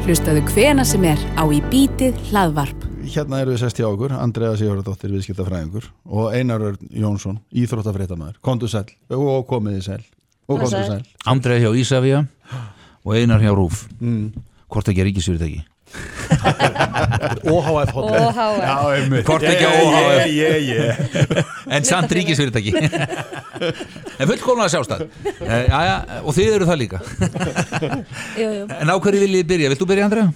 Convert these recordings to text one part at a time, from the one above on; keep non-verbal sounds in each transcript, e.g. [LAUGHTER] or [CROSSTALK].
Hlustaðu hvena sem er á í bítið hlaðvarp. Hérna eru við sest hjá okkur, Andrea Sigurðardóttir, viðskiptafræðingur og Einar Örn Jónsson, íþróttafréttamaður, kontu sæl og komiði sæl og kontu sæl. Andrei hjá Ísafja og Einar hjá Rúf. Hvort ekki ríkisfyrirtæki [LAUGHS] OHF OHF einmitt. Hvort ekki óháð Ég, ég, En samt ríkisfyrirtæki. En fullkomlega sjálfstæð e, já, Og þið eru það líka. Jú, jú. En á hverju viljið byrja? Vilt þú byrja Andrei?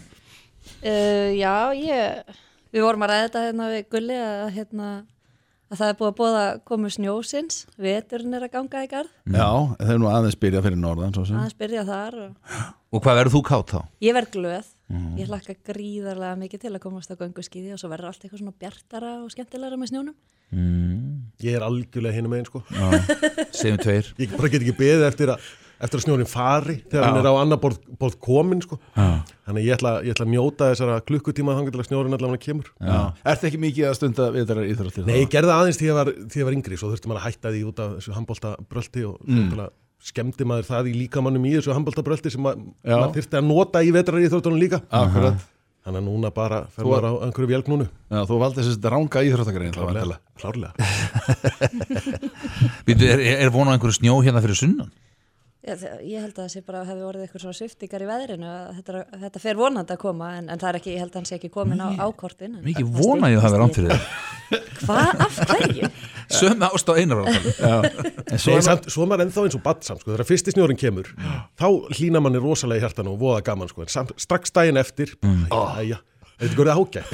Uh, Já, ég Við vorum að ræða þetta hérna við Gulli að, hérna, að það er búið að bóða komu snjósins. Veturinn er að ganga í garð. Já, þeir eru nú aðeins byrja fyrir norðan aðeins byrja þar og Og hvað verður þú kátt þá? ég verð glöð Ég hlakka gríðarlega mikið til að komast á gönguskíði og svo verður allt eitthvað svona bjartara og skemmtilegra með snjónum. Ég er algjörlega hinum einn sko. Segjum tveir. Ég bara get ekki beðið eftir að eftir að snjórin fari þegar hann er á annar borð, borð komin sko. þannig að ég ætla, ég ætla að njóta þessara klukkutíma þangar til að snjórin allavega kemur. Já. Ertu ekki mikið að stunda viðarar íþróttir? Nei, ég gerði aðeins því ég var, var yngri svo þurfti maður að hætta því út af þessu handbóltabröldi og mm. Skemmdi maður það í líkamannum í þessu handbóltabröldi sem ma Já. maður þurfti að nota í vetrar íþróttunum líka Akkurat. þannig að núna bara fer Þú- maður á einhverju vélgnúnu Já, þú valdi þessi ranga íþróttagrein klárlega, klárlega. [LAUGHS] Býtu, er, er von á einhverju snjó hérna fyrir sunnan? Ég, ég held að það sé bara að hefði orðið eitthvað svona sviftingar í veðrinu að þetta, þetta fer vonandi að koma en, en það er ekki, ég held að hann sé ekki komin á ákortin en Mikið það vona ég að það verður styttist í- rámt fyrir þér. [LAUGHS] Hvað, af hverju? [LAUGHS] Sömu ást á Einar En Svo er, samt, svo er maður ennþá eins og badsam sko, þegar fyrsti snjórin kemur þá hlýna manni rosalega í hjartan og voða gaman sko, en samt, strax daginn eftir mm. Þetta er gorðið ágætt.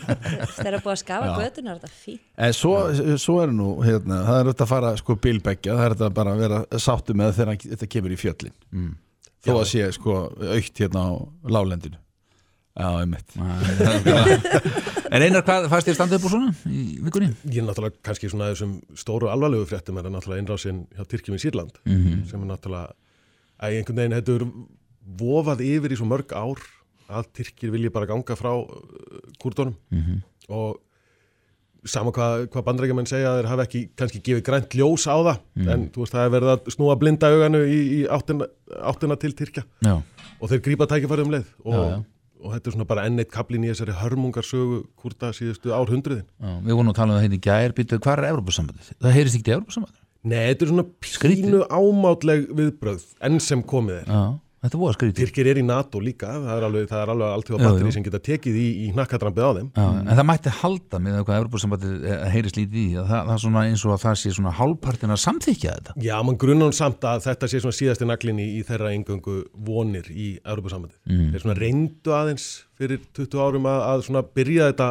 [LAUGHS] Þegar er búið að skafa götun er þetta fínt. En svo, svo er nú, hérna, það er þetta að fara sko bilbeggja, það er þetta bara að vera sáttu með þegar þetta kemur í fjöllin. Mm. þó að sé sko aukt hérna á lálendinu Já, einmitt. En Einar, hvað fannst þér standið upp úr svona í vikunni? Ég er náttúrulega kannski svona þessum stóru alvarlegu fréttum er það náttúrulega innrásin hjá Tyrkjum í Sýrland sem er náttúrulega að einhvern veginn hefur vofað yfir í svo mörg ár að Tyrkjir vilji bara ganga frá uh, kurdunum og sama hvað, hvað bandrækjumenn segja þeir hafa ekki kannski gefið grænt ljós á það en þú veist það er verið að snúa blinda auganu í, í áttina, áttina til Tyrkja. Já, og þeir grípa tækifæri um leið. Og, Já, já. og þetta er svona bara enn eitt kablin í þessari hörmungarsögu kurda síðustu árhundruðin við vorum að tala um það hérna í gær. Býtu, hvað er Evropasambandið? Það heyrist ekki til Evropasambandið Nei, þetta er svona pínu ámátleg viðbröð enn sem komið er. Þetta voru skrítið Tyrkir er í NATO líka, það er alveg, það er alveg alltaf batteri sem geta tekið í, í hnakkadrampið á þeim. Já, en það mætti halda með hvað Evropasambandið eh, heyrist lítið í að það, það er svona eins og að það sé svona hálfpartin að samþykja þetta Já, mann grunnar hún samt að þetta sé svona síðasti naglin í, í þeirra engöngu vonir í Europasambandið. Mm. Þeir svona reyndu aðeins fyrir 20 árum að, að svona byrja þetta,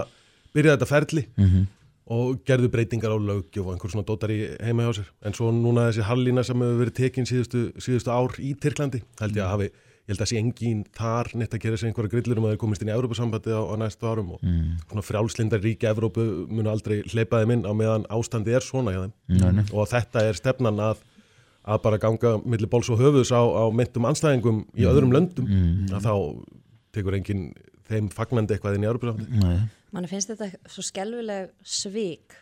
byrja þetta ferli Mhm. Og gerðu breytingar á löggjöf og einhver svona dótar í heima hjá sér. En svo núna þessi hallina sem hefur verið tekin síðustu, síðustu ár í Tyrklandi, held ég að hafi ég held að sé engin þar neitt að gera sér einhverja grillur um að þeir komist inn í Európa-sambandi á, á næstu árum og svona frjálslindar ríki Evrópu munu aldrei hleypa þeim inn á meðan ástandi er svona hjá þeim nei. og þetta er stefnan að, að bara ganga milli bóls og höfuðs á, á myndum anstæðingum í öðrum löndum að þá tekur enginn þeim fagnandi eitthvað inn í Európa-sambandi. Mann finnst þetta svo skelvileg svik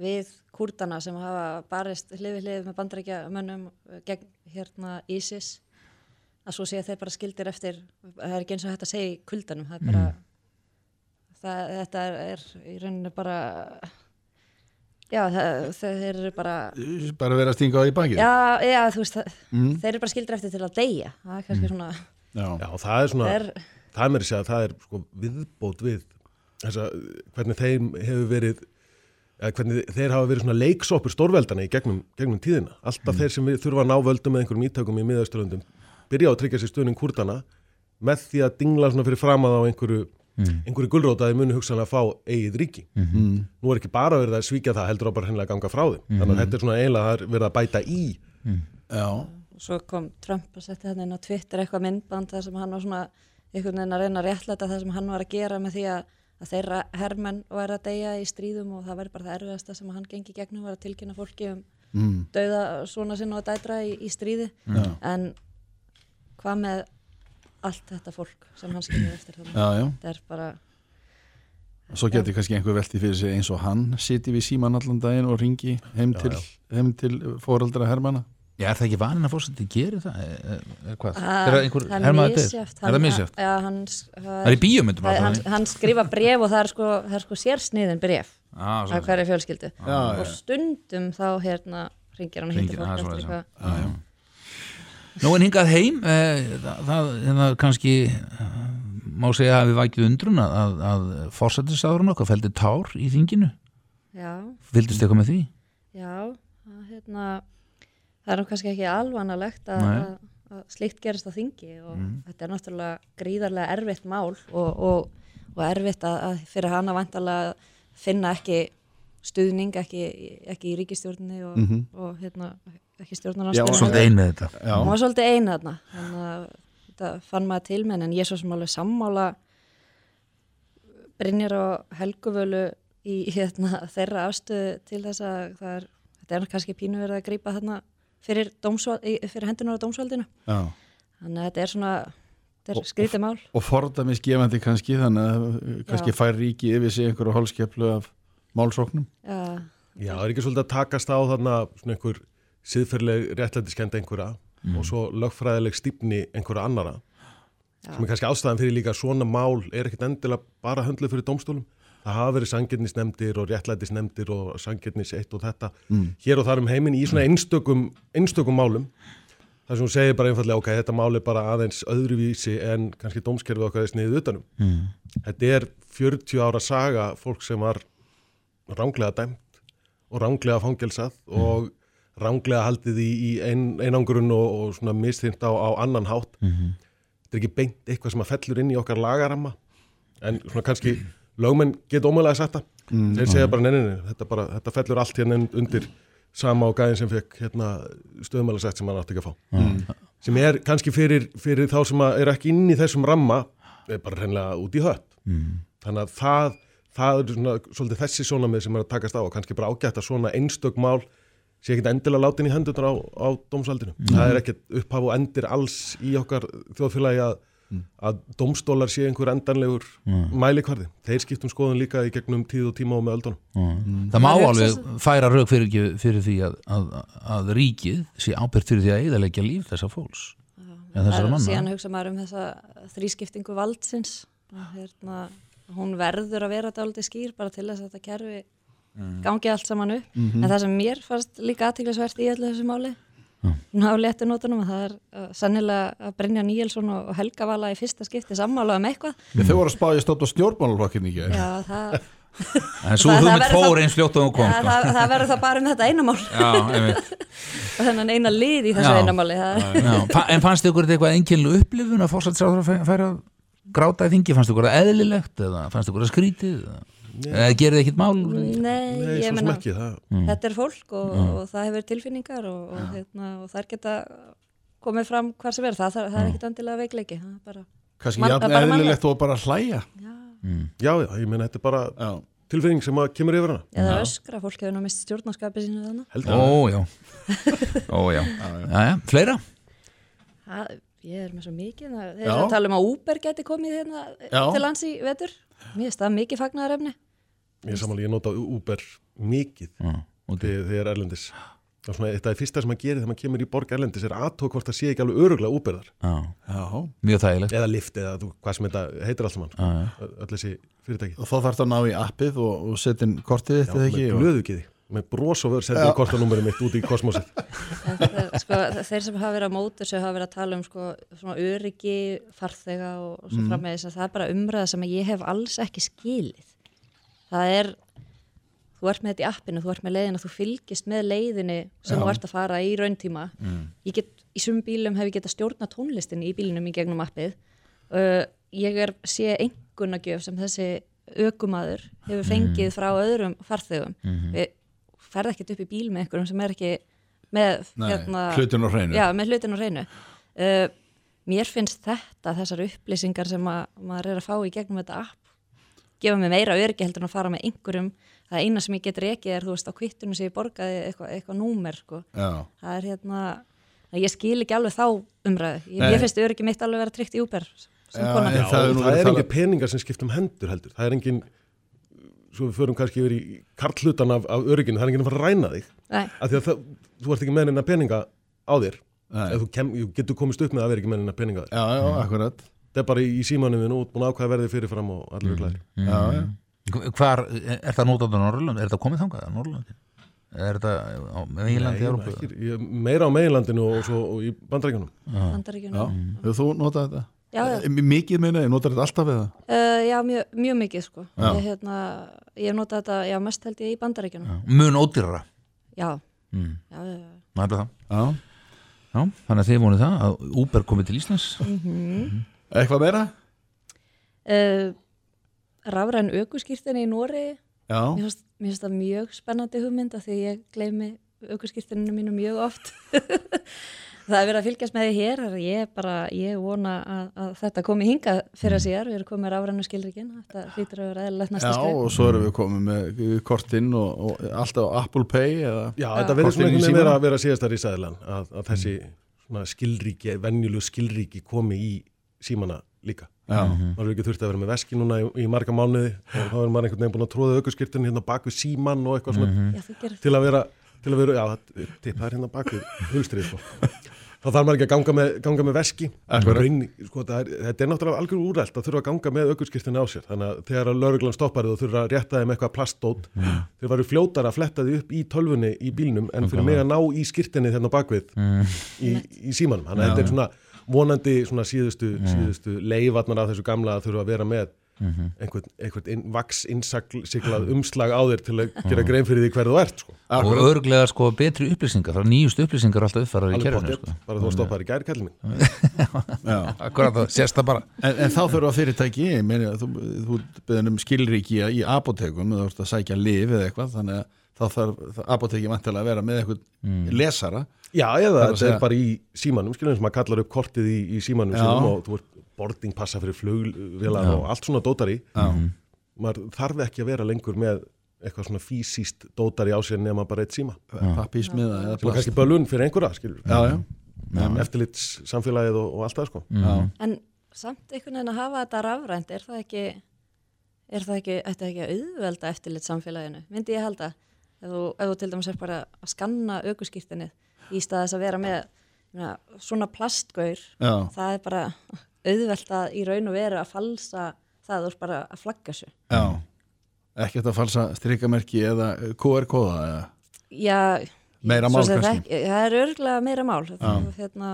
við kurdana sem hafa barist hlið við hlið með bandarækja mönnum gegn hérna ISIS að svo sé þeir bara skildir eftir það er ekki eins og þetta segja í kuldanum það er bara það, þetta er, er í rauninu bara já það, þeir eru bara bara vera að stinga á í bakið. Já, já þú veist það, þeir eru bara skildir eftir til að deyja það er kannski svona Já. Já, það er svona, það er, það er mér að segja að það er sko viðbót við þessa, hvernig þeim hefur verið eða hvernig þeir hafa verið svona leiksoppur stórveldana í gegnum, gegnum tíðina. Alltaf þeir sem þurfa að ná völdum með einhverjum ítökum í miðausturlöndum byrja á að tryggja sér stöðning kurdana með því að dingla svona fyrir framað á einhverju einhverju gulrótaði muni hugsanlega að fá eigið ríki. Nú er ekki bara verið að svíkja það heldur á bara hennilega að ganga frá þeim. Þannig að þetta er svona eiginlega er verið að bæta í. Já. svo kom Trump að setja hann inn á Twitter eitthvað myndband þar sem hann var svona einhvern veginn að reyna að réttlæta það sem hann var að gera með því að, að þeirra hermenn væri að deyja í stríðum og það væri bara það erfiðasta sem hann gengi gegnum var að tilkynna fólki um Mm. dauða svona sinna og dætra í, í stríði Já. en hvað með allt þetta fólk sem hann skilur eftir þannig Já, já. þetta er bara Svo getur kannski einhver velti fyrir sig eins og hann siti við síman allan daginn og ringi heim Já, til, til fóraldra hermana Já, er það ekki vanin að fórseti gerir það? Er, er, er hvað? Ah, er það einhver það er deyr? misjafnt Er það misjöft? Já, hann, Það er í bíómyndum það, hann, alltaf. hann skrifa bref og það er sko, það sko sérsniðin bref Ah, af hverju fjölskyldu Já, og já. stundum þá hérna ringir hann ah, fólk svoleiðis, eftir eitthvað. Nú en hingað heim eh, það, það hérna, kannski eh, má segja að við vækju undrun að, að, fórsættisáðurinn okkar feldi tár í þinginu Já, Fylgdist eitthvað með því? já, það, hérna, það er nú kannski ekki alvanalegt að, að, slíkt gerist á þingi og þetta er náttúrulega gríðarlega erfitt mál og, og, og erfitt að, að fyrir hana vantarlega að finna ekki stuðning, ekki, ekki í ríkistjórninni og, og hérna, ekki Já, stjórnarnarstöðinu. Svolítið ein með þetta. Já, var svolítið eina þarna, þannig að þetta fann maður til með en ég er svo sem alveg sammála Brynjar og Helguvölu í hérna, þeirra afstöðu til þess að það er, þetta er kannski pínu verið að grípa þarna fyrir, fyrir hendunar á dómsvaldinu. já Þannig að þetta er svona, þetta er skrítið mál. og fordæmis gefandi kannski þannig að kannski Já. fær ríki yfir sig einhverju hálskeplu af málsóknum Já, Já, það er ekki svolítið að takast á þarna svona einhver siðferðileg réttlætiskenda einhverja og svo lögfræðileg stífni einhverja annara Já. sem er kannski ástæðan fyrir líka svona mál er ekkit endilega bara höndluð fyrir dómstólum það hafa verið sangjörnisnefndir og réttlætisnefndir og sangjörnis eitt og þetta hér og þar um heiminn í svona einstökum, einstökum málum. Þar sem hún segir bara einfallega ok, þetta mál er bara aðeins öðruvísi en kannski dómskerfið okkar er sniðið utanum mm. Þetta er 40 ára saga fólk sem var ránglega dæmt og ránglega fangelsað og ránglega haldið í, í ein, einangrun og, og svona mistýnt á, á annan hátt. Þetta er ekki beint eitthvað sem að fellur inn í okkar lagaramma en svona kannski lögmenn geta ómögulega sagt það. Þeir segja bara neina, þetta, bara, þetta fellur allt hérna undir sama og gæðin sem fekk hérna, stöðumælasett sem hann átti ekki að fá. Sem er kannski fyrir, fyrir þá sem að eru ekki inn í þessum ramma er bara hreinlega út í hött. Mm. Þannig að það, það er svona, svolítið þessi sjónamið sem er að takast á og kannski bara ágætt að svona einstök mál sé ekkit endilega látin í hendurnar á, á dómsvaldinu. Það er ekkit upphaf og endir alls í okkar þjóðfélagi að, að dómstólar sé einhver endanlegur mælikvarði. Þeir skiptum skoðun líka í gegnum tíð og tíma og með öldunum. Það má Það er alveg færa rauk fyrir, fyrir því að, að, að ríkið sé ábyrgt fyrir því að eðalegja líf þessa fólks. Það er síðan hugsa maður um þessa þrískiptingu valdsins. Hérna, hún verður að vera dálítið skýr bara til þess að þetta kerfi gangi allt saman upp. En það sem mér fannst líka aðtiklisvert í öllu þessu máli ná léttu nótunum að það er uh, sannilega að Brynja Níelsson og og Helga Vala í fyrsta skipti sammála um eitthvað. Þau voru að spája stótt á stjórnmálaflokkin í gær. Já, það, [LAUGHS] En svo Það- það hugmynd verður fór eins fljótt og hún kom ja, sko. það, það verður þá bara um þetta eina mál. Já, einmitt. [LAUGHS] Og þennan eina lið í þessu Já. eina máli það, Já, fa- En fannst ykkur þetta eitthvað einkennilu upplifun að fórsættisráður að færa gráta í þingi, fannst ykkur það eðlilegt eða fannst ykkur það skrítið eða, eða gerði ekkit mál? Nei, Nei, ég ekki. Það, þetta er fólk og, og það hefur tilfinningar og, og, hérna, og þær geta komið fram hvar sem er. Það, það, það er ekkit endilega veikleiki það er bara eðlilegt og bara hlæja. Já, já, já, ég meina þetta er bara Já, tilfinning sem að kemur yfir hana. eða öskra, fólk hefur nú mist stjórnarskapi sínu þannig Heldur Ó, já. [LAUGHS] Ó, já, já, já. Fleira? það, ég er með svo mikið það, þeir Já. eru að tala um að Uber geti komið hérna Já. til lands í vetur. Mér finnst það mikið fagnaðarefni Ég samanlega, ég nota Uber mikið Já, og þegar er erlendis. Það er svona, þetta er fyrsta sem maður gerir þegar maður kemur í borg erlendis er aðtók hvort það sé ekki alveg öruglega Uber þar. Já, já mjög þægilegt Eða Lyft eða þú, hvað sem þetta heitir allt saman. Já, já. Ö- Öll þessi fyrirtæki. Og þá þarf það að ná í appið og, og setja inn kortið Já, þetta með ekki og... glöðugiði. Með bros og vör sendir kortanúmerið mitt út í kosmosið. [LAUGHS] Þetta sko, þeir sem hafa verið á mótur sem hafa verið að tala um sko, svona öryggi farþega og, og svo framvegis að það er bara umræða sem ég hef alls ekki skilið það er þú ert með þetta í appinu, þú ert með leiðina þú fylgist með leiðinni sem þú ert að fara í rauntíma. Ég get, í sumum bílum hef ég getað stjórna tónlistin í bílinum í gegnum appið. Uh, ég er sé engunagjöf sem þessi ökumadur hefur fengið frá öðrum farþegum. Við ferð ekkert upp í bíl með einhverjum sem er ekki með Nei, hérna, hlutin á hreinu. Já, hlutin á hreinu. Uh, mér finnst þetta þessar upplýsingar sem að, maður er að fá í gegnum þetta app gefa mig meira öryggi heldur en að fara með einhverjum. Það eina sem ég get rekið er þú veist á kvittunum sem ég borgaði eitthvað eitthva númer sko. Já, það er hérna ég skil ekki alveg þá umræðu. Ég, ég finnst öryggi mitt alveg vera tryggt í Já, það það er það er engin peningar sem skiptum hendur heldur. Það er engin, svo við förum kannski yfir í karlhlutan af, af örygginu, það er engin að fara að ræna þig. Nei, Af því að það, þú ert ekki með neina peninga á þér. Nei. ef þú, kem, þú getur komist upp með að vera ekki með hennar peninga þér. Já, já, akkurat þetta er bara í, símanum við nú út búin að ákvæða verði fyrirfram og allir mm. glæðir Já, já Hvar, er það notað á Norrlund? Er þetta komið þangað á Norrlund? Er þetta á Meginlandi Európu? ekki, ég, meira á meginlandinu og svo og í bandrækjunum Bandaríkjunum. Já, hefur þú notað þetta? Já, já. Eh, Mikið minna, ég notar þetta alltaf við það Uh, já, mjög, mjög mikið sko. Ég, hérna, ég hef notað þetta, já, mest held ég í bandaríkjunum. Mun ódýrara Já, mm. já, já, já. Það er það Já, Já, þannig að þið vonið það að Uber komið til Íslands eitthvað meira? Uh, rafræn aukuskýrtinni í Nóri, Já, mér finnst, mér finnst það mjög spennandi hugmynd af því ég gleymi aukuskýrtininu mínu mjög oft. [LAUGHS] það er verið að fylgjast með því hér, ég bara, ég vona að, að þetta komi hingað fyrir að síðar, við erum komið rafrænu skilríkin, þetta hlýtur að vera eðlilegt næsta já skrif. og svo erum við komið með kortinn og, og alltaf Apple Pay eða Já, þetta verður svona einhvern veginn að vera síðastar í sæðilan að, að þessi svona skilríki, venjulegu skilríki komi í símana líka. Já, maður er ekki þurft að vera með veski núna í, í marga mánuði. Og þá er maður einhvern veginn búin að tróða aukurskirtin hérna bak við síman og eitthvað svona. Já, þú gerir til að vera, til að vera, já, það, það er hérna bak við hulstrið sko. þá þarf maður ekki að ganga með, ganga með veski. Raun, sko, það er, þetta er náttúrulega algjör úrælt að þurfa að ganga með aukurskirtin á sér. Þannig að þegar að lauruglan stoppar og þurfa að rétta þeim eitthvað plastót þeir varu fljótar að fletta því upp í tölvunni í bílnum en fyrir mig að ná í skirtinni þarna vonandi svona síðustu, síðustu leifarnar af þessu gamla að þurfa að vera með einhvern, einhvern inn, vaks innsiklað umslag á þér til að gera grein fyrir því hver þú ert sko. og örglega sko betri upplýsingar er nýjust upplýsingar alltaf uppfærar í kerfinu sko. bara þú stoppar í gæri kallin minn. [LAUGHS] Já. Akkurat það, sést það bara. En, en þá þurfa fyrirtæki, ég meina, þú, þú beðin um skilríki í apotekum þú ert að sækja lif eða eitthvað þannig að þá þarf apoteki vantilega að vera með eitthvað lesara. Já, eða er þetta segja- er bara í símanum skilum sem að kallar upp kortið í, í símanum sínum og þú ert boardingpassa fyrir flugvélar og allt svona dótari. Já, maður þarf ekki að vera lengur með eitthvað svona fysiskt dótari á sér nema bara eitt síma. Pappísmiða eða plast kannski bölun fyrir einhverja já, eftirlits samfélagið og, og allt það sko. Já, En samt einhvern veginn að hafa þetta rafrænt, er það ekki, er það ekki, ekki að auðvelda eftirlit samfélaginu? Myndi ég halda, ef þú, ef þú til dæmis er bara að skanna aukuskýrtinið í stað þess að vera með na, svona plastgaur, já, það er bara auðvelt að í raun og veru að falsa það, ert bara að flagga svo. já Ekkert að falsa strikamerki eða QR-kóða Já, Meira mál kannski. það, er örgulega meira mál. Það, hérna,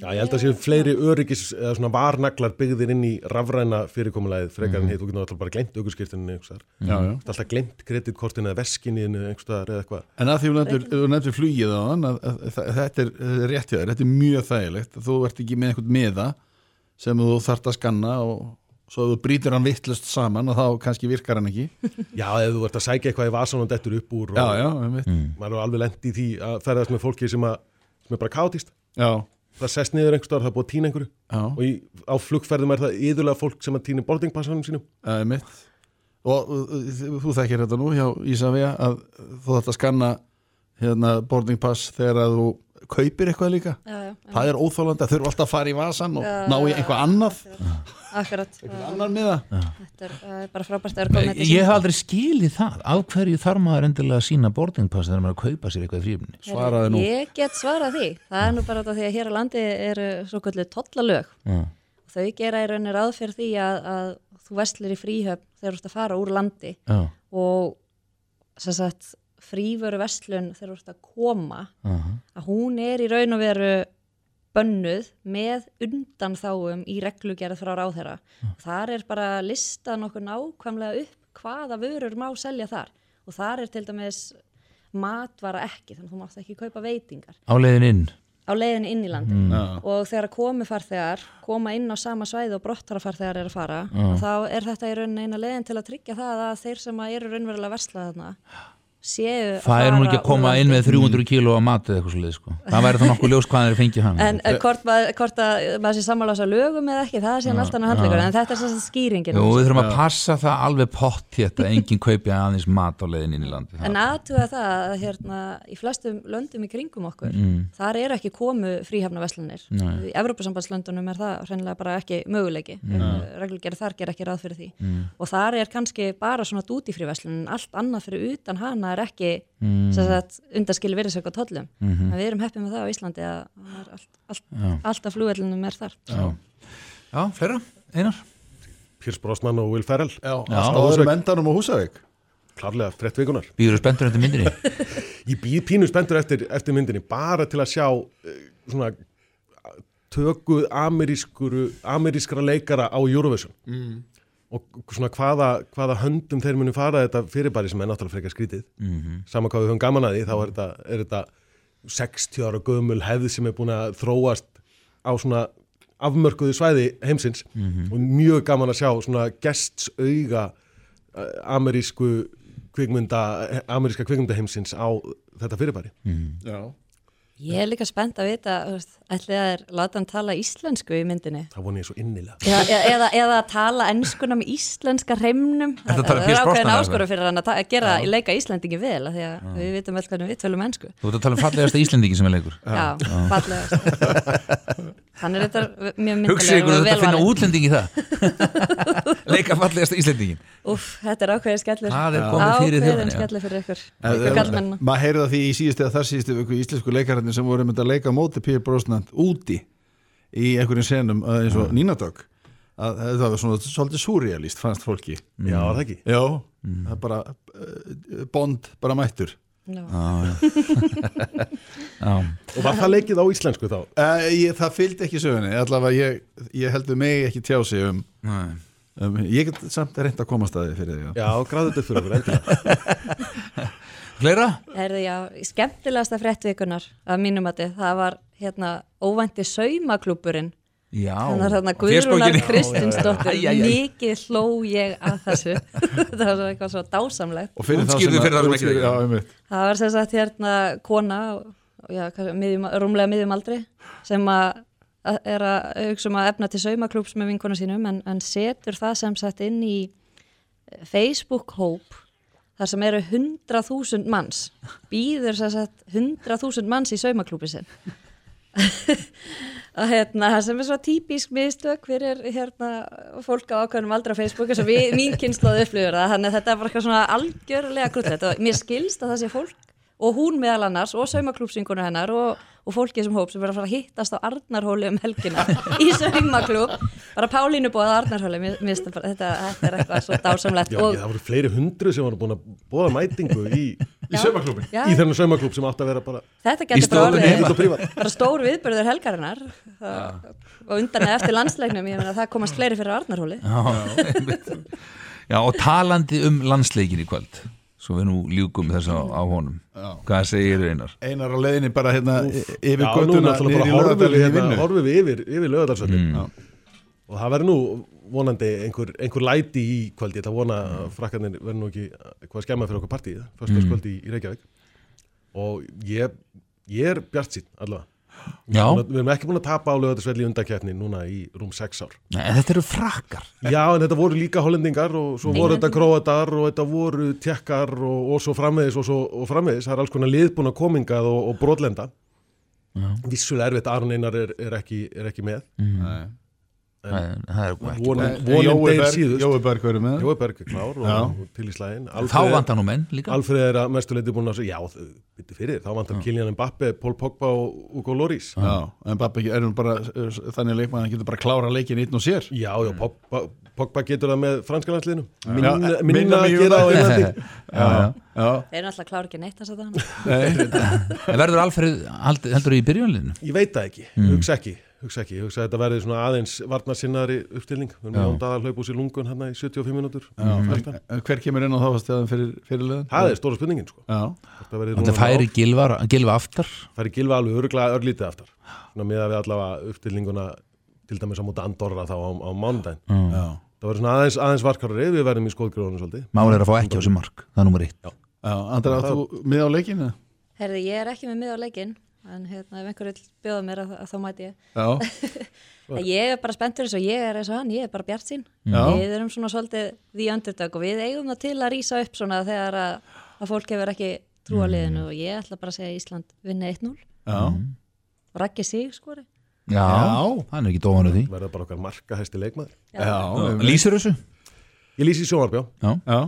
Já, ég held að séu fleiri öryggis eða svona varnaglar byggðir inn í rafræna fyrirkomulegið frekar en hitt, þú getur alltaf bara glemt aukurskirtinu einhvers þar. Já, já. Alltaf glemt kreditkortinu eða veskinni einhvers þar eða eitthvað. En að því þú nefndir, þú nefndir flugið á að, þetta er rétt hjá þér, þetta er mjög þægilegt. Þú ert ekki með einhvern miða sem þú þarft að skanna og svo ef þú brýtur hann vittlust saman og þá kannski virkar hann ekki. [LAUGHS] Já, ef þú ert að sækja eitthvað í vasan og dettur upp úr og Já, já, maður er alveg lent í því að ferðast með fólki sem, að, sem er bara kátist. já, Það sest niður einhvers þar, það er búið að týna einhverju. Já, og í, á flugferðum er það yðurlega fólk sem að týna boardingpassanum sínum. einmitt. Og uh, uh, þú þekkir þetta nú hjá Ísafja að þú þarft að skanna hérna boarding pass þegar að þú kaupir eitthvað líka. Já, já, það er óþólandi að þurfa alltaf að fara í vasan og ná í eitthvað annað akkurat. annar miða Þetta er, það er bara frábært að vera komin Ég hef aldrei skilið það af hverju þarf maður endilega að sína boardingpass þegar maður er að kaupa sér eitthvað í frífni svaraði nú Ég get svarað því. Það er nú bara þetta því að hér á landi eru svo kvöldu tollalög. Já. Þau gera í rauninni ráð fyrir því að, að þú vestlir í fríhöfn þegar þú ert að fara úr landi Já, og sem sagt fríveru vestlun þegar þú ert að koma aha, að hún er í raun og veru bönnuð með undanþáum í reglugerð frá ráðherra. Þar er bara lista nokkuð nákvæmlega upp hvaða vörur má selja þar. Og þar er til dæmis matvara ekki, þannig að þú mátt ekki kaupa veitingar. Á leiðin inn? Á leiðin inn í landi Já. og þegar komi farþegar koma inn á sama svæði og brottarafarþegar er að fara þá er þetta í rauninni eina leiðin til að tryggja það að þeir sem að eru raunverulega að versla þarna séu Það er nú ekki að koma inn með 300 kíló að eða eitthvað svo leið sko. Það væri þá [LAUGHS] nokkuð ljós hvað þeir fengið hann En hvort, að maður sé að lögum eða ekki, það er síðan alltaf handleikur, en þetta er svo skýringin. Jú, við þurfum að passa það alveg pott að enginn kaupi aðeins mat á leiðin inn í landi En aðtuga það að hérna, í flestum löndum í kringum okkur, þar eru ekki komu fríhafna veslanir. Í Evrópusambandslöndunum er það hreinlega bara ekki möguleiki. Reglugerð þar ger ekki ráð fyrir því. Og þar er kannski bara svona dútifrí maður ekki mm. sagt, undaskili virðisök á tollum. Mhm. en við erum heppið með það á Íslandi að allt, allt, allt af flugvellinum er þar. Já, já fleira, einar? Piers Brosnan og Will Ferrell. Já, Já. á þessum endanum á Húsavík. Klárlega frett vikunar Býður spenntur eftir myndinni? [LAUGHS] Ég býð pínu spenntur eftir, eftir myndinni bara til að sjá eh, svona tökuð amerískuru, amerískra leikara á Eurovision. Mm. Og svona hvaða, hvaða höndum þeir munu fara þetta fyrirbæri sem er náttúrulega frekar skrítið. Mhm. sama hvað við höfum gaman að því þá er þetta, er þetta 60 ára gömul hefð sem er búin að þróast á svona afmörkuðu svæði heimsins. Og mjög gaman að sjá svona gests auga amerísku kvikmynda, ameríska kvikmynda heimsins á þetta fyrirbæri. Já Ég er líka spennt að vita, ætli að er láta hann tala íslensku í myndinni? Það voni ég svo innilega. Eða, eða, eða, eða að tala ennskuna með íslenska hreimnum. Þetta það er ákveðin áskoru fyrir hann að, gera í leika Íslandingi vel af því að við vitum vel hvernig við tölum ennsku Þú ert að tala um fallegasta Íslendingi sem er leikur. Já, fallegast Hann er þetta mjög Hugsa ykkur að þetta finna velvalinn útlending í það [LAUGHS] Leika fallegasta Íslendingin Úf, þetta er ákveðin skellur. Það er komið fyrir þjóðina, Ákveðin já. skellur fyrir ykkur. En- Ykkur kallmennina Maður heyrði það því í síðustu eða þar síðustu viku íslensku leikararnir sem voru myndið að leika móti Pír Brosnan úti í einhverjum senum uh, eins og Nínadögg að það var svona svolítið súrealist fannst fólki. Já, var það ekki? Já, það er bara uh, bond bara mættur. Já. [LAUGHS] Já, Og var það leikið á íslensku þá? uh, ég, Það fylgdi ekki sögunni. Allavega ég, ég heldur mig ekki tjá sig um, Nei. Um ég get samt reynd að koma staði fyrir því já. Gráðu þetta fyrir okkur? [LAUGHS] Herði, já, skemmtilegasta fréttvikunar af mínum að það var hérna óvænti saumaklúburinn Já. Þannig að þarna Guðrúnar. Kristinsdóttir. Mikið hló ég að þessu. [LAUGHS] Það var svo eitthvað svo dásamlegt. Og fyrir Útskýrðu sem að- þá sem ekki það var sem sagt hérna kona já, hvað- miðjum, rúmlega miðjum aldri sem að að er að hugsa um að efna til saumaklúbs með vinkona sínum en, en setur það sem sagt inn í eh, Facebook-hóp þar sem eru 100.000 manns býður sem sagt 100.000 manns í saumaklúbi sinn. [LAUGHS] Að hérna, það sem er svo típisk mistök fyrir hérna fólk á ákveðnum aldra á Facebook eins og við, mín kynnslóð upplifur það, þannig að þetta er bara eitthvað svona algjörlega grútlegt og mér skilst að það sé fólk og hún meðal annars og saumaklúbsvingunum hennar og, og fólkið sem hóp sem verður að fara að hittast á Arnarhóli um helgina [LAUGHS] í saumaklúb bara Pálínu bóða Arnarhóli mér, mér bara, þetta, þetta er eitthvað svo dásamlegt. Já, og, það voru fleiri hundru sem voru búin að bóða mætingu í, Í saumaklúbin já, í þennan saumaklúb sem átti að vera bara þetta getur bara bara stór viðbörður helgarinnar. Það, og undan eða eftir landsleiknum ég meina að það komast fleiri fyrir Arnarhóli. Já. Já, og talandi um landsleikin í kvöld Svo við nú ljúkum þess á, á honum. Hvað segir einar? Einar á leiðinni bara hérna yfir Já, nú göttuna við, í hérna, við yfir, yfir lögadarsvöldin og það verður nú vonandi einhver, einhver læti í kvöldi ég ætla að vona að frakkarnir verður nú ekki eitthvað að skemma fyrir okkur partíð, fyrstaskvöldi í, í Reykjavík. Og ég, ég er bjart sín allavega Já, við erum ekki búin að tapa á lögadarsvelli í undakefni núna í rúm 6 ár. Nei, en þetta eru frakkar. Já, en þetta voru líka hollendingar og svo voru þetta króatar og þetta voru tjekkar og, og svo framvegis og svo og framvegis, það er alls konar liðbúna komingað og, og brotlenda. Vissulega erfitt Aron Einar er, er, ekki, er ekki með. Nei. Það er- það er ekki vonin, Eh, vonin Jói deyr Berg- síðust. Jói Berg verður með? Jói Berg er klár og, til í slæðin Þá vantar nú menn líka. Alfred er að mestuleiti búin að segja, já, bytti fyrir, þá vantar Kylian Mbappe, Paul Pogba og Hugo Lloris. Já, en Babbi er bara uh, þannig leikmann að hann getur bara að klára leikin einn og sér. Já, já, Pogba, Pogba getur það með franska landsliðinu. Minna, minna minna að gera á einandi. [LAUGHS] Já, já, þeir eru náttúrulega klára ekki neitt að það En verður Alfred heldur í byrjunliðinu? Ég veit það ekki, hugsa ekki, hugsa ekki, hugsa að þetta verði svona aðeins varnarsinnari uppstilning. Við erum með Jóndaðar hlaup úr sér lungun hérna í 75 minútur. En Hver kemur inn á þáfastöðum fyrir, fyrir liðan? Það er stóra spurningin, sko. Þetta færi gilva, gilva aftar færi gilva alveg öruglega örlítið aftar. Svona með að við allavega uppstillinguna til dæmis á móti Andorra þá á, á mánudaginn. já, Það verður svona aðeins, aðeins varkarari, við verðum í skóðgróðunum svolítið. Máli er að fá ekki á sér mark Það er nummer eitt já Andra, átt þú með á leikinu? Herði, ég er ekki með mið á leikinn en hérna, ef einhver vil bjóða mér að, að þá mæti ég. Já, [LAUGHS] En ég er bara spenntur eins og ég er eins og hann, ég er bara bjart sín. Við erum svona svolítið því underdog og við eigum það til að rýsa upp svona þegar að, að fólk hefur ekki trú á liðinu og ég ætla bara að segja Ísland vinni 1-0 já, og Raggi sig skori. Já, Já. hann er ekki dómanu því. Verða bara okkar markahæsti leikmaður. já, Lýsir þessu? Ég lýsi í sjónarbjá. Já, já.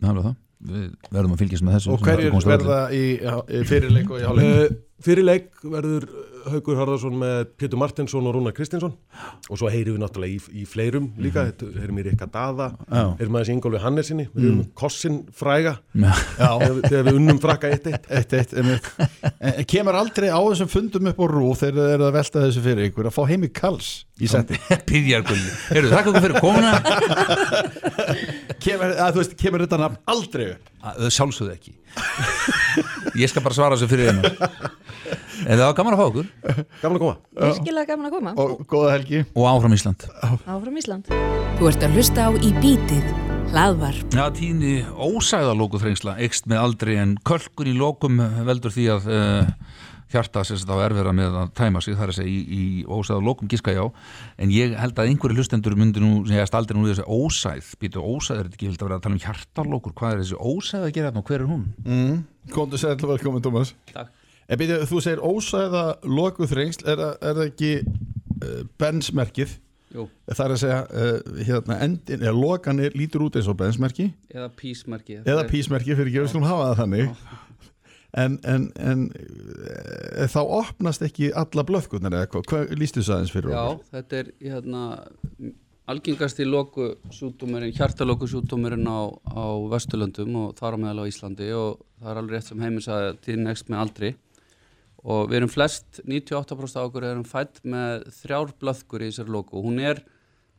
það er það við verðum að fylgjast með þessu. Og hverjir verða í, í fyrirleik og í hálfleik? Uh, fyrir leik verður Haugur Harðarsson með Pétur Martinsson og Rúnar Kristinsson. Og svo heyrim við náttúrulega í, í fleirum líka, mm -hmm. heyrim í Rikka Daða. Já. heyrim aðeins í Ingólfi Hannesinni við erum Kossin fræga. Já. þegar, þegar við unnum frakka eitt eitt. Eitt, eitt, einmitt. En en kemur aldrei á þessum fundum upp á rú þegar þeir eru að velta þessu fyrir ykkur að fá heimi kalls í setti [LAUGHS] Heyrðu, þakka okkur fyrir komuna [LAUGHS] kemur, að, þú veist, kemur þetta nafn aldrei upp? Það sjálfsögðu ekki. Ég skal bara svara þessu fyrir einu En það var gaman að fá okkur. Gaman að koma. Virkilega gaman að koma. Og góða helgi. Og áfram Ísland. Áfram Ísland. Þú ert að hlusta á Í bítið hlaðvarp. Já, tíðni ósæðalóku þrengsla ekst með aldrei en kölkun í lókum veldur því að uh, hjarta sem þetta á erfira með að tæma sig þar að segja í, í ósæðalókum gíska já. En ég held að einhverju hlustendur myndi nú segjast aldrei nú í þessi ósæð býtu ósæð er þetta ekki vilt að vera að tala um hjartalókur hvað er þessi ósæð að gera þarna og hver er hún? mm. Komdu sæl og velkomin Thomas Takk. En byrju, þú segir ósæða loku þrengsl er, er það ekki uh, bensmerkið? Jú, það er að segja uh, hérna, endin, eða lokanir lítur út eins og bensmerki. Eða písmerki eða písmerki fyrir ekki, við skulum hafa það þannig en, en, en e, þá opnast ekki alla blöðkurnar eða hvað, hvað lístu það eins fyrir Já, okkur? þetta er hérna algengasti loku sjúkdómurinn, hjartalóku sjúkdómurinn á, á Vesturlöndum og þar á meðal á Íslandi og það er alveg rétt sem heimir sagði til next með aldri og við erum flest, 98% af okkur erum fætt með þrjár blöðkur í þessari loku og hún er,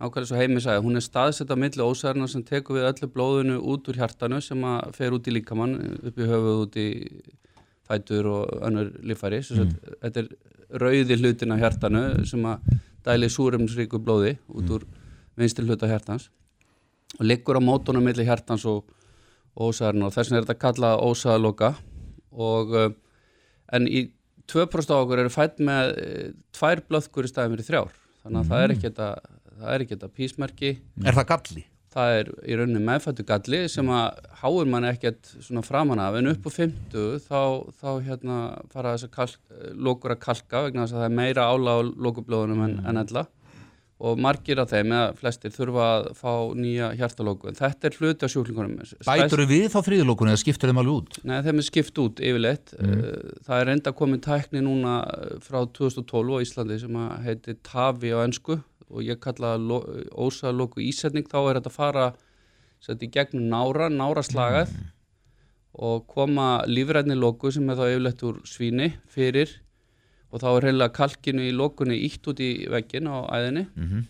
nákvæmlega svo heimir sagði, hún er staðsett á milli ósæðarna sem tekur við öllu blóðinu út úr hjartanu sem að fer út í líkamann, upp í höfuð, út í fætur og önnur líffæri mm. þetta er rauði hlutin af hjartanu sem að dæli súrefnisríku blóði út úr vinstri hluta hjartans og liggur á mótunum milli hjartans og ósæðarna og þess vegna er þetta kallað ósæðaloka og uh, en í 2% af okkur eru fætt með uh, tvær blöðkur í staðin fyrir þrjár. Þannig að það er ekki þetta það er ekki þetta písmerki. Er það galli? Það er í rauninni meðfættu galli sem að háur mann ekkert svona framan af en upp á 50 þá, þá hérna fara þess að kalk, lókur að kalka vegna þess að það er meira ála á lókublóðunum en, en ella. Og margir af þeim, eða flestir, þurfa að fá nýja hjartalóku en þetta er hluti af sjúklingunum. Bætur við þá þriðilókun eða skiptur þeim alveg út? Nei, þeim er skipt út yfirleitt. Mm. það er enda komin tækni núna frá 2012 á Íslandi sem að heiti TAVI á ennsku og ég kalla ósaðalóku ísetning þá er þetta að fara sett í gegnum nára, náraslagað mm. og koma lífræðni lóku sem er þá yfirleitt úr svíni fyrir og þá er heila kalkinu í lókunni ítt út í veggin á æðinni Mm -hmm.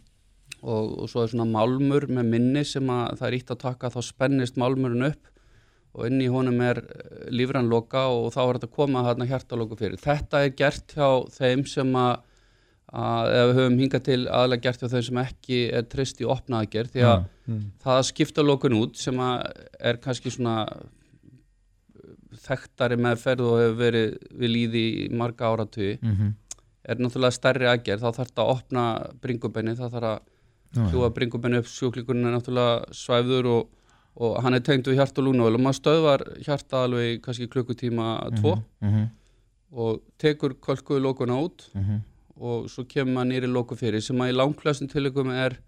og, og svo er svona málmur með minni sem að það er ítt að taka þá spennist málmurinn upp og inn í honum er lífræn loka og þá er þetta að koma þarna hjartalóku fyrir. Þetta er gert hjá þeim sem að ef við höfum hingað til aðlega gert hjá þeim sem ekki er trist í opnaðagerð því að það að skipta lókun út sem er kannski svona þekktari meðferð og hefur verið við líði í marga áratugi. Mm -hmm. er náttúrulega stærri aðgerð, þá þarf þetta að opna bringubenni, það þarf að hljúa bringubenni upp, sjúklingurinn er náttúrulega svæfður og, og hann er tengd við hjart og lúnavel og maður stöðvar hjarta alveg kannski klukkutíma tvo. Mm -hmm. og tekur kolkuðu lókuna út og svo kemur maður nýri lóku fyrir sem að í langflestum tilökum er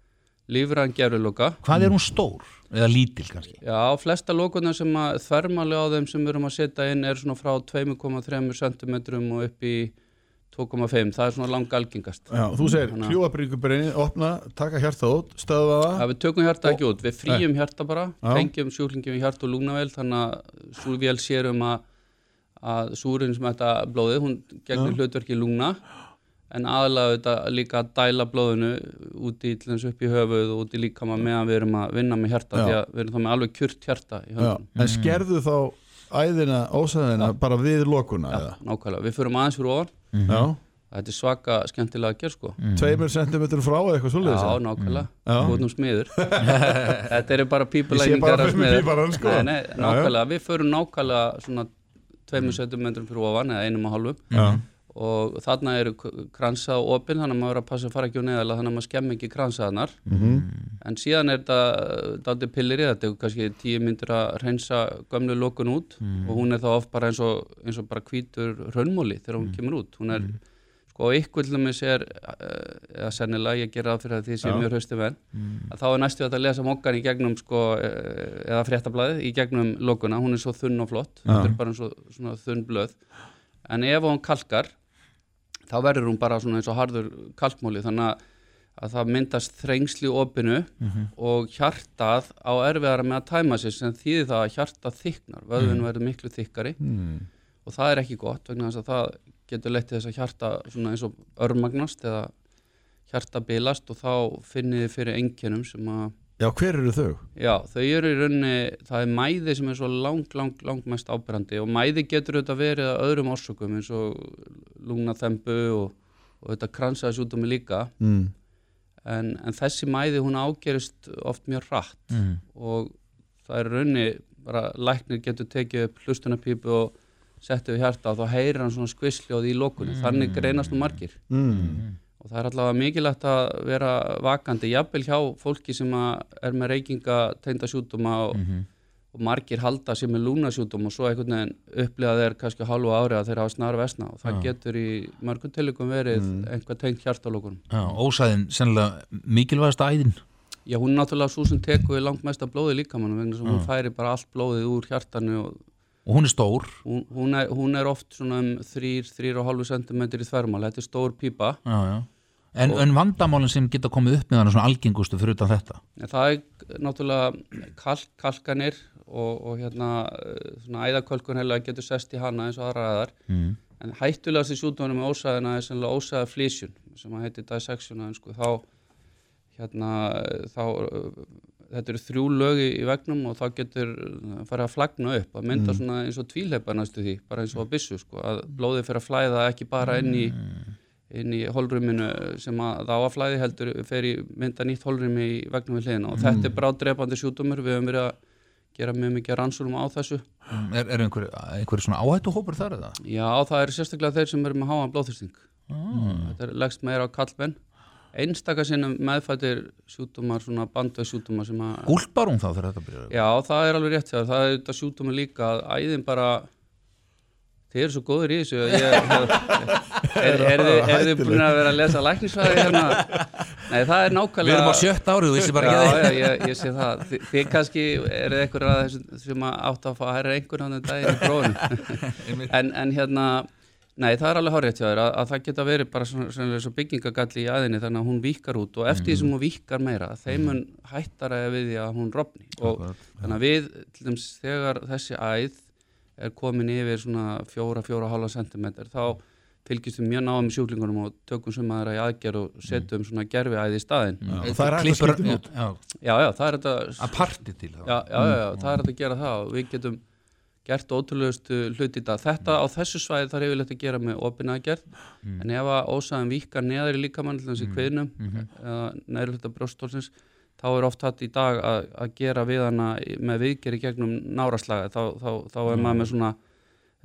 lífræðan gerfurlóka Hvað er hún stór? Eða lítil kannski? Já, flesta lókunar sem að þvermali á þeim sem við erum að setja inn er svona frá 2,3 cm og upp í 2,5, það er svona lang algengast Já, þú segir kljúabríkubreinni, opna, taka hjarta út, stöðva það. Já, við tökum hjarta ekki út, við frýjum hjarta bara, tengjum sjúklingum í hjarta og lungnavel, þannig að svo vél sér um að, að súrin sem þetta blóðið, hún gegnir hlutverki í lungna, en aðalega þetta líka að dæla blóðinu út í til þess upp í höfuð og út í líkama meðan við erum að vinna með hjarta, Já. því að við erum þá með alveg kjurt hjarta í Já, höndunum. en skerðu þá æðina, ósæðina bara við lokuna eða? Nákvæmlega, við förum aðeins fyrir ofan, Já, þetta er svaka skemmtilega að gera sko. tveimur sentimetrum frá eða eitthvað Já, eða? nákvæmlega, Já. út um smiður [LAUGHS] Þetta eru bara Ég sé pípulæningar bara mig smiður. sko. Já, já. nákvæmlega, við förum nákvæmlega svona tveimur sentimetrum fyrir ofan eða einum og hálfum Já, og þarna eru kransa og opinn þannig að maður er að passa að fara ekki á neðalega þannig að maður skemm ekki kransaðnar Mhm. en síðan er þetta pillir í þetta er kannski tíu myndir að reynsa gömlu lókun út og hún er þá oft bara eins og, eins og bara hvítur raunmóli þegar hún kemur út. Hún er, sko ykkur til dæmis er uh, eða sennilega, ég ger það fyrir að því sé Já. mjög hausti venn að þá er næstu að lesa mokkan í gegnum sko, uh, eða fréttablaðið í gegnum loguna, hún er svo þunn og flott er eins blöð. En ef hún kalkar þá verður hún bara svona eins og harður kalkmóli þannig að, að það myndast þrengsli opinu og hjartað á erfiðara með að tæma sér sem þýðir það að hjartað þyknar vöðvun verður miklu þykkari mm. og það er ekki gott vegna þess að það getur leitt til þess að hjarta svona eins og örmagnast eða hjarta bilast og þá finnið þið fyrir engjönum sem að Já, hver eru þau? Já, þau eru í rauninni, það er mæði sem er svo lang, lang, lang mest ábyrrandi og mæði getur auðvitað verið að öðrum orsökum eins og lungnaþembu og, og auðvitað kransaði sjúdómi líka Mm. en, en þessi mæði hún ágerist oft mjög hratt Mm. og það er rauninni bara læknir getur tekið upp hlustunarpípu og settið við hjarta og þá heyrir hann svona skvisljóð í lókunni, þannig greinast nú margir Mm. Og það er allavega mikilvægt að vera vakandi, jafnvel hjá fólki sem að er með reykinga teinda sjúdóma og, og margir halda sem er lúnasjúdóm og svo einhvern veginn upplifa þeir kannski hálfu ári að þeir hafa snar vesna og það getur í mörgum tilökum verið einhver tengt hjartalókunum. Já, ósæðin, sennilega mikilvægast æðin. Já, hún er náttúrulega svo sem tekur langt mesta blóði líkamann vegna sem hún færi bara allt blóðið úr hjartanu og og hún er stór. Hún, hún, er, hún er oft svona um 3-3,5 cm í þvermál, þetta er stór pípa. Já, já. En, en vandamálin sem geta komið upp með hana svona algengustu fyrir utan þetta? En það er náttúrulega kalk, kalkanir og, og hérna eh, svona æðakölkun heila getur sest í hana eins og aðra aðar mm. en hættulegast í sjúdónum með ósæðina er sennilega ósæða flísjun sem að heiti dissection á ensku þá hérna þá eh, þetta eru þrjú lög í, vegnum og þá getur eh, farið að flagna upp að mynda svona eins og tvíleipa næstu því bara eins og að byssu sko að blóðið fyrir að flæða ekki bara inn í inn í holruminu sem að það á að flæði heldur fer í mynda nýtt holrumi í vegnum við hliðina. Og þetta er bráðdrepandi sjúdómur við höfum verið að gera mjög mikið rannsóknum á þessu. Er, er einhver, einhver svona áhættuhópur þar eða? Já, það eru sérstaklega þeir sem eru með háan blóðþyrsting þetta er leggst meira á kallmenn einstaka sinnum meðfættir sjúdómar, svona sem að Gúlpar hún þá þegar þetta byrjar? Já, það er alveg rétt þér. það er þetta sjúdómar líka að æðin bara þið eru svo góður í þessu ég, er, er, er, þið búin að vera að lesa læknisfæði hérna? Nei, það er nákvæmlega Við erum á sjötta árið, þú vissi bara já, ekki já, ég, ég sé það. Þi, þið kannski eru eitthvað að þessum sem að átt að fá að hæra einhvern annan daginn í prófunu [LAUGHS] en, en hérna nei það er alveg horrið hjá þér að, að það geta verið bara svona, svona, svona byggingagalli í aðinni þannig að hún víkar út og eftir því sem hún víkar meira þeim mun hættara við því að hún rofni. Og þannig að við til dæmis þegar þessi æð er komin yfir svona fjóra, fjóra hálfa sentimeter þá fylgjast við mjög náðum í sjúklingunum og tökum sem aðra í aðgerð og setjum svona gerfi æði í staðinn. Já, og það er hægt að skipta út. Já, já, já, það er þetta að parti til þá já, já, já, já, það er hægt að gera það og við getum gert ótrúlegustu hluti í dag. Þetta á þessu svæði þarf yfirleitt að gera með opina aðgerð en ef að ósaðan víkar neðar í líkamann til þessi kviðnum eða neður hluta brjóstólsins þá er oft hatt í dag að, að gera við hana með viðgeri gegnum náraslaga þá, þá, þá er maður með svona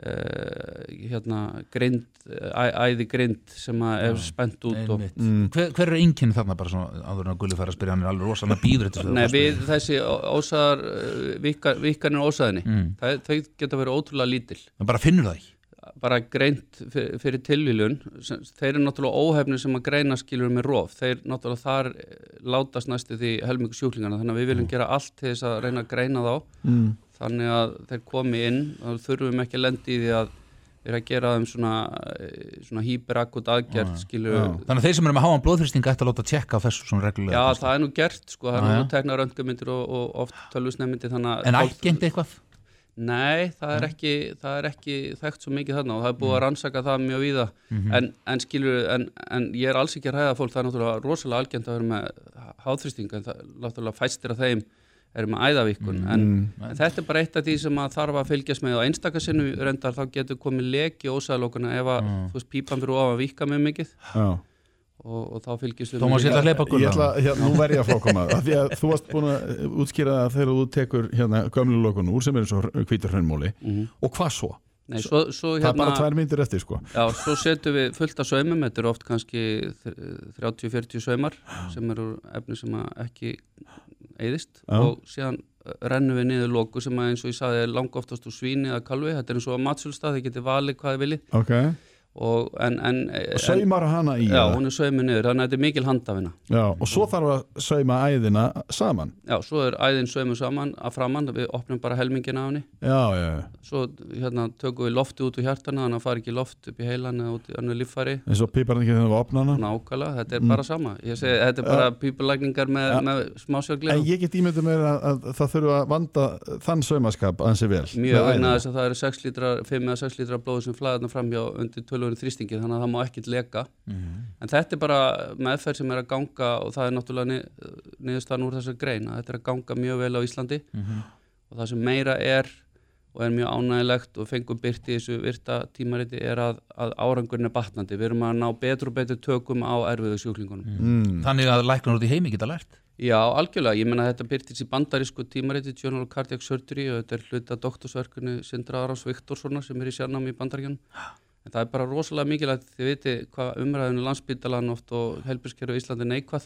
uh, hérna grind, æ, æði grind sem að er spennt út og Einmitt. hver, hver er einnkinn þarna bara svona áður en að Gulli fara að spyrja hann er alveg rosalega býður Nei, við þessi ósaðar vikar, vikarnir ósaðinni. Mm. það, þau geta verið ótrúlega lítil. En bara finnur það ekki bara greint fyrir, fyrir tilvílun þeir eru náttúrulega óhefni sem að greina skilur með rof, þeir náttúrulega þar eh, látast næstu því helmingu sjúklingarna þannig að við viljum gera allt til þess að reyna að greina þá. Mm. þannig að þeir komi inn þá þurfum ekki að lendi í því að við erum að gera þeim svona, eh, svona hýperakut aðgerð skilur. Já. þannig að þeir sem eru með háan blóðþrýsting ætti að láta tjekka þessu svona reglulega Já, það er nú gert, sko, það er nú tekna röntgamyndir og, og oft tölvusnefmyndir en algengt eitthvað Nei, það er, ekki, það er ekki þekkt svo mikið þarna og það er búið að rannsaka það mjög víða. En, en skilur, en, en ég er alls ekki að ræða fólk, það er náttúrulega rosalega algjönd að vera með háþrýsting en það er náttúrulega fæstir af þeim eru með æðavíkun en, en þetta er bara eitt af því sem að þarf að fylgjast með og einstakasinu reyndar þá getur komið leki ósæðalókuna ef að þú veist pípan fyrir ofan víka mjög mikið. Já. Og, og þá fylgjast við Tómas, ég ætla að Gulla ætla, hérna, nú verð ég að fá að koma. Að því að þú varst búin að útskýra það þegar þú tekur hérna gömlu lokun úr sem er eins og hvítur hrönnmóli Mhm. og hvað svo? Nei, svo, svo, Það er bara hérna, tvær myndir eftir sko. Já, svo setjum við fullt af saumum, þetta eru oft kannski þ- 30-40 saumar sem eru efni sem að ekki eyðist. Já. og síðan uh, rennum við niður loku sem að eins og ég sagði er langoftast úr svíni eða kalvi, þetta er eins og að matsölstað, þið getið valið hvað þið viljið. Ok, og en, en, og saumar hana í já, hún er saumið niður þannig að þetta er mikil handafina já, og svo þarf að sauma æðina saman. Já, svo er æðin saumið saman að framann, við opnum bara helmingin af henni. Já, já, já. svo hérna tökum við lofti út úr hjartana þannig að fari ekki loft upp í heilan eða út í annu líffæri. Eins og píparinn ekki þegar það var opnana nákvæmlega, þetta er bara sama. Segi, þetta er bara pípulækningar með, Ja. með en smásjárgleru ég get ímyndið mér að, að það þurfa að vanda þann saumaskap ansi vel mjög vegna þess að það eru 6 lítrar 5 eða 6 lítrar blóð sem flæðarna framhjá undir tölvörin þrýstingi þannig að það má ekkit leka en þetta er bara meðferð sem er að ganga og það er náttúrulega nið, niðurstaðan úr þessar grein að þetta er að ganga mjög vel á Íslandi og það sem meira er og er mjög ánægilegt og fengum byrt í þessu virta tímariti er að, að árangurinn er batnandi. Við erum að ná betur og betur tökum á erfiðu sjúklingunum. mm. Þannig að læknar út í heimi geta lært Já, algjörlega. Ég menna að þetta byrtist í bandarísku tímariti Journal of Cardiac Surgery og þetta er hluta doktorsverkunni Sindra Arás Viktorssona sem er í sérnámi í bandaríkjanum. En það er bara rosalega mikilvægt þið viti hvað umræðinu landsbytalan oft og helbilskerfi í Íslandi neikvað.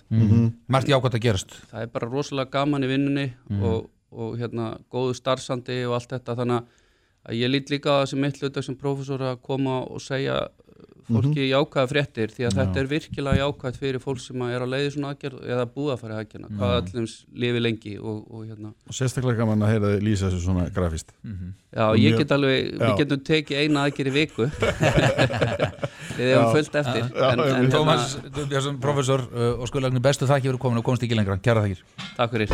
Margt jákvæmt að gerast. Það er bara rosalega gaman í vinnunni og, og hérna góðu starfsandi og allt þetta. Þannig að ég lít líka sem mitt hlutverk sem prófessor að koma og segja fólki jákvæða fréttir því að þetta er virkilega jákvæðt fyrir fólk sem er á leiði svona aðgerð eða fara í aðgerðna hvað öllum lifi lengi og, og hérna. Og sérstaklega gaman að heyra þið lýsa þessu svona grafist já Og ég mjög- get alveg, Já. við getum tekið eina aðgerð í viku. [LAUGHS] Við hefum fullt eftir. Já, en, já, en Tómas hérna, Guðbjörnsson, professor uh, og skurðlæknir bestu þakki fyrir komin og komst ekki lengra. Kæra þakkir. Takk fyrir.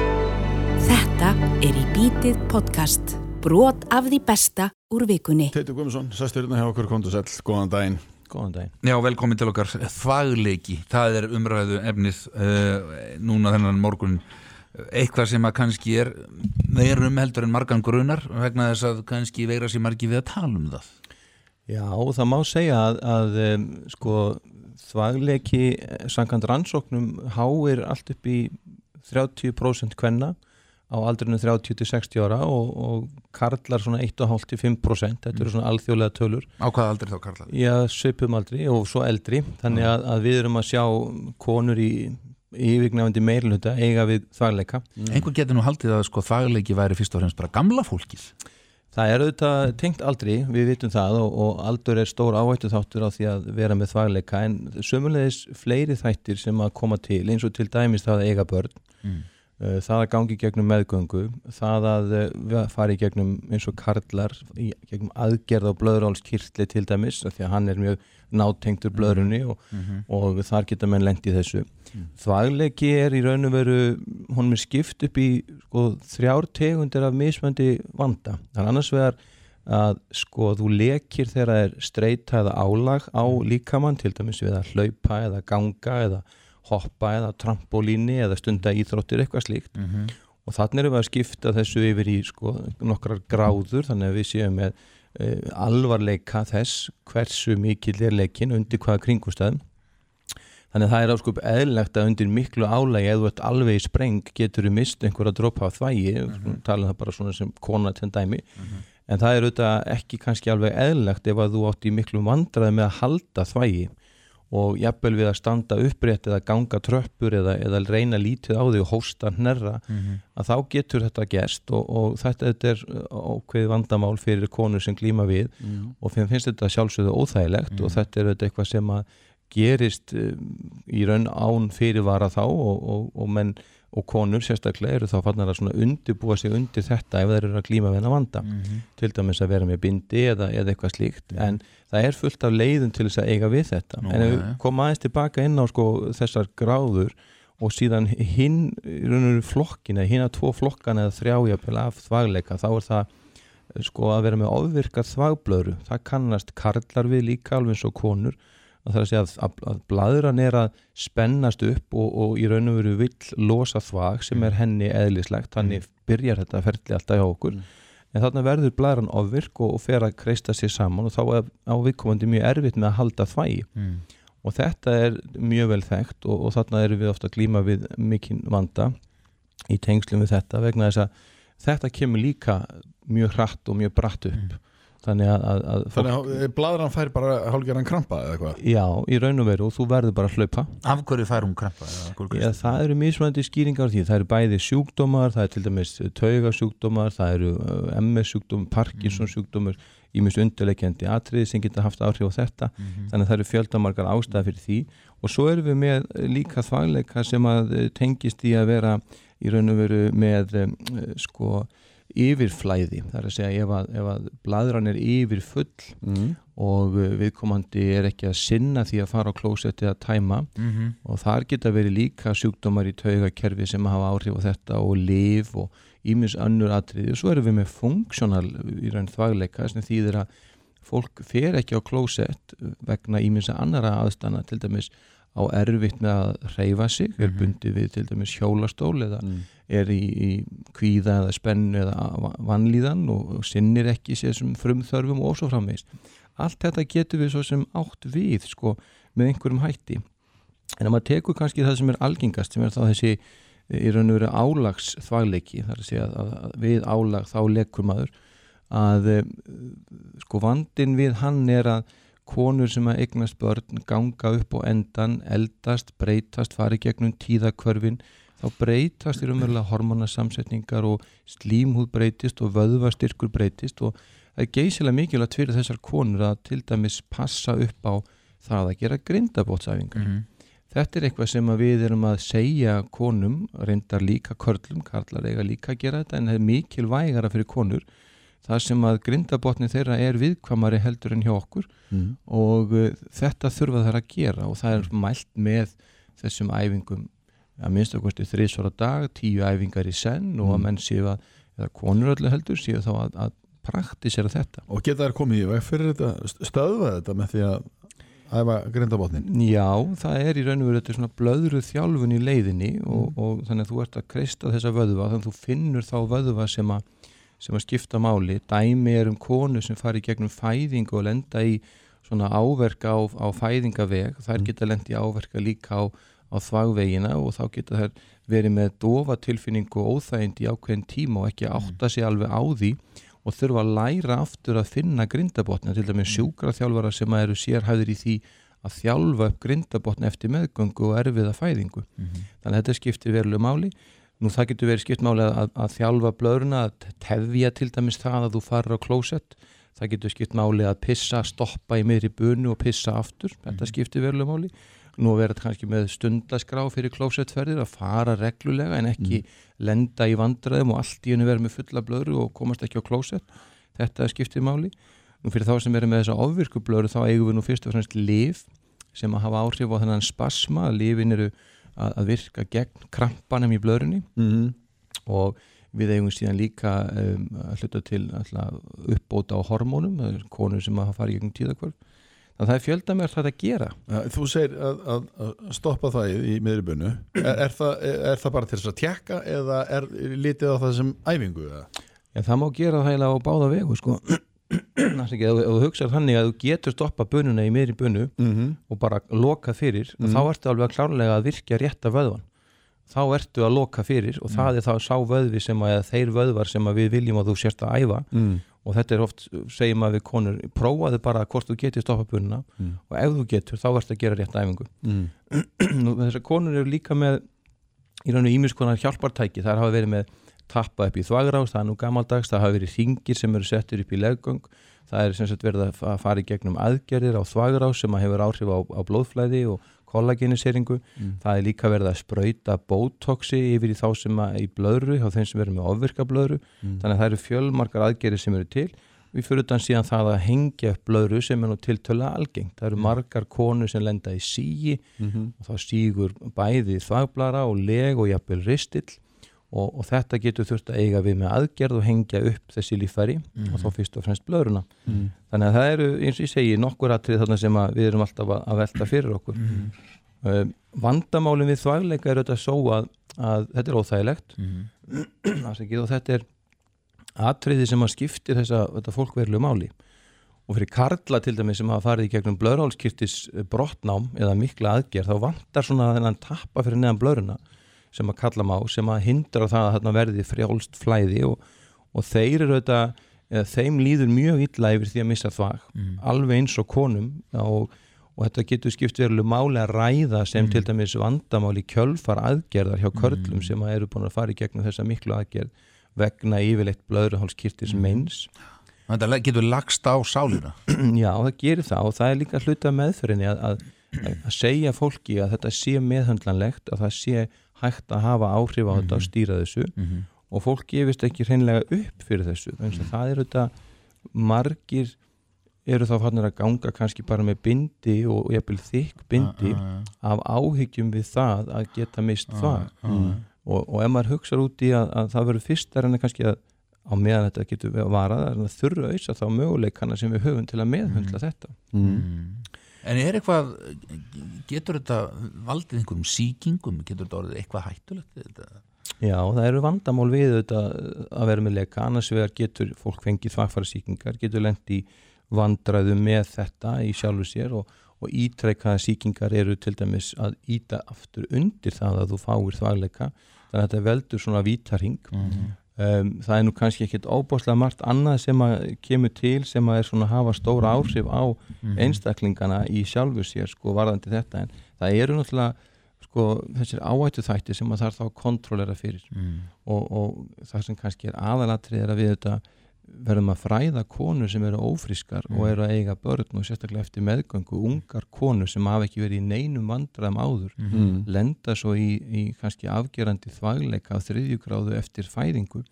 Þetta er í bítið podcast. Brot af því besta úr vikunni. Teitur Guðmundsson, sæsturinn hjá okkur kontu sæll, góðan daginn Góðan daginn. Já, velkomin til okkar. Þagleiki, það er umræðu efnið uh, núna þennan morgun. Eitthvað sem að kannski er meirum heldur en margan grunar vegna þess að kannski veira sér margi við að tala um það. Já, það má segja að, að um, sko, þvagleki samkvæmt rannsóknum háir allt upp í 30% kvenna á aldrinu 30-60 ára og, og karlar svona 1,5-5% þetta eru svona alþjóðlega tölur. Á hvað aldrei þá Karla? Já, svipum aldri og svo eldri. Þannig að, að við erum að sjá konur í yfirgnafandi meirluta eiga við þvagleika Einhver getur nú haldið að sko þagleiki væri fyrst og fremst bara gamla fólkið. Það er auðvitað tengt aldri, við vitum það og, og aldur er stór áhættu þáttur á því að vera með þvagleika en sömulegis fleiri þættir sem að koma til eins og til dæmis það að eiga börn. Mm. Uh, það að gangi gegnum meðgöngu það að fara í gegnum eins og karlar í gegnum aðgerð á blöðrálskirtli til dæmis því að hann er mjög nátengtur blöðrunni og, og þar geta menn lengt í þessu. Þvaglegi er í raun og veru honum er skipt upp í sko, þrjár tegundir af mismöndi vanda. Er annars vegar að sko þú lekir þegar það er streyta eða álag á líkamann til dæmis við að hlaupa eða ganga eða hoppa eða trampolíni eða stunda íþróttir eitthvað slíkt. Og þannig erum við að skipta þessu yfir í sko nokkrar gráður þannig að við séum með uh, alvarleika þess hversu mikill er leikin undir hvaða kringustæðum þannig að það er áskup eðlilegt að undir miklu álægi eða ert alveg í spreng getur þú mist einhverja dropa af þvægi mm -hmm. tala um það bara svona sem kona til dæmi en það er auðvitað ekki kannski alveg eðlilegt ef að þú átt í miklu vandraði með að halda þvægi og jafnvel við að standa upprétt eða ganga tröppur eða, eða reyna lítið á því og hósta hnerra að þá getur þetta gerst og, og þetta, þetta er ákveð vandamál fyrir konur sem glíma við og fyrir finnst þetta sjálfsögðu óþægilegt og þetta er þetta eitthvað sem að gerist um, í raun án fyrirvara þá og, og, og menn og konur sérstaklega eru þá fannar að svona undirbúa sig undir þetta ef þeir eru að glíma við hennar vanda. Til dæmis að vera með bindi eða, eða eitthvað slíkt en það er fullt af leiðum til þess að eiga við þetta. Nú, en ef við ja. koma aðeins tilbaka inn á sko þessar gráður og síðan hinn flokkin eða hinn að tvo flokkan eða þrjájapel af þvagleika þá er það eh, sko að vera með ofvirkar þvagblöðru. Það kannast karlar við líka alveg eins og konur að það er að að, að, bladran er að spennast upp og, og í raun og veru vill losa þvag sem er henni eðlislegt, þannig byrjar þetta ferli alltaf hjá okkur. En þarna verður bladran ofvirk og, og fer að kreista sér saman og þá er á viðkomandi mjög erfitt með að halda þvægi Mm. og þetta er mjög vel þekkt og, og þarna erum við ofta að glíma við mikinn vanda í tengslum við þetta vegna þess að þetta kemur líka mjög hratt og mjög bratt upp þannig að, að, að fólk, Þannig að bladran fær bara hálfgerðan krampa eða eitthvað? Já, í raun og veru og þú verður bara að hlaupa. Af hverju fær hún krampa? Já, það eru mismunandi skýringar því, það eru bæði sjúkdómar, það er til dæmis taugasjúkdómar, það eru uh, MS sjúkdómar, Parkinson sjúkdómar, ímest undirleikjandi atriði sem geta haft áhrif á þetta, þannig að það eru fjöldamargar ástæða fyrir því. Og svo erum við með líka þvægleika sem að tengist í að vera í raun og veru með sko yfirflæði, það er að segja ef að, ef að bladran er yfir full mm. og uh, viðkomandi er ekki að sinna því að fara á klósetti að tæma Mhm. og þar geta verið líka sjúkdómar í taugakerfi sem hafa áhrif á þetta og liv og ímis önnur atriði og svo erum við með funksjónal í raun þvagleika sem þýðir að fólk fer ekki á klósett vegna ímisa annara aðstana til dæmis á erfitt með að reyfa sig, er bundið við til dæmis hjólastól eða er í, í kvíða eða spennu eða va- vanlíðan og, og sinnir ekki sér sem frumþörfum og svo framvegist. Allt þetta getur við svo sem átt við sko með einhverjum hætti. En ef maður tekur kannski það sem er algengast sem er þá þessi í raun og veru álags þvagleiki, þar að segja að, að við álag þá lekur maður að eh, sko vandin við hann er að konur sem að eignast börn ganga upp á endan, eldast, breytast, fari gegnum tíðakvörfin þá breytast í raunverulega hormonasamsetningar og slímhúð breytist og vöðvastyrkur breytist og það er geysilega mikilvægt fyrir þessar konur að til dæmis passa upp á það að gera grindabótsæfingar. Mhm. Þetta er eitthvað sem við erum að segja konum, reyndar líka körlum, karlar eiga líka að gera þetta en það er mikilvægara fyrir konur þar sem að grindabotni þeirra er viðkvamari heldur en hjá okkur Mm. og uh, þetta þurfa þær að gera og það er mælt með þessum æfingum að minnst okkur þrísvara dag, tíu æfingar í senn og að menn séu að, eða konur öllu heldur séu þá að, að praktisera þetta. Og geta þær komið í veg fyrir þetta stöðva þetta með því að æfa grindabotnin Já, það er í raun og veru þetta svona blöðruð þjálfun í leiðinni og, og þannig að þú ert að kreista þessa vöðva þannig að þú finnur þá vöðva sem að, sem að skipta máli. Dæmi er um konu sem fari gegnum fæðingu og lenda í svona áverka á, á fæðingaveg. Þær geta lendi áverka líka á, á þvagvegina og þá geta þær verið með dofa tilfinningu og óþægindi í ákveðin tíma og ekki átta sig alveg á því og þurfa að læra aftur að finna grindabotna til dæmis sjúkraþjálfara sem eru sérhæður í því að þjálfa upp grindabotna eftir meðgöngu og erfiða fæðingu. Þannig að þetta skiptir verulegu máli. Nú það getur verið skipt máli að, að þjálfa blöðruna, að tefja til dæmis það að þú farir á klósett. Það getur skipt máli að pissa, stoppa í miðri bunu og pissa aftur. Þetta skiptir verulegu máli. Nú að vera kannski með stundaskrá fyrir klósettferðir að fara reglulega en ekki lenda í vandræðum og allt í hennu vera með fulla blöðru og komast ekki á klósett. Þetta skiptir máli. Nú fyrir þá sem eru með þessa ofvirku blöðru þá eigum við nú fyrst og fremst liv sem að hafa áhrif á þennan spasma. Livin eru að, að virka gegn krampanum í blöðrunni mm. og við eigum síðan líka um, að hluta til alltaf, uppbóta á hormónum, konur sem að fara í gegnum tíðakvörf. Að það er fjöldamert þetta að gera. Þú segir að, að, að stoppa það í, bunu er, er, er það bara til þess að tjekka eða er litið á það sem æfingu? eða? En það má gera það heila á báða vegu sko. [CLEARS THROAT] Ekki, ef, ef þú hugsar þannig að þú getur stoppa bununa í miðri bunu Mm -hmm. og bara loka fyrir, Mhm. þá ertu alveg klárlega að virkja rétta vöðvan. Þá ertu að loka fyrir og það er þá sá vöðvi sem að, eða þeir vöðvar sem að við viljum að þú sérst að æfa mm. Og þetta er oft, segjum að við konur prófaðu bara hvort þú getur stoppa bununa Mm. og ef þú getur, þá ertu að gera rétta æfingu. Mm. [CLEARS THROAT] Þessar konur eru líka með í rauninu ímis konar hjálpartæki þar hafa verið með tappa upp í þvagrás það er nú gamaldags, það hafa verið ringir sem eru settir upp í leggöng það er sem sagt verið að fa- fara í gegnum aðgerðir á þvagrás sem að hefur áhrif á, á blóðflæði og kollageniseringu. Það er líka verið að sprauta botoxi yfir í þá sem að í blöðru hjá þeim sem verið með ofvirka blöðru. Þannig að það eru fjölmarkar aðgerðir sem eru til. Við fyrir utan síðan það að hengja upp blöðru sem er nú tiltöla algengt. Það eru margar konur sem lenda í sígi og þá stígur bæði þvagblara og leg og jafnvel ristill og, og þetta getur þurft að eiga við með aðgerð og hengja upp þessi líffæri og þá fyrst og fremst blöðruna. Þannig að það eru eins og ég segi nokkur atrið þarna sem að við erum alltaf að, að velta fyrir okkur. Uh, vandamálin við þvægleika er auðvitað svo að, að þetta er óþægilegt. [CLEARS THROAT] Afsakið, og þetta er atriði sem að skiptir þessa, þetta fólk verulegu máli. Og fyrir karla til dæmis sem hafa farið í gegnum blöðrálskirtis brottnám eða mikla aðgerð þá vantar svona þennan tappa fyrir neðan blöðruna sem að kalla má sem að hindra það að þarna verði frjálst flæði og, og þeir eru þetta eða þeim líður mjög illa yfir því að missa þvag Mm. alveg eins og konum og, og þetta getur skipt veruleg máli að ræða sem Mm. til dæmis vandamál í kjölfar aðgerðar hjá körlum sem að eru búin að fara í gegnum þessa miklu aðgerð vegna yfirleitt blöðruhálskirtis Mm. meins Þetta le- getur lagst á sálina [CLEARS THROAT] Já, það gerir það og það er líka hluta meðferðinni að, að, að segja fólki að þetta sé meðhöndlanlegt að það sé hægt að hafa áhrif á þetta og stýra þessu. Mhm. og fólk gefist ekki hreinlega upp fyrir þessu þannig að það eru þetta margir eru þá fannir að ganga kannski bara með bindi og jafnvel þykk bindi af áhyggjum við það að geta mist það og, og ef maður hugsar út í að, að það verður fyrst er hann kannski að á meðan þetta getur við að vara það er að þurra auðsa þá möguleikana sem við höfum til að meðhundla þetta En er eitthvað getur þetta valdið einhverjum síkingum getur þetta orðið eitthvað hættulegt þetta? Já, það eru vandamál við þetta að vera með leka, annars vegar getur fólk fengið þvagfæra síkingar, getur lent í vandræðu með þetta í sjálfu sér og, og ítrekkaða síkingar eru til dæmis að íta aftur undir það að þú fáir þvagleika. Þannig að þetta veldur svona vítarhing um, það er nú kannski ekkit óbáslega margt annað sem að kemur til sem að er svona að hafa stóra áhrif á einstaklingana í sjálfu sér sko varðandi þetta. En það eru náttúrulega sko þessir áhættu þætti sem að þarf þá að kontrollera fyrir. Og, og það sem kannski er aðalatrið er að við þetta verðum að fræða konur sem eru ófrískar og eru að eiga börn og sérstaklega eftir meðgöngu ungar konur sem hafa ekki verið í neinum vandræðum áður Mm. lenda svo í, í kannski afgerandi þvægleika á þriðjugráðu eftir fæðingu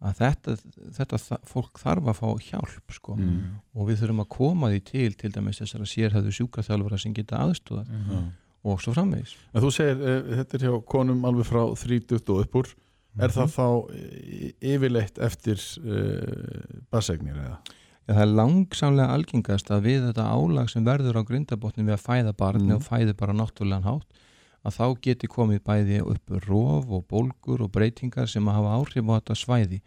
að þetta, þetta fólk þarf að fá hjálp sko. Og við þurfum að koma því til til dæmis þessara sérhæðu sjúkaþjálfara sem geta aðstóða og svo framvegis. En þú segir, uh, þetta er hjá konum alveg frá 30 og upp úr er það þá eh, yfirleitt eftir uh, basegnir eða? Já, það er langsamlega algengast að við þetta álag sem verður á grindabotnin við að fæða barni Mm. og fæði bara náttúrulegan hátt að þá geti komið bæði upp rof og bólgur og breytingar sem að hafa áhrif á þetta svæði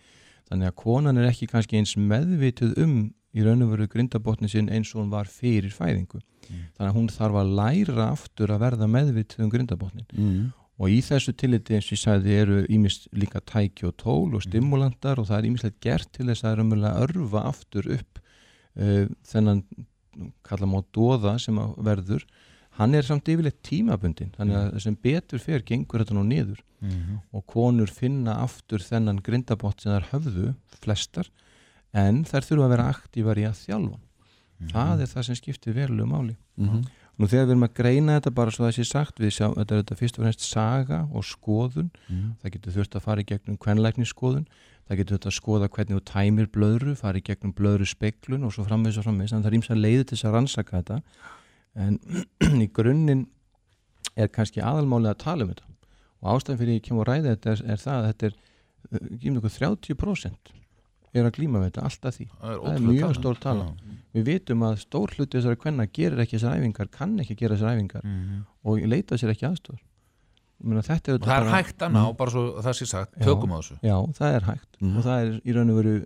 þannig að konan er ekki kannski eins meðvituð um í raun og veru grindabotnin sinn eins og hún var fyrir fæðingu þannig að hún þarf að læra aftur að verða meðvituð um grindabotnin Mm. Og í þessu tilliti eins og ég sagði eru ímist líka tæki og tól og stimulantar og það er ímislegt gert til þess að raunverulega örfa aftur upp uh, þennan kalla má dóða sem verður. Hann er samt yfirleitt tímabundin þannig að sem betur fer gengur þetta nú niður. Og konur finna aftur þennan grindabott sem þær höfðu flestar en þær þurfa að vera aktívar í að þjálfa. Það er það sem skiptir verulegu máli. Mhm. Nú þegar við erum að greina þetta bara svo það sé sagt við sjá, þetta er þetta fyrst og fremst saga og skoðun, það getur þurft að fara í gegnum kvenlæknisskoðun, það getur þurft að skoða hvernig þú tæmir blöðru, fara í gegnum blöðru speklun og svo framvegis og framvegis, þannig að það er ímsa leiði til þess að rannsaka þetta. En [CLEARS THROAT] í grunninn er kannski aðalmálið að tala um þetta. Og ástæðan fyrir ég kem og ræði þetta er, er það að þetta er, uh, gefum ykkur 30% er að glíma við þetta, alltaf því. Það er, það er mjög stór tala. Já. við vitum að stór hluti þessara kvenna gerir ekki þessar æfingar, kann ekki gera þessar æfingar Mhm. og leita sér ekki er Og það er bara- hægt að ná, bara svo það sé sagt, tökum á þessu. Já, það er hægt. Og það er í raun og veru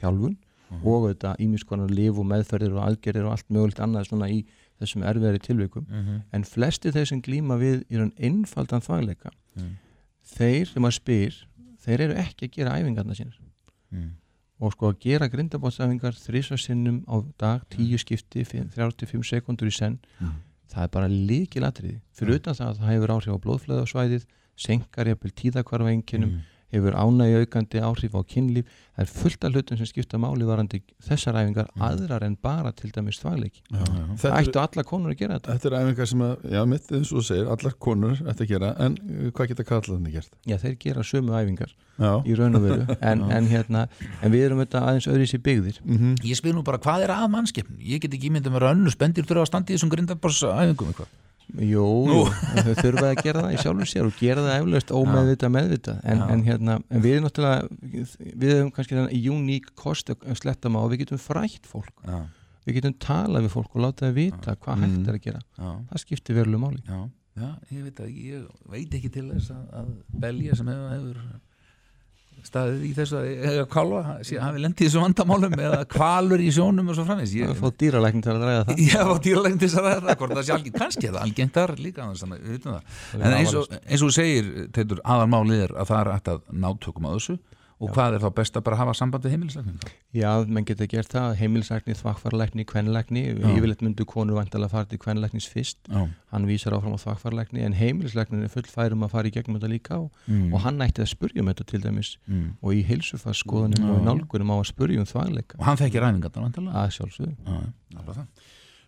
þjálfun og þetta ímiskonar lif og meðferðir og aðgerðir og allt mögulegt annað svona í þessum erfiðari tilvikum. En flesti þeir sem glíma við í raun einfaldan fagleika Mm. þeir sem að spyr þeir eru ekki að gera æfingarna sínir Mm. Og sko að gera grindabótsæfingar þrísvar sinnum á dag, tíu skipti 35 sekundur í senn það er bara líkilatriði fyrir utan það að það hefur áhrif á blóðflöðasvæðið senkar jafnvel tíðakvarfa einkinnum hefur ánægi aukandi áhrif á kynlíf. Það er fullt af hlutum sem skipta máli varandi þessar æfingar aðrar en bara til dæmis þvægleiki það Þetta, ættu alla konur að gera þetta. Þetta er æfingar sem að, já, mitt eins og þú segir, allar konur ætti að gera, en uh, hvað geta kallarnir gert? já þeir gera sömu æfingar Já, í raun og veru. [LAUGHS] En, en, hérna, en við erum þetta aðeins öðris í byggðir. Mm Ég spyr nú bara, hvað er að mannskepn? Ég get ekki ímyndið mér að önnu spendir þurfa að standa í þessum grindaborsæfingum eitthvað. Jú, þau þurfa að gera það í sjálfur sér og gera það eflaust ómeðvita meðvita en, Já. en, hérna, en við náttúrulega við hefum kannski þennan uník kost að sletta maður og við getum frætt fólk. Já, við getum talað við fólk og láta það vita hvað Mm. hægt er að gera. Já, það skiptir verulegu máli. Já, já, ég veit að ég veit ekki til þess að belja sem hefur, hefur staðið í þessu kálfa, sé- hafi lendið þessu vandamálum eða kvalur í sjónum og svo framins. Ég, að fá dýralækning til að ræða það. Já, og dýralegn til að ræða það, það sé algengt, kannski er það algengt þar líka, En eins og, eins og þú segir, Teitur, aðalmálið er að það er að nátökum á þessu og hvað er þá best að bara hafa samband við heimilisleikning? Já, menn geta gert það, heimilisækni, þvakkfarlækni, kvenlækni, yfirleitt myndu konur vantilega að fara til kvenlæknis fyrst, Já, hann vísar áfram á þvakkfarlækni en heimilislæknin er full færum að fara í gegnum þetta líka og, Mm. og hann ætti að spurja um þetta til dæmis. Mm. og í heilsufarskoðunum og í nálgunum á að spurja um þvagleika. Og hann þekki ræningarnar vantilega að. Já, það.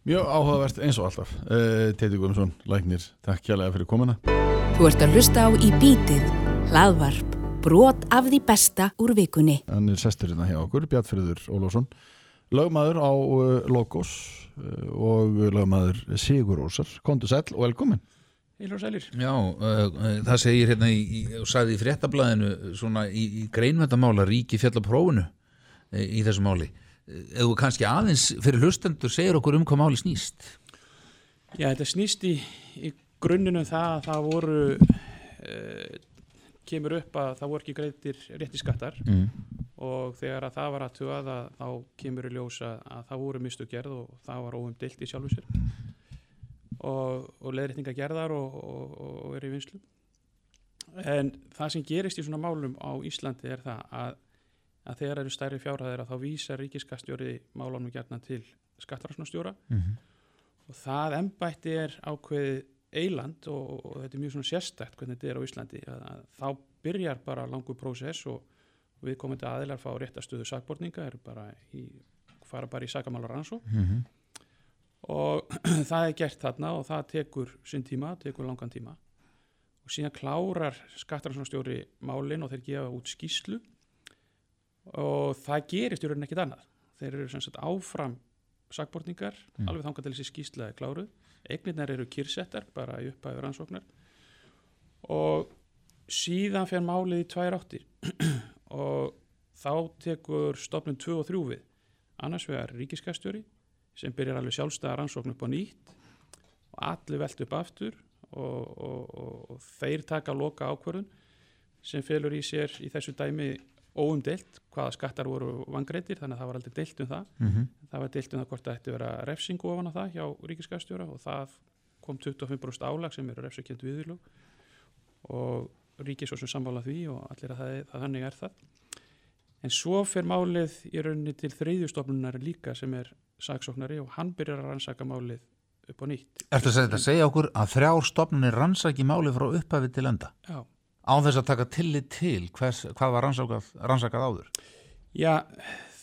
Mjög áhugavert eins og alltaf. Uh, Teiti Guðmundsson, læknir, takk kjærlega brot af því besta úr vikunni. Hann er sestur hérna hjá okkur, Bjartfriður Ólafsson lögmaður á uh, Logos uh, og lögmaður Sigur Ósar, kontu sæll og velkomin Heilur og sælir. Já, uh, uh, það segir hérna í, í, og sagði í fréttablaðinu svona í, í greinvendamála ríki fjallaprófunu í þessu máli eða kannski aðeins fyrir hlustendur segir okkur um hvað máli snýst Já, þetta snýst í, í grunninu það að það voru, uh, kemur upp að það voru ekki greitir rétti skattar mm. og þegar að það var að tuga þá kemur í ljósa að það voru mistu gerð og það var óumdilt í sjálfu sér og, og leðrétninga gerðar og, og, og er í vinslu. En það sem gerist í svona málum á Íslandi er það að, að þegar eru stærri fjárhæðir að þá vísar ríkiskastjóri málunum gerna til skattararsnastjóra Mhm. og það embætti er ákveðið eiland og, og þetta er mjög svona sérstætt hvernig þetta er á Íslandi að, að þá byrjar bara langur prósess og, við komum til aðilar fá réttastöðu sakborninga, eru bara í, fara bara í sakamálar rannsó Mhm. og [CLEARS THROAT] það er gert þarna og það tekur sinn tíma, tekur langan tíma. Og síðan klárar skattaransstjóri málin og þeir gefa út skýslu og það gerist í rauninni ekkit annað. Þeir eru sem sagt áfram sakborningar, alveg þangað til þessi skýsla er kláruð, eignirnar eru kyrsettar bara í upphæður rannsóknar. Og síðan fer málið í tvær áttir. [CLEARS THROAT] Og þá tekur stofnun 2 og 3 við. Annars vegar ríkiskastjóri sem byrjar alveg sjálfstæða rannsókn upp á nýtt. Og allir velt upp aftur og, og, og, og þeir taka loka ákvörðun sem felur í sér í þessu dæmi óumdeilt hvaða skattar voru vangreitir þannig að það var aldrei deilt um það. Mhm. það var deilt um það hvort það ætti að vera refsingu ofan á það hjá ríkiskastjóra og það kom 25% álag sem eru refsakjönd viðurlug og ríkis og sem sammála því og allir að það, það þannig er það. En svo fer málið í rauninni til þriðjustofnunar líka sem er saksóknari og hann byrjar að rannsaka málið upp á nýtt. Ertu að segja þetta að segja okkur að þrjár stofnunir rannsaki máli frá upphafi til enda? Já, á þess að taka tillit til hvers, hvað var rannsakað, rannsakað áður? Já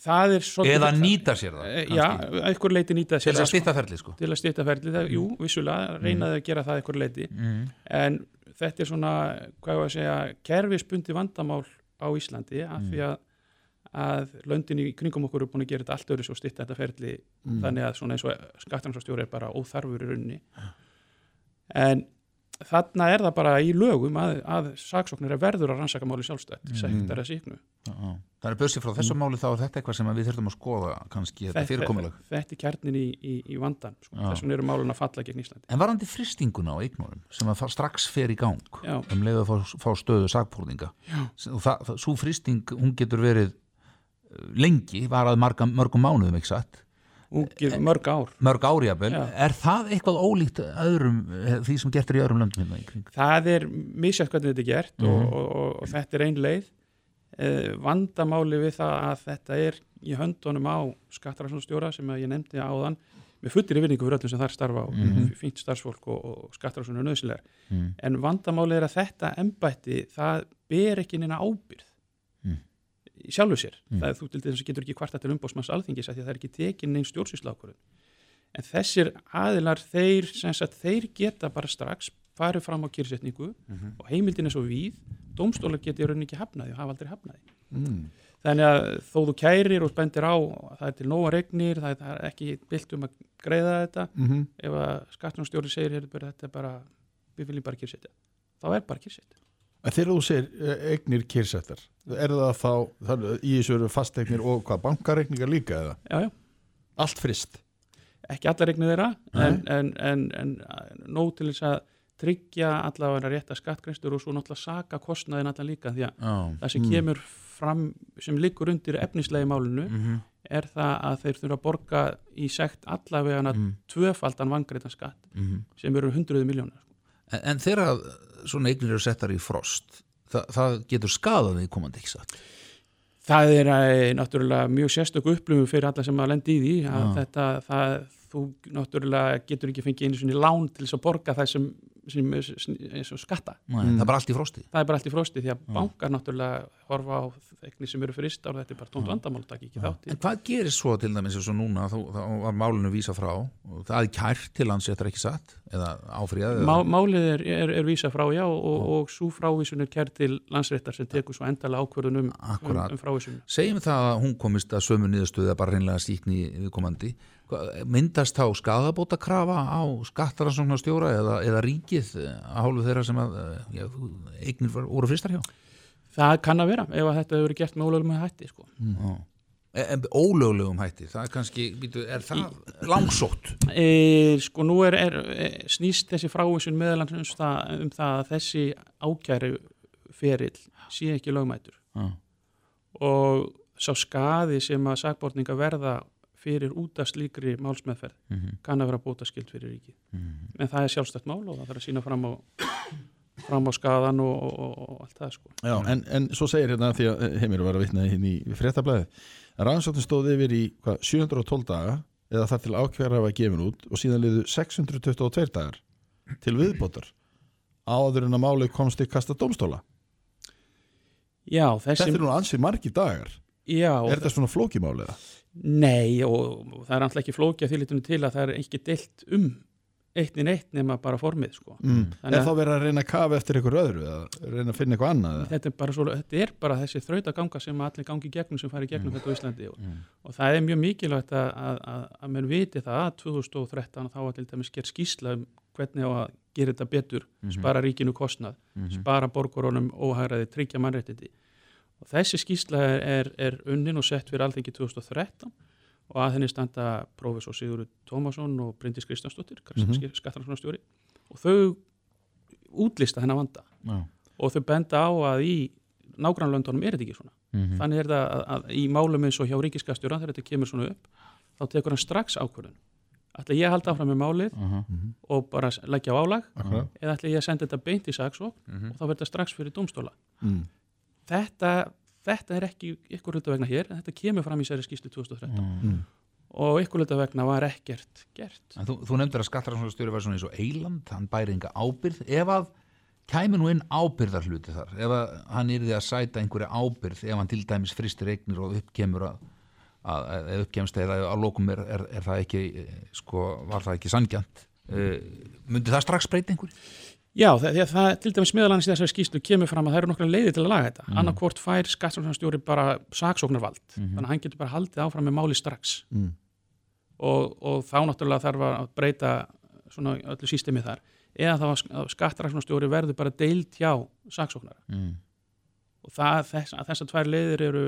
það er svolítið eða nýta sér það Eh, Já, einhver leiti nýta til sér þess að það, sko. stýta ferli sko. Til að stýta ferli, það, jú, vissulega reynaði að gera það einhver leiti mm. en þetta er svona, hvað ég að segja kerfisbundi vandamál á Íslandi af því að, að löndin í kringum okkur er búin að gera þetta allt öðru svo stýtta þetta ferli þannig að svona eins og skattrannsstjóri er bara óþarfur í runni en þarna er það bara í lögum að, að saksóknir er verður að rannsaka máli sjálfstætt, sektar að síknu Það er börsið frá þessu máli þá er þetta eitthvað sem við þurfum að skoða kannski þetta fyrirkomulag. þetta er kjarnin í, í, í vandan sko. Já. þess vegna eru málun að falla gegn Íslandi. En varandi fristinguna á eignunum sem að strax fer í gang Já. um leið að fá, fá stöðu það, svo fristing hún getur verið eh, lengi, varað marga, mörgum mánuðum ekki satt, ungir mörg ár mörg áriabel Já. er það eitthvað ólíkt öðrum eh, því sem gert er í öðrum löndum hérna kring? það er misjætt hvernig þetta er gert Mhm. og, og, og, og þetta er ein leið eh, vandamáli við það að þetta er í höndunum á skattararsonstjóra sem ég nefndi áðan með fullir yfirningu fyrir öllum sem þar starfa og Mhm. fínt starfsfólk og, og skattararsonu er nöðsilegar Mm. en vandamáli er að þetta embætti það ber ekki neina ábyrð Mm. Sjálfu sér. Mm. það er þú til þess að getur ekki kvarta til umbósmanns alþingis af því að það er ekki tekin neinn stjórnsýslákurinn en þessir aðilar þeir, sagt, þeir geta bara strax farið fram á kyrsetningu og heimildin er svo víð dómstólar geti í rauninni ekki hafnaði og hafa aldrei hafnaði mm. þannig að þó þú kærir og bendir á að það er til nóga regnir, það er, ekki bilt um að greiða þetta. Mm ef að skattunarstjóri segir "Heyrðu, bara, þetta er bara, við viljum bara kyrsetja þá er bara kyrsetja En þegar þú segir eh, eignir kyrsettar er það þá, það, í þessu eru fasteignir og hvað, bankareikningar líka eða? já, já, Allt frist ekki alla regnir þeirra en, en, en, en nóg til þess að tryggja allavega rétta skattgreistur og svo náttúrulega saka kostnaðin allan líka því að Já. það sem Mm. kemur fram sem liggur undir efnislegi málinu Mm er það að þeir þurfa að borga í sekt allavega Mm. tvöfaldan vangreitan skatt -hmm. sem eru hundruði miljónar En, en þegar svona eignir eru settar í frost það, það getur skadað við komandi ekki satt? Það er eh, náttúrulega mjög sérstök upplifum fyrir alla sem að lendi í því að Já. þetta, það, þú náttúrulega getur ekki fengið einu svona lán til þess að borga það sem, sem og skatta. Nei, það er bara allt í frosti. Það er bara allt í frosti því að bankar náttúrulega horfa á eignir sem eru frist og þetta er bara tónt vandamál takk ekki þátt En hvað gerir svo til dæmis eins og núna? Þá, var málinu vísa frá. Það er kært til hans, þetta er ekki satt eða áfríðað eða- Má, Málið er, er, er vísa frá já og, og svo frávísun er kært til landsréttar sem tekur svo endala ákvörðun um, um, um frávísun. Segjum það að hún komist að sömu niðurstöðu eða bara reynlega stíkni viðkomandi. Myndast þá skadabóta krafa á skattaransóknarstjóra eða, eða ríkið að hálfu þeirra sem að eh, já, eignir voru fristar hjá? Það kann að vera ef að þetta hefur verið gert með ólögum með hætti sko. mm. En ólöglegum hætti það er kannski, býtu, er það langsótt e, sko nú er, er, er snýst þessi frávísun meðalans um það, að þessi ákæri ferill sé ekki lögmætur Já. og sá skaði sem að sakbortninga verða fyrir út af slíkri málsmeðferð Mhm. kann að vera bótaskild fyrir ríkið Mhm. en það er sjálfstætt mál og það þarf að sína fram á fram á skaðan og, og, og, allt það sko Já, en, en svo segir hérna því að heimir var að vitna hérna í fréttablaði að rannsóknin stóð yfir í hvað, 712 daga eða þar til ákveðar hafa gefin út og síðan liðu 622 dagar til viðbótar áður en að málið komst í kasta dómstóla Já, þessi Þetta er nú ansið margir dagar já, Er þetta svona flókimálið? Nei, og, það er alltaf ekki flókja því litunum til að það er ekki deilt um eittnin eitt nema bara formið sko. Mm. Er að- þá verið að reyna að kafa eftir einhver öðru eða reyna að finna eitthvað annað? eða? þetta er bara, svo, þetta er bara þessi þrautaganga sem allir gangi gegnum sem fari í Mm. gegnum þetta á Íslandi og, og það er mjög mikilvægt að, að, að, að menn viti það að 2013 þá var til dæmis gerð skýsla um hvernig á að gera þetta betur spara ríkinu kostnað, spara borgarunum óhægraði, tryggja mannréttindi og þessi skýsla er, er, er unnin og sett fyrir alþengi 2013 og að henni standa prófessor Sigurður Tómasson og Bryndis Kristjánsdóttir mm. -hmm. skattrannsóknarstjóri og þau útlista hennar vanda Já. og þau benda á að í nágrannlöndunum er þetta ekki svona Mhm. þannig er það að, að í málum eins og hjá ríkiskastjóra þegar þetta kemur svona upp þá tekur hann strax ákvörðun ætla ég að halda áfram með málið Mhm. og bara leggja á álag Akkurat. eða ætla ég að senda þetta beint í saksók Mhm. og þá verður þetta strax fyrir dómstóla Mm. þetta, þetta er ekki ykkur hluta vegna hér en þetta kemur fram í sér skýslu 2013 Mm. og ykkur hluta vegna var ekkert gert En þú, þú nefndir að skattaransóknarstjóri var svona eins og eiland, hann bæri enga ábyrð ef að kæmi nú inn ábyrðar hluti þar, ef að hann yrði að sæta einhverja ábyrð, ef hann til dæmis fristir eignir og uppkemur að, að, að ef uppkemst eða að lokum er, er, er það ekki, eh, sko, var það ekki sangjant uh, myndi það strax breyta einhverju? Já, það, það til dæmis meðalans í þessari skýslu kemur fram að það eru nokkra leiði til að laga þetta. Mm. Annarkvort fær skattsóknarstjóri bara saksóknarvald, þannig að hann getur bara haldið áfram með máli strax. Mm. Og, og þá náttúrulega þarf að breyta svona öllu sístemið þar. Eða þá að skattræksóknarstjóri verður bara deilt hjá saksóknara. Mm. Og það, þess, þessar tvær leiðir eru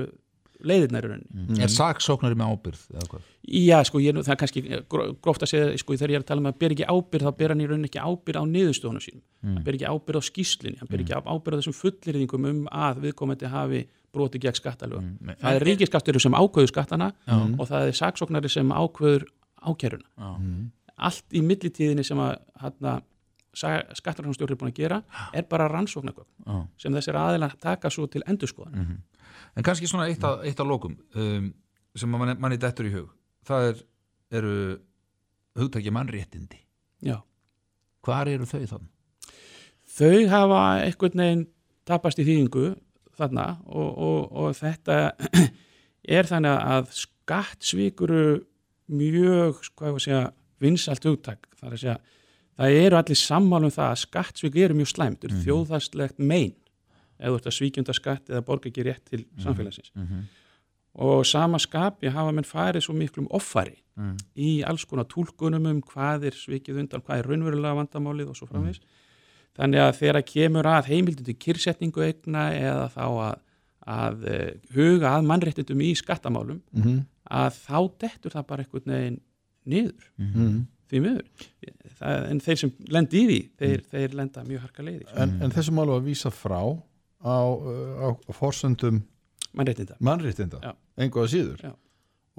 leiðirnar í rauninni. Mm. Er saksóknari með ábyrð? eða hvað? Já, sko, ég, er nú- það er kannski gro- gróft að segja, sko, þegar ég er að tala um að ber ekki ábyrð, þá ber hann í rauninni ekki ábyrð á niðurstöðunum sínum. Hann ber ekki ábyrð á skýslinni, hann ber ekki ábyrð á þessum fullirðingum um að viðkomandi hafi broti gegn skattalögum. Mm. Það er ríkiskattur sem ákveður skattana og það er saksóknari sem ákveður ákæruna. Já. Allt í millitíðinni sem að hana, skattarhansstjóri er búin að gera er bara rannsóknargögn sem þessir aðeina taka svo til endurskoðan. En kannski svona eitt að, eitt að lokum um, sem manni, manni dettur í hug. Það er, eru hugtækja mannréttindi. Já. Hvar eru þau þann? þau hafa einhvern veginn tapast í þýðingu þarna og, og, og þetta [CLEARS THROAT] er þannig að skattsvíkuru mjög, hvað ég að segja, vinsalt hugtak, það er að segja það eru allir sammálum það að skattsvík eru mjög slæmt, eru þjóðhastlegt mein eða þú ert að svíkjunda skatt eða borga ekki rétt til samfélagsins og sama skapi hafa menn farið svo miklum offari Mm. í alls konar túlkunum um hvað er svikið undan, hvað er raunverulega vandamálið og svo framvegis. Þannig að þegar kemur að heimildum til kyrsetningu eigna eða þá að, að eh, huga að mannréttindum í skattamálum Mhm. að þá dettur það bara einhvern veginn niður Mhm. því miður. Það, en þeir sem lendi í því, þeir, þeir lenda mjög harka leiði. en, en þessu málu að vísa frá á, á forsöndum Mannréttinda. að síður Já.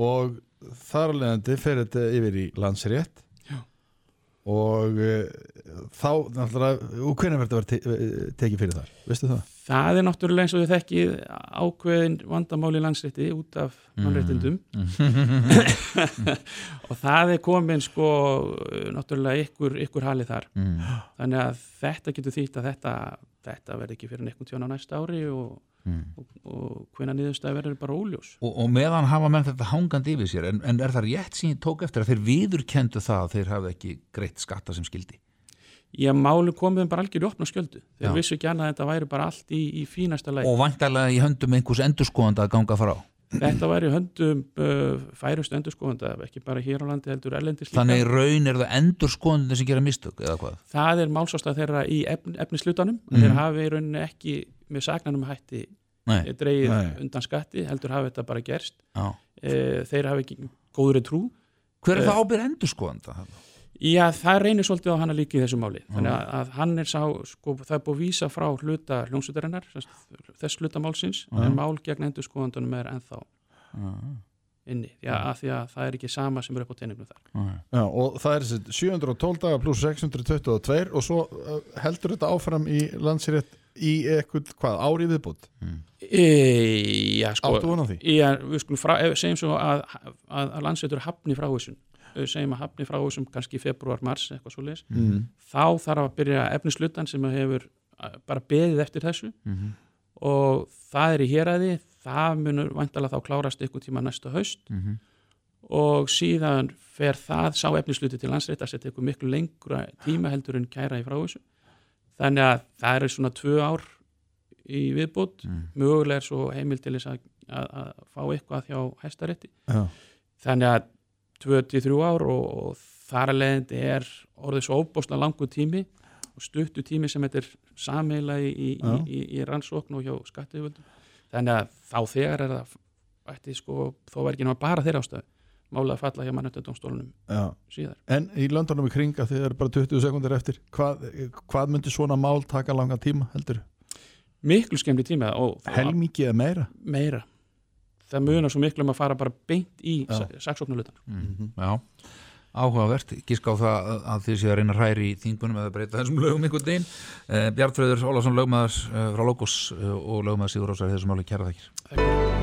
og þar alvegandi fer þetta yfir í landsrétt. Og uh, þá náttúrulega, og hvernig verður þetta að vera eh, tekið fyrir þar, veistu það? Það er náttúrulega eins og þið þekkið ákveðin vandamáli landsrétti út af mannréttindum. [LAUGHS] Og það er komin sko náttúrulega ykkur, ykkur halið þar. Mm. þannig að þetta getur þýtt að þetta, þetta verði ekki fyrir nekkun tjón á næsta ári og, Mm. og, og hvenna niðurstæði verður bara óljós Og, og meðan hafa menn þetta hangandi yfir sér en, en er það rétt sem ég tók eftir að þeir viðurkendu það að þeir hafi ekki greitt skatta sem skildi Já, málu komið bara algjörðu opna skjöldu þeir Já. vissu ekki annað að þetta væri bara allt í, í fínasta leik og vantarlega í höndum einhvers endurskoðanda að ganga frá Þetta væri í höndum uh, færustu endurskoðanda ekki bara hér á landi heldur erlendis líka þannig raun er það endurskoðandi sem gera mistök eða hvað Það er málsástað þeirra í efn, efnislutanum Mhm. þeir hafi í rauninni ekki með sagnanum hætti Nei, dreigið Nei. undan skatti heldur hafi þetta bara gerst já. e, þeir hafi ekki góðri trú hver er Eh, það ábyrð endurskoðanda? Já, það reynir svolítið á hana líka í þessu máli. Þannig að, að hann er sá, sko, það er búið að vísa frá hluta hljómsveitarinnar þess hluta málsins en mál gegn endurskoðandunum er ennþá inni, já, af því að það er ekki sama sem er upp á teiningnum þar. Já, og það er þessi 712 daga pluss 622 og svo uh, heldur þetta áfram í landsrétt í eitthvað, hvað, árið viðbútt e, Já, sko Áttu von á því? Já, við skulum frá, ef- segjum svo að, að, að landsveitur hafni frá þessum segjum að hafni frá þessum kannski februar, mars eitthvað svo leis, mm. þá þarf að byrja efnislutan sem hefur bara beðið eftir þessu Mhm. og það er í héræði það munur vantalega þá klárast ykkur tíma næsta haust Mhm. og síðan fer það sá efnisluti til landsrétt að setja ykkur miklu lengra tíma heldur en kæra í frá þessu þannig að það eru svona tvö ár í viðbútt Mm. mögulega er svo heimil til þess að, að, að fá eitthvað hjá hæstarétti Já, þannig að 23 ár og, og þar að leiðandi er orðið svo óbóstna langu tími og stuttu tími sem þetta er sameila í, í, í, í rannsókn og hjá skattiðvöldum þannig að þá þegar er það ætti sko, þó var ekki náttúrulega bara þeirra ástöðu mála að falla hjá mannöttadómstólunum já. síðar. En í löndunum í kring að þið eru bara 20 sekundir eftir hvað, hvað myndi svona mál taka langan tíma heldur? Miklu skemmli tíma Helmikið meira? meira það munar svo miklu um að fara bara beint í Já. saksóknulutan Mm. Já, áhugavert. Gíska á það að- að þið séu að reyna hræri í þingunum eða breyta þessum lögum einhvern veginn. Eh, Bjartfröður Ólafsson lögmaður eh, frá Logos eh, og lögmaður Sigur Rósar þessum máli. Kæra þakkir.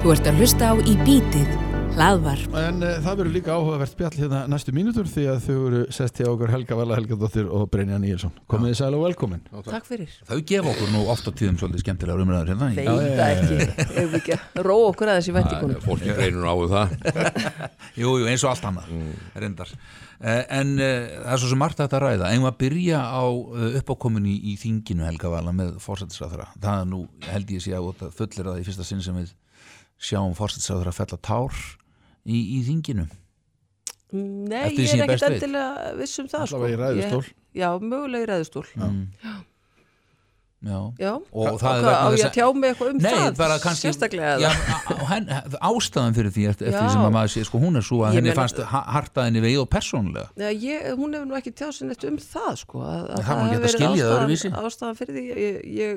Þú ert að hlusta á Í bítið, hlaðvarp. En uh, það verður líka áhugavert spjall hérna næstu mínútur því að þau eru sest hjá okkur Helga Vala Helgadóttir og Brynja Níelsson. Komið þið sæl og velkomin. Takk. Fyrir. Þau gefa okkur nú oft á tíðum svolítið skemmtilega umræður hérna í- Veit það ekki. Ef við ekki að róa okkur aðeins í vendingunum. Fólki greinur á um það. [LAUGHS] Jú, jú, eins og allt annað reyndar. Eh, En uh, það er svo sem margt að ræða. Eigum við að byrja á uh, uppákomin í, í þinginu Helga Vala með er nú, held ég sé að fullir það í fyrsta sinn sem við sjáum fórsættisráðara fella tár í, í þinginu Nei, Eftir ég er ég ekkert endilega viss um það. Allavega í ræðustól. Ég, já, mögulega í ræðustól. Mm. Já, Já. og það er vegna á ég þess að tjá mig eitthvað um Nei, það? bara kannski Sérstaklega já, eða? á- á- hen, Ástæðan fyrir því eftir, eftir Já. því sem að maður sé, sko, hún er svo að Ég henni meina- fannst ha- hartaðinni veið og persónulega Já, ég, hún hefur nú ekki tjáð sér neitt um það, sko. Að, að Það að verið skilja það ástæðan-. Ástæðan fyrir því, ég, ég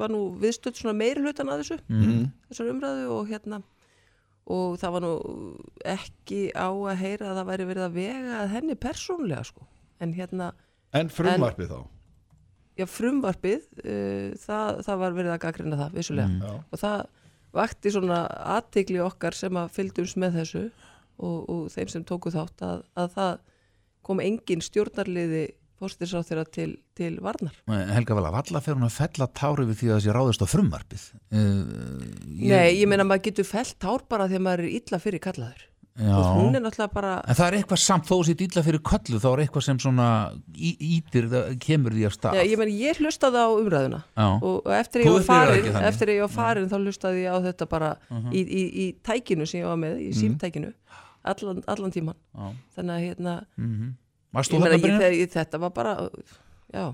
var nú viðstödd svona meiri hlutan að þessu, Mhm. þessar umræðu og hérna, og það var nú ekki á að heyra að það væri verið að vega að henni persónulega, sko. En hérna, En frumvarpið þá? já, frumvarpið, uh, það, það var verið að gaggrina það, vissulega. Mm. Og það vakti svona aðtigli okkar sem að fylgdums með þessu og, og þeim sem tóku þátt að, að það kom engin stjórnarliði fórstisráþyra til, til varnar. Helga vel að valla fyrir hún að fella tári við því að þessi ráðist á frumvarpið uh, Nei, ég meina maður getur fellt tár bara þegar maður er illa fyrir kallaður. Já. Bara, En það er eitthvað samt þó sér illa fyrir köllu þá er eitthvað sem svona í, ítir, það kemur því af stað já, ég meina ég hlustaði á umræðuna og, og eftir ég var farin, eftir ég var farin þá hlustaði ég á þetta bara í, í, í tækinu sem ég var með, í símtækinu, allan, allan tíman. Já. Þannig að hérna, mm Varst ég þú meina þarna ég, Brynjar? þegar- þetta var bara, já,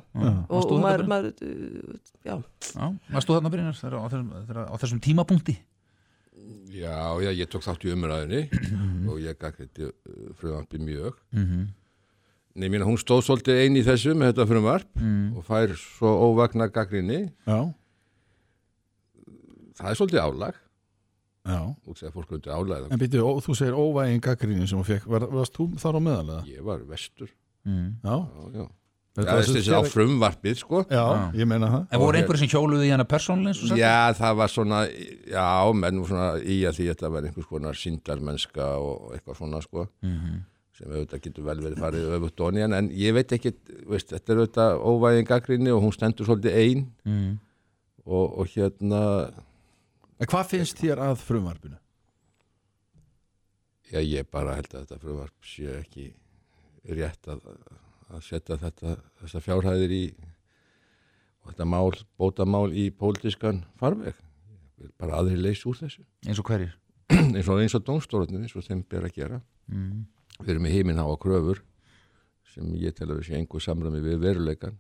Varst og, maður, maður, uh, já, Já, Varst þú þarna Brynjar á á þessum tímapunkti? Já, já, ég tók þátt í umræðinni og ég gaggriti frumvarpi mjög. Mm Nei, mín, hún stóð svolítið ein í þessu með þetta frumvarp Mm. og fær svo óvagna gaggrinni Já, Það er svolítið álag já út sem fólk hundi álag En býttu, ó, þú segir óvægin gaggríni sem hún fekk Var, Varst þú þar á meðal eða? Ég var vestur mm. Já, Já, já. Þetta Já, var þessi á frumvarpið sko já, ég meina það En voru einhverjir sem hjóluðu í hana persónulega eins og sagt? Já, það var svona, já, menn voru svona í að því að þetta var einhvers konar síndarmennska og eitthvað svona sko Mhm. sem auðvitað getur vel verið farið öfugt onni en, ég veit ekki, veist, þetta er auðvitað óvægin gaggrinni og hún stendur svolítið ein Mm. og, og hérna En hvað finnst þér að frumvarpinu? já, ég bara held að þetta frumvarp sé ekki rétt að, að setja þetta, þessa fjárhæðir í og þetta mál, bótamál í pólitískan farveg bara aðri leys úr þessu Eins og hverjir? [CLEARS THROAT] eins og eins og dómstórarnir eins og þeim ber að gera Mm. við erum með heiminháa kröfur sem ég tel að við sé einhver samræmi við veruleikan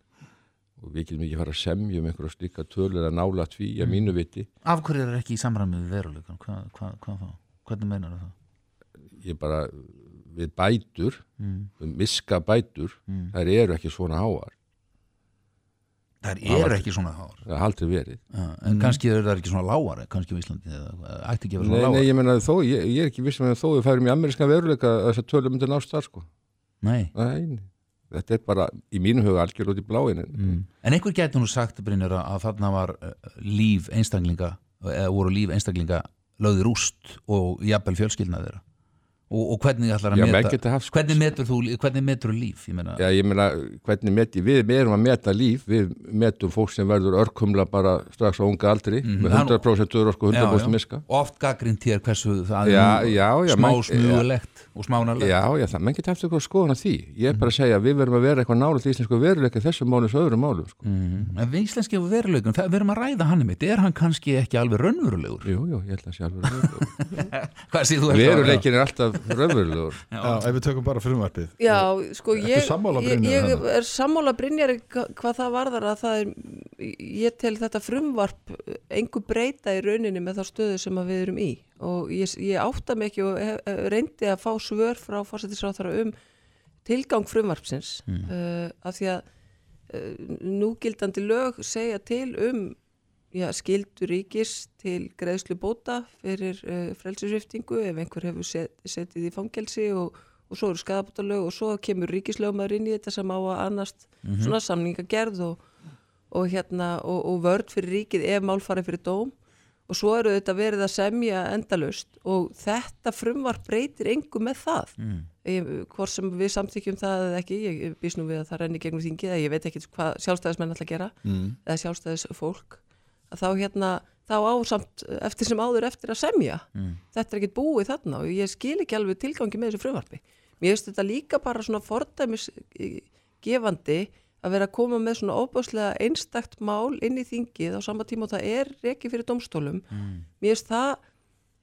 og við getum ekki fara að semja um einhverja slíka tölur að nála því að mínu viti Af hverju er það ekki í samræmi við veruleikan? Hvað, hvað, hvað þá? Hvernig meinar það? ég bara við bætur Mm. við miska bætur Mm. þær eru ekki svona háar Það eru ekki svona hár það aldrei verið Já, En kannski eru það ekki svona lágar kannski á Íslandi eða ætti ekki að vera nei, svona nei, lágar ég menna þó, ég, ég er ekki vissum að þó við færum í amerískan veruleika að þessar tölur myndir nást þar sko Nei nei, þetta er bara í mínu huga algjör út í bláin en, mm. En einhver getur nú sagt Brynjar að, þarna var uh, líf einstaklinga eða voru líf einstaklinga lögði rúst og jafnvel fjölskyldna þeirra og, og hvernig ætlar að Já, meta haft sko- hvernig metur þú hvernig metur líf ég meina Já, ég meina, hvernig meti, við, við erum að meta líf, við metum fólk sem verður örkumla bara strax á unga aldri Mhm. með Það er nú- 100% örorku og 100% miska. og oft gaggrind hér hversu það er smá smugulegt og smánalegt Já, já, það, menn geta haft eitthvað skoðan að því. Ég er bara að segja að við verðum að vera eitthvað til íslensku veruleika þessum málum svo öðrum málum, sko. mm. En við íslenski veruleikum, það, við erum að ræða hann mitt er hann kannski ekki alveg raunverulegur Jú, jú, [LAUGHS] raunverulegur. Er ef við tökum bara frumvarpið Já, sko ég, sammála ég, ég þarna? er sammála Brynjari hva- hvað það varðar að það er, ég tel þetta frumvarp engu breyta í rauninni með þá stöðu sem að við erum í og ég, ég átta mig ekki og hef, reyndi að fá svör frá fórsetisráþara um tilgang frumvarpsins Mm. uh, af því að uh, núgildandi lög segja til um já, skildur ríkis til greiðslu bóta fyrir uh, frelsisviftingu ef einhver hefur set, setið í fangelsi og, og svo eru skadabótalög og svo kemur ríkislögumæður inn í þetta sem á að annast svona samningagerð og, og, hérna, og, og vörd fyrir ríkið ef mál farið fyrir dóm og svo eru þetta verið að semja endalust og þetta frumvar breytir engu með það mm. ég, hvort sem við samþykjum það eða ekki, ég, býst nú við að það renni gegnum þingið eða ég veit ekki hvað sjálfstæðismenn ætla að gera mm. eða sjálfstæðis fólk að þá hérna, þá ásamt eftir sem áður eftir að semja Mm. þetta er ekkert búið þarna og ég skil ekki alveg tilgangi með þessu frumvarpi mér finnst þetta líka bara svona fordæmis eh, gefandi að vera að koma með svona óbáslega einstakt mál inn í þingið á sama tíma og það er ekki fyrir domstólum Mm. mér finnst það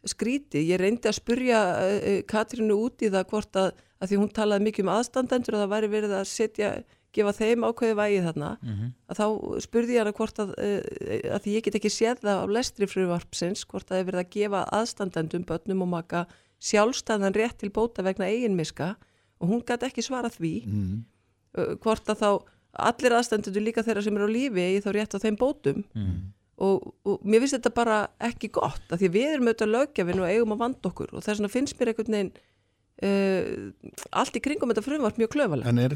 skrítið, ég reyndi að spurja uh, Katrínu út í það hvort að, að því hún talaði mikið um aðstandendur og það væri verið að setja, gefa þeim ákveði vægi þarna, Mhm. að þá spurði ég hana hvort að, uh, að því ég get ekki séð það á lestri frumvarpsins, hvort að það er verið að gefa aðstandendum, börnum og maka sjálfstæðan rétt til bóta vegna eiginmiska og hún gæti ekki svara því Mm. uh, hvort að þá allir aðstandendur líka þeirra sem eru á lífi eigi þá rétt á þeim bótum Mm. og, og mér finnst þetta bara ekki gott af því að við erum auðvitað lögjafin og eigum að vanda okkur og þess vegna finnst mér einhvern veginn uh, allt í kringum þetta frumvart mjög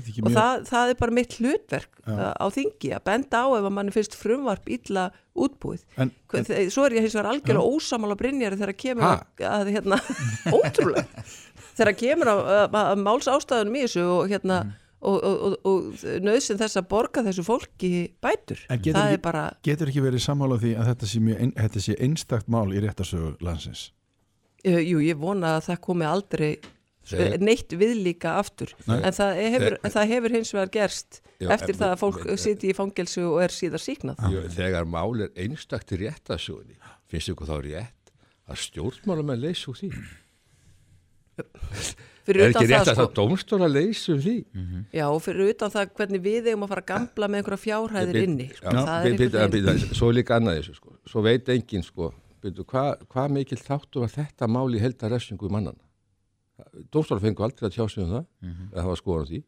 þetta ekki og mjög það, það er bara mitt hlutverk Já. uh, á þingi að benda á ef að manni finnst frumvarp illa útbúið en, en, svo er ég hins vegar algjörlega ósamála Brynjari þegar kemur Ha? að, hérna, [LAUGHS] ótrúlega þegar kemur að, að, að máls ástæðunum í þessu og hérna Mm. og, og, og, og nöðsinn þess að borga þessu fólki bætur getur ekki- bara getur ekki verið sammála því að þetta sé, mjög ein, þetta sé einstakt mál í réttarsögu landsins Uh, jú, ég vona að það komi aldrei Þegar- uh, neitt viðlíka aftur Nei. en það hefur, Þegar- það hefur hins vegar gerst Já, eftir en- það að fólk en- siti í fangelsu og er síðar síknað Jú, Þegar mál er einstakt í réttasögunni, finnst ykkur þá rétt að stjórnmálum er leysa úr því? Er ekki rétt það að sko það dómstóla leysa um því? já, og fyrir utan það hvernig við eigum að fara að gamla með einhverja fjárhæðir Bit- inni sko. Já, er Svo er líka annað þessu sko. Svo veit enginn sko, hvað hva mikil þáttu var þetta mál í heldarefsingu mannana? Dómstóla fengu aldrei að tjá sig um það, eða það var skoðan á því.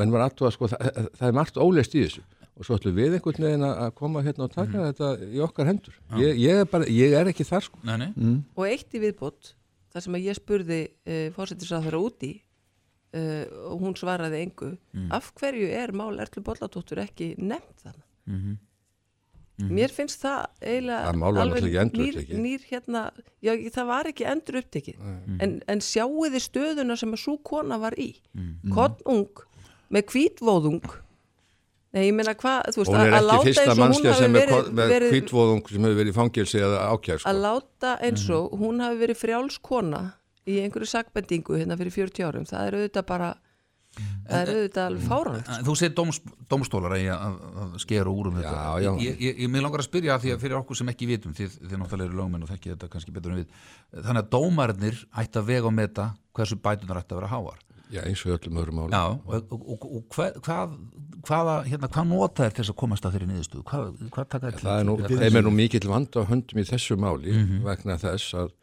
Menn var aðtúa sko, það, það er margt óleist í þessu. Og svo ætlum við einhvern veginn að að koma hérna og taka þetta í okkar hendur. Ég, ég, er bara, ég er ekki þar sko. Nei, nei mm. og eitt í viðbót þar sem að ég spurði uh, fórsetisráðara út í uh, og hún svaraði engu af hverju er mál Erlu Bolladóttur ekki nefnt þannig Mhm. mér finnst það eiginlega alveg nýr, nýr hérna, já það var ekki endur upptekið en, en sjáu þið stöðuna sem að svo kona var í? Mm. kottung með kvítvóðung Nei, ég meina hvað, þú veist, Hún er að láta eins og hún mannskja hafi er verið, verið kvítvóðung sem hefur verið í fangilsi eða ákjær að sko. láta eins og hún hafi verið frjáls kona í einhverju sakbendingu hérna fyrir 40 árum, það er auðvitað bara það er auðvitað alveg fáránlegt sko. Þú segir dóms, dómstólar að, að, að skera úr um þetta Já, já. Ég, ég, ég mér langar að spyrja að því að fyrir okkur sem ekki vitum þið, þið náttúrulega eru lögmenn og þekki þetta kannski betur en við þannig að dómarnir ætti að vega og meta hversu bætunar ætti að vera háar Já, eins og öllum öðrum Já, og, og, og, og hvað, hvað, hvaða, hérna, hvað nota er til þess að komast að þeirri niðurstöðu? Hvað, hvað taka þér til? Það er nú, þeim er nú mikill vanda á höndum í þessu máli Mhm. vegna þess að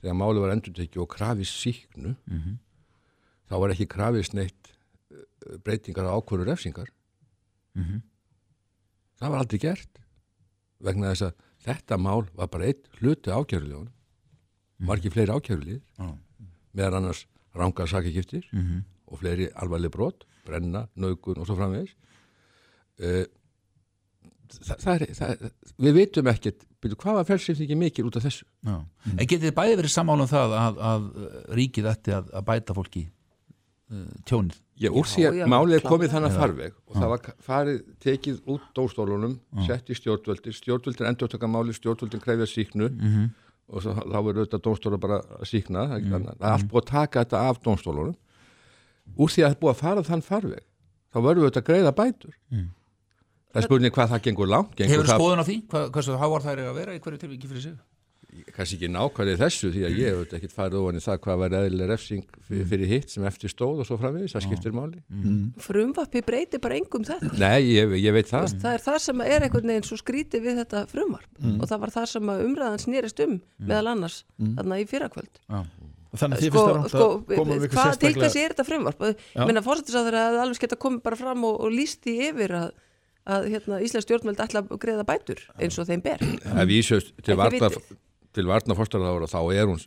þegar máli var endurtekið og krafið síknu Mhm. þá var ekki krafist neitt eh, breytingar á ákvöru refsingar Mhm. það var aldrei gert vegna þess að þetta mál var bara eitt hluti ákjöruljóðun var ekki fleiri ákjörulíð Já. meðan annars rangar sakakiftir Mhm. og fleiri alvarleg brot brenna, naugun og svo framvegis uh, það, það er, það, við vitum ekkert byrju, hvað var felsifningi mikil út af þessu. En getið þið bæði verið sammála um það að, að ríkið ætti að, að bæta fólki uh, tjónið? Já, úr því að málið er komið þannig Já. farveg og það var farið tekið út dóstólunum, sett í stjórnvöldir stjórnvöldir endurtöka máli, stjórnvöldir krefja síknu Mhm. og svo, þá verður auðvitað dóstóla bara að síkna það annað. það er allt búið að taka þetta af dóstólunum úr því að það er búið að fara þann farveg þá verður auðvitað að greiða bætur það er spurning hvað það gengur langt gengur Hefur það, skoðun á því? Hvað, hversu háar þær er að vera í hverju tilviki fyrir sig? Kannski ekki nákvæmlega þessu því að ég hef auðvitað ekkert farið ofan í það hvað var eðlileg refsing fyrir, hitt sem eftir stóð og svo framvegis, það skiptir máli. Frumvarpi breyti bara engum þetta. Nei, ég, ég veit það. Það er það sem er einhvern veginn svo skrítið við þetta frumvarp. Og það var það sem umræðan snýrist um meðal annars þarna í fyrrakvöld. Þannig að sko, finnst það rámt sko, að koma við ykkur hvað til sérstaklega hvers er þetta frumvarp? Já. minna fórsetisraður að það alveg geta komið bara fram og, og líst því yfir að, að hérna, Íslands stjórnvöld ætla að greiða bætur eins og þeim ber. Að vísust til vitið. Til varna fórstæðarára þá er hún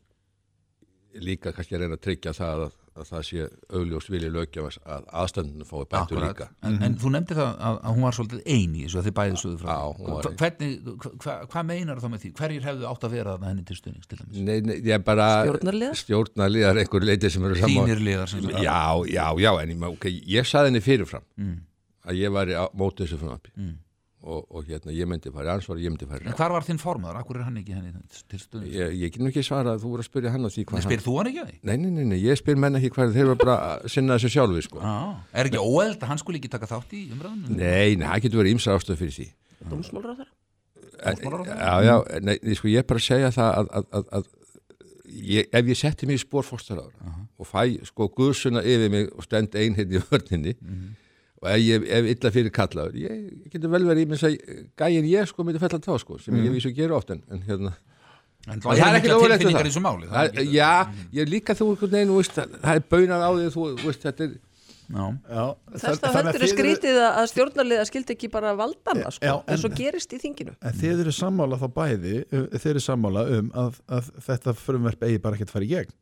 líka kannski að reyna að tryggja það að, að það sé augljós vilji lögjafans að aðstandinu fái bætur líka En, en þú nefndir það að, að hún var svolítið eini í þessu að þið bæði sögðu frá var Hva- Hvernig, hva, hva, hvað meinar þá með því? Hverjir hefðu átt að vera þarna henni til stuðnings til dæmis? Nei, nei, ég er bara Stjórnarliðar? stjórnarliðar einhver leiti sem eru saman Þínir liðar sem Já, já, já, en ég, okay, ég saði henni fyrirfram Mm. að ég væri á móti þessu frumvarpi Mm. Og, og hérna, ég myndi fara í ansvar ég myndi fara í En hvar var þinn formaður? Akkur er hann ekki henni til stuðnings? Ég, ég get nú ekki svara að þú voru að spyrja hann á því hvað Spyr þú hann ekki að því? Nei, nei, nei, nei, ég spyr menn ekki hvað þeir eru bara að sinna þessu sjálfi sko. Já, er ekki óeld að hann skulle ekki taka þátt í umræðunum? Nei, nei, það getur verið ímsa ástöð fyrir því Dómsmálráðara Dómsmálaráðherra? Já, já, nei, nei, sko, ég er bara að segja það að, að, að, að ég, ef ég setti mig í spór fórstæðarára og fæ sko guðsuna yfir mig og stend einhinn í vörninni og ef ég ef illa fyrir kallaður ég, ég getur vel verið í minns að gæin ég sko myndi fella þá sko sem ég vísu að gera oft en, en hérna. En það er ekki í þessu máli það er Það, já, ég er líka þú einhvern veginn, þú veist, það er baunar á því þú veist, þetta er Já. Já, Þess að að er þið eru- skrítið að að stjórnarliða skildi ekki bara valdana sko, Já, en- eins og gerist í þinginu. En þið eru sammála þá bæði þið eru sammála um að, að þetta frumverf eigi bara ekkert fara í gegn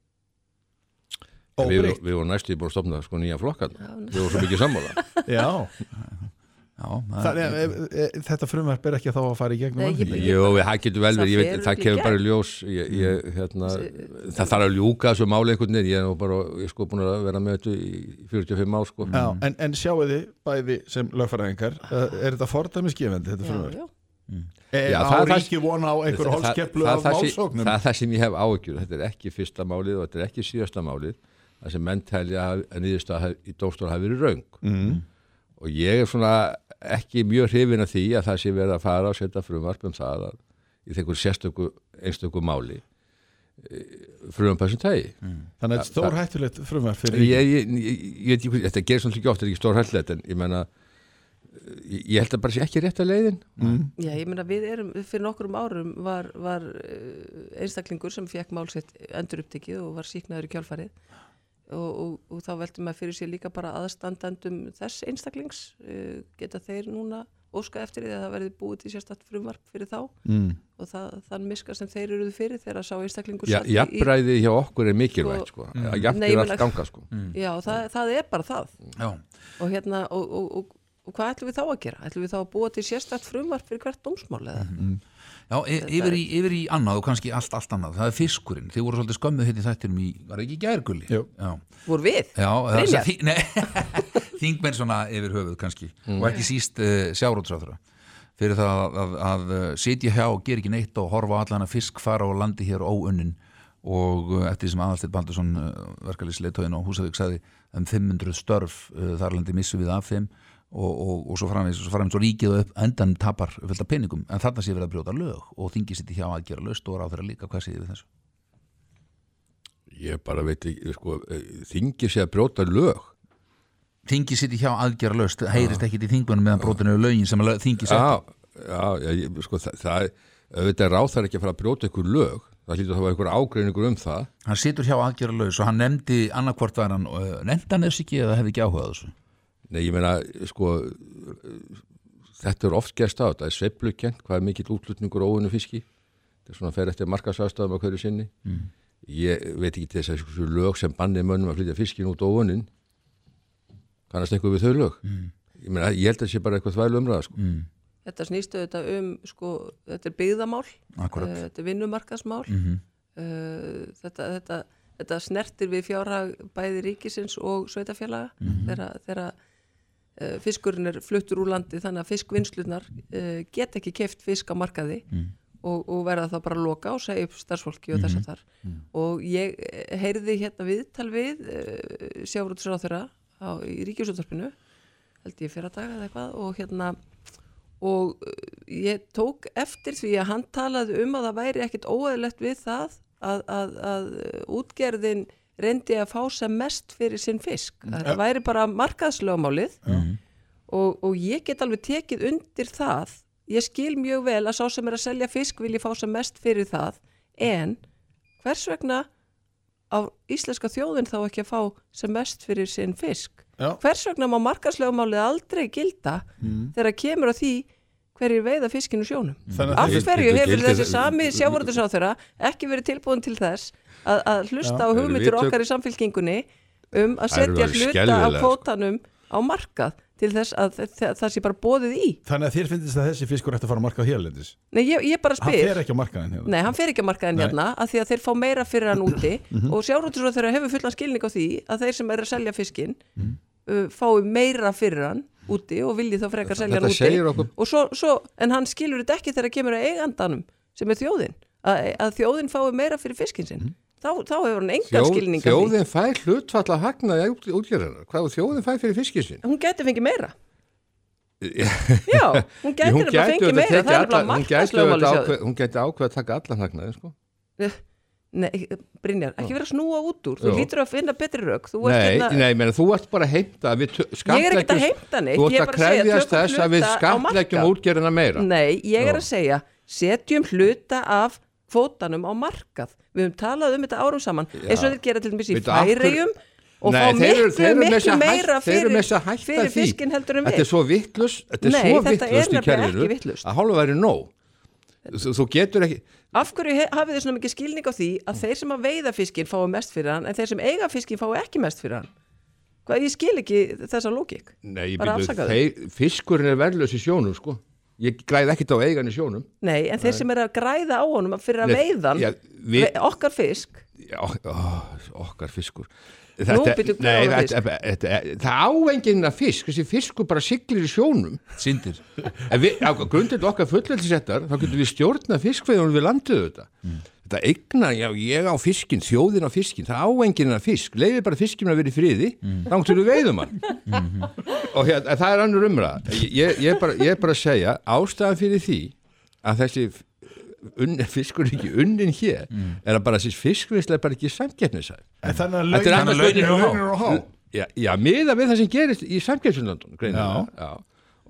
við, við vorum næstu búin að stopna sko nýja flokkan Já, við vorum svo mikið sammála. [LAUGHS] Já, Já, það- þannig að e, e, þetta frumverf er ekki þá að fara í gegn Nei, ég- Jú, það getur vel verið, það kemur bara ljós. Ég, ég, hérna, það þarf að ljúka þessu máli einhvern veginn, ég er nú bara ég er sko búin að vera með þetta í 45 ár sko. Já, en, en sjáu þið bæði sem lögfæraðingar er þetta fordæmisgefandi þetta já, frumverf? já. Er Já, á það er það- ríki vona á einhver Það- það- sem- málsóknum? Það er það sem ég hef áhyggjur, þetta er ekki fyrsta málið og þetta er ekki síðasta málið það sem menn telja að nýðustaf í dómstól hafi verið raung Mm. og ég er svona ekki mjög hrifin af því að það sé verið að fara og setja frumvarp um það að í þeir sérstöku einstöku máli frumvarp þessum tægi Þannig að þetta er stór hættulegt frumverf fyrir ég, ég, ég, ég veit ekki, hvað- þetta gerir svona ekki oft, þetta er ekki stór hættilegt en ég menna ég, ég held að bara sé ekki rétt að leiðin. Mm. Já, ég meina við erum, fyrir nokkrum árum var, var eh, einstaklingur sem fekk málsett endur upptekið og var síknaður í kjálfarið og, og, og þá veltum maður fyrir sér líka bara aðstandandum þess einstaklings eh, geta þeir núna óska eftir því að það verði búið til sérstætt frumvarp fyrir þá mm. og það, þann miska sem þeir eruðu fyrir þegar sá einstaklingur Já, sat í- í- jafnræði hjá okkur er mikilvægt sko. Mm. Ég allt ganga sko. Já, það, það er bara það Já, og hérna, og, og, og, og hvað ætlum við þá að gera? ætlum við þá að búa til sérstætt frumvarp fyrir hvert dómsmál eða? Já, e yfir, í, yfir í annað og kannski allt, allt annað. Það er fiskurinn, þið voru svolítið skömmuð hérna í þættinum í, var ekki í gærgulli? Jú. Já, Voru við? Já það er [LAUGHS] þingmenn svona yfir höfuð kannski. Og ekki síst uh, sjárótsráðra fyrir það að, að, að uh, sitja hjá og gera ekki neitt og horfa á allan að fisk fara og landi hér óunnin. Og uh, eftir því sem aðalsteit Baldursson uh, verkalýsleitóðin og Húsavík sagði um 500 störf uh, þar landi missu við af þeim og, og, og svo framins svo og ríkið upp endan tapar fullt af peningum. En þarna sé verið að brjóta lög og þingi sitt hjá að gera löst og ráð þeirra líka hvað sé við þessu? Ég bara veit ekki sko, þingi sé að brjóta lög. Þingi sitt hjá aðgera löst heyrist ekki til þingmennum meðan brotinu lögin sem að lög- þingi setja já, já, ég, sko, það, það auðvitað ráð þar ekki að fara að brjóta ykkur lög. Það hlýtur að hafa ykkur ágreiningur um það. Hann situr hjá aðgera laus og hann nefndi annarkvort var hann, nefndi hann þess ekki eða hefði ekki áhugað þessu Nei, ég meina, sko þetta er oft gerst á þetta er sveiflukent, hvað er mikill útlutningur óunnu fiski þetta er svona að fer eftir markasvæðstafum á hverju sinni Mm. ég veit ekki til þess að þessu lög sem bannir mönnum að flytja fiskin út óunnin kannast eitthvað við þau lög Mm. ég meina, ég held að þetta sé bara eitthvað þvælu umræða sko. mm. Þetta snýstu þetta um, sko, þetta er byggðamál, Akkurat. uh, þetta er vinnumarkasmál, Mhm. uh, þetta, þetta, þetta snertir við fjárhag bæði ríkisins og sveitafélaga þegar, þegar uh, fiskurinn er fluttur úr landi þannig að fiskvinnslunar uh, get ekki keft fisk á markaði Mm. og, og verða þá bara að loka og segja upp starfsfólki og þess að þar og ég eh, heyrði hérna viðtal við uh, sjávrútisráþurra í ríkjusúttarpinu held ég fyrir að daga eða eitthvað og hérna og ég tók eftir því að hann talaði um að það væri ekkit óeðlegt við það að, að, að útgerðin reyndi að fá sem mest fyrir sinn fisk. Það væri bara markaðslögmálið og, og ég get alveg tekið undir það. Ég skil mjög vel að sá sem er að selja fisk vilji fá sem mest fyrir það en hvers vegna á íslenska þjóðin þá ekki að fá sem mest fyrir sinn fisk? Já. Hvers vegna má markaðslögmálið aldrei gilda þegar kemur á því hverjir veiða fiskinu sjónum? Af hverju hefur þessi sami sjávarútusáþurra ekki verið tilbúin til þess að, að hlusta á Heyrðu, hugmyndir tök- okkar í samfélkingunni um að Það setja hluta sko. kvótanum á markað til þess að það, það sé bara bóðið í. Þannig að þér finnst að þessi fiskur ætti að fara að markað hérlendis? Nei, ég, ég bara Hann spyr. fer ekki á markaðin hérna? Nei, hann fer ekki að markaðin hérna að því að þeir fá meira fyrir hann úti [CLEARS THROAT] og sjávarútusáþurra hefur fullan skilning á því að þeir sem er að selja fiskinn uh, fái meira fyrir hann úti og vilji þá frekar selja hann úti. okkur og svo, svo, en hann skilur þetta ekki þegar kemur að eigandanum sem er þjóðin. Að, að þjóðin fái meira fyrir fiskinn sinn þá, þá hefur hann engan Þjóð, skilning af því. þjóðin fær hlutfall að hagnaði útgerðina hvað er þjóðin fær fyrir fiskið sin hún gæti fengið meira. Já, [LAUGHS] hún gæti hún nefnilega fengið meira. Það er bara auðvitað sjáðu. hún gæti ákveð að taka allan hagnaði sko. Nei, Brynjar, ekki vera að snúa út úr. Þú Jú. hlýtur að finna betri rauk nei, hérna, nei, meni, þú ert bara að heimta ég er ekkert að heimta neitt. þú ert er að bara krefjast þess að við markað. útgerðina meira. Nei, ég er að segja setjum hluta af kvótanum á markað. Við höfum talað um þetta árum saman eins og þeir gera til dæmis í færegjum og Nei, fá þeir eru- miklu, eru miklu meira fyrir, fyrir því. fiskinn heldur en Þetta við. er svo vittlust Þetta er Nei, svo þetta vittlust í kerfinu að hálfa væri nóg. Þú, þú getur ekki Af hverju hafið þið svona mikið skilning á því að þeir sem að veiða fiskinn fái mest fyrir hann en þeir sem eiga fiskinn fái ekki mest fyrir hann? Hvað, ég skil ekki þessa lógik Nei, byrju, þeir, fiskurinn er verðlaus í sjónum sko. Ég græði ekkit á eigan í sjónum. Nei, en þeir sem er að græða á honum fyrir að Nei, veiða hann já, við- ve- okkar fisk. Já, ó, okkar fiskur. Nú, þetta, þetta, þetta, það áenginn að fisk. Þessi fiskur bara siglir í sjónum. Sindir en við, á grundið okkar fullveldisettar þá getum við stjórna fiskveiðunum við landið þetta þetta eignar, já, ég á fiskin þjóðin á fiskin, það áenginn að fisk. Leiði bara fiskinn að vera í friði þá til við veiðum hann. Og hérna, það er annur umræða. Ég, ég, er bara, ég er bara að segja, ástæðan fyrir því að þessi unn, fiskur er ekki unnin hér er að bara þessi fiskveisla er bara ekki samkeppnisæð En þannig að er lögin eru á há. Já, já miða við það sem gerist í samkjömsundandun greinilega, já.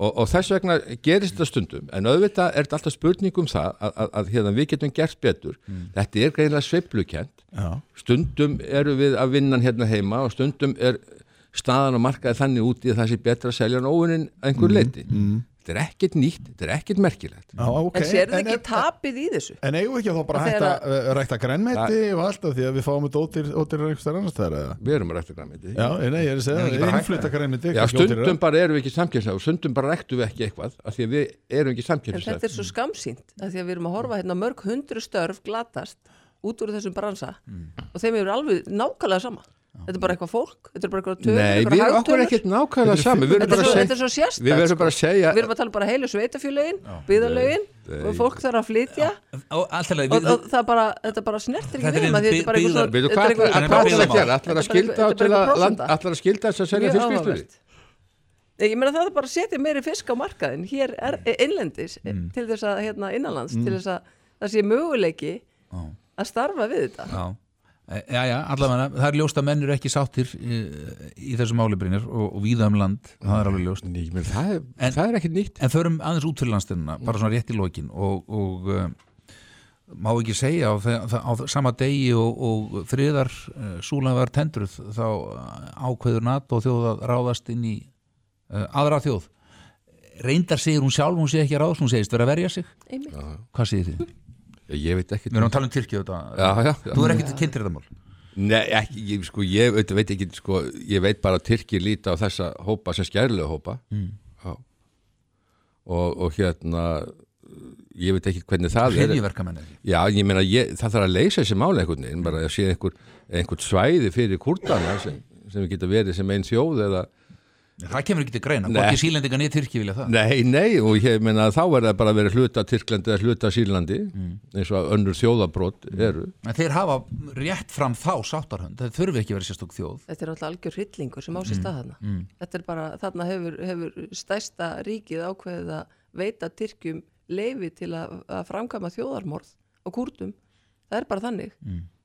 Og, og þess vegna gerist þetta stundum en auðvitað er þetta alltaf spurning um það að, að, að hérna, við getum gert betur. Þetta er greinilega sveiflukent Já. stundum eru við að vinna hérna heima og stundum er staðan og markaði þannig úti að það sé betra að selja en óunin einhver leiti þetta er ekkert nýtt, þetta er ekkert merkilegt. Já, ok. En sérðu En ekki er- tapið í þessu? En eigum við ekki að þá bara þegar að uh, rækta grænmeti og allt af því að við fáum þetta ótir, ótir einhverstað annars þar eða? við erum að rækta græmiti Já, nei, ég er að segja, hægt innflutta grænmeti Já, stundum bara erum við ekki samkjæmslega og stundum bara ræktum við ekki eitthvað af því að við erum ekki En þetta er svo skamsýnt að því að við erum að horfa hérna á mörg hundru störf glatast út úr þessum bransa og þeim eru alveg nákvæmlega sama Þetta er bara eitthvað fólk, þetta er bara eitthvað tölur? Nei, við erum okkur ekkert nákvæmlega sami. Við erum er bara að er segja Við verðum bara að segja Við erum að tala bara heilu sveitafjölögin, byðalögin og fólk þarf að flytja. Og það bara, þetta bara snertir ekki Þetta er við maður, ein þetta er bara eitthvað svona- er ætlar að er er skilda þess að áhugavert. Nei, Ég meina það er bara að setja meiri fisk á markaðin hér er innlendis Mm. til þess að hérna innanlands til þess að það sé möguleiki að starfa við þetta Já, E- já, já, allavega það er ljóst að menn eru ekki sáttir í, í þessu málibrinnir og, og víða um land það er alveg ljóst. Ný, menn, það, er, En- það er ekkert nýtt. En förum aðeins út fyrir landstyrna, bara svona rétt í lokin og, og uh, má ekki segja á, á, sama degi og, og friðar uh, súlan var tendruð þá ákveður NATO þjóð að ráðast inn í uh, aðra þjóð. Reyndar segir hún sjálf, hún segir ekki að ráðast, hún segist vera að verja sig. Einmitt. Hvað segir þið? Ég veit ekki Við erum að tala um Tyrkju þetta Já, já, já. Þú er ekki kynntir þetta mál Nei, ekki, ég, sko, ég veit, ekki sko, ég veit bara að Tyrkir líta á þessa hópa sem skærlega hópa Mm. Já. og, og hérna ég veit ekki hvernig það er Já, ég meina, ég, það þarf að leysa þessi máli einhvern veginn, bara að sé einhver, einhver svæði fyrir kurdana sem, sem geta verið sem einn þjóð eða Það kemur ekki til greina, hvorki sílendinga niður Tyrki vilja það. Nei, nei, og ég meina þá er það bara að vera hluta Tyrklandi eða hluta Sýrlandi eins og að önnur þjóðabrót eru. En þeir hafa rétt fram þá sáttarhönd, það þurfi ekki að vera sérstök þjóð. Þetta er alltaf algjör hryllingur sem á sér stað þarna. mm. Þetta er bara, þarna hefur, hefur stærsta ríkið ákveðið að veita Tyrkjum leifi til að, að framkvæma þjóðarmorð og kúrdum. Það er bara þannig.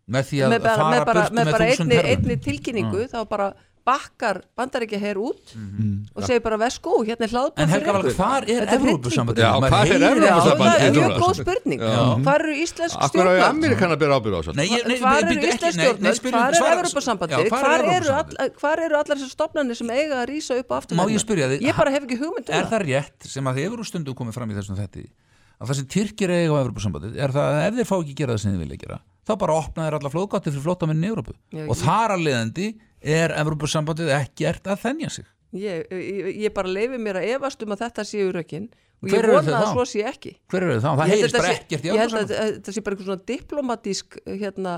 Með því að Með bara, fara með bara, með með bara einni, einni tilkynningu þá bara bakkar bandaríkja hér út Mhm. og segir bara vesku, hérna er hlaðbár En Helga Valg, hvar er Evrópusambandið? Já, hvar er Evrópusambandið? það er mjög góð spurning. Já. Hvar eru íslensk Akkur á stjórnvöld? Amerikan að bera ábyrð á nei, Hvar eru ekki, íslensk spyrjum- Hvar er Evropasambandið? Eru Evrópusambandið? all- hvar eru allar þessar stofnanir sem eiga að rísa upp á aftur? Má ég spyrja þig, Ég bara hef ekki hugmynd um Er það rétt sem að þið stundum komið fram í þessum þetti að það sem Tyrkir eiga á Evrópusambandið er það að ef þeir fá ekki að gera það sem þið vilja gera þá bara opna þeir alla flóðgáttir fyrir flótamenn í Evrópu Já, og ég- þar að leiðandi er Evrópusambandið ekkert að þennja sig Ég, ég, ég bara leifi mér að efast um að þetta séu rökin og ég vona þau að þá? svo sé ekki. Hver eru það? Það Ég held heyrist bara ekkert í Ég held að þetta sé bara einhver svona diplomatísk hérna,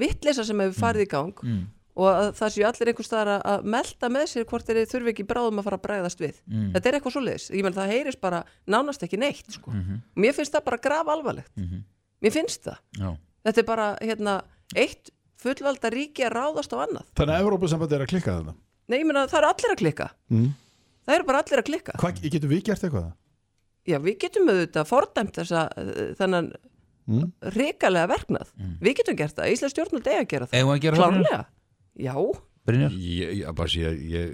vittleysa sem hefur farið í gang Mm. og að það séu allir einhver staðar að- melda með sér hvort þeir þurfi ekki bráðum að fara að bregðast við. Mm. Þetta er eitthvað svoleiðis. Ég menn það heyrist bara nánast ekki neitt. Sko. Mhm. Mér finnst það bara graf alvarlegt. Mhm. Mér finnst það. Já. Þetta er bara hérna, eitt fullvalda ríki að ráðast á annað. Þannig að Evrópusambandið er að klikka þetta Nei, ég meina það eru allir að klikka. mm. Það eru bara allir að klikka. Hvað getum við gert eitthvað? Já, við getum auðvitað fordæmt þessa þennan Mm. ríkalega verknað. Við getum gert það, Íslands stjórnald eiga að gera það. Við að gera það, Klárlega. Já, Brynjar? Ég, ég, bara sé, ég,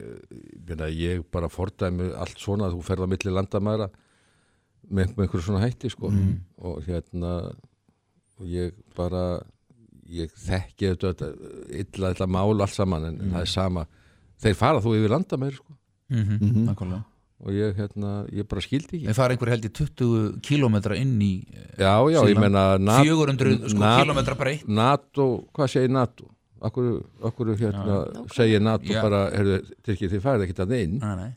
ég, bara fordæmi allt svona að þú ferð á milli landamæra með, með einhverju svona hætti sko. og hérna og ég bara ég þekki þetta, þetta illa þetta mál allt saman en, en það er sama þeir fara þú yfir landamæri sko. Mhm, Mhm. nákvæmlega. og ég, hérna, ég bara skildi ekki Þeir fara einhver held í 20 kílómetra inn í Já, já, ég Sýrland. meina Na- 400 sko, kílómetra breytt NATO, hvað segir NATO? Akkur, akkur hérna segir NATO Já. bara, heyrðu, þið farið ekki að inn Nei, nei.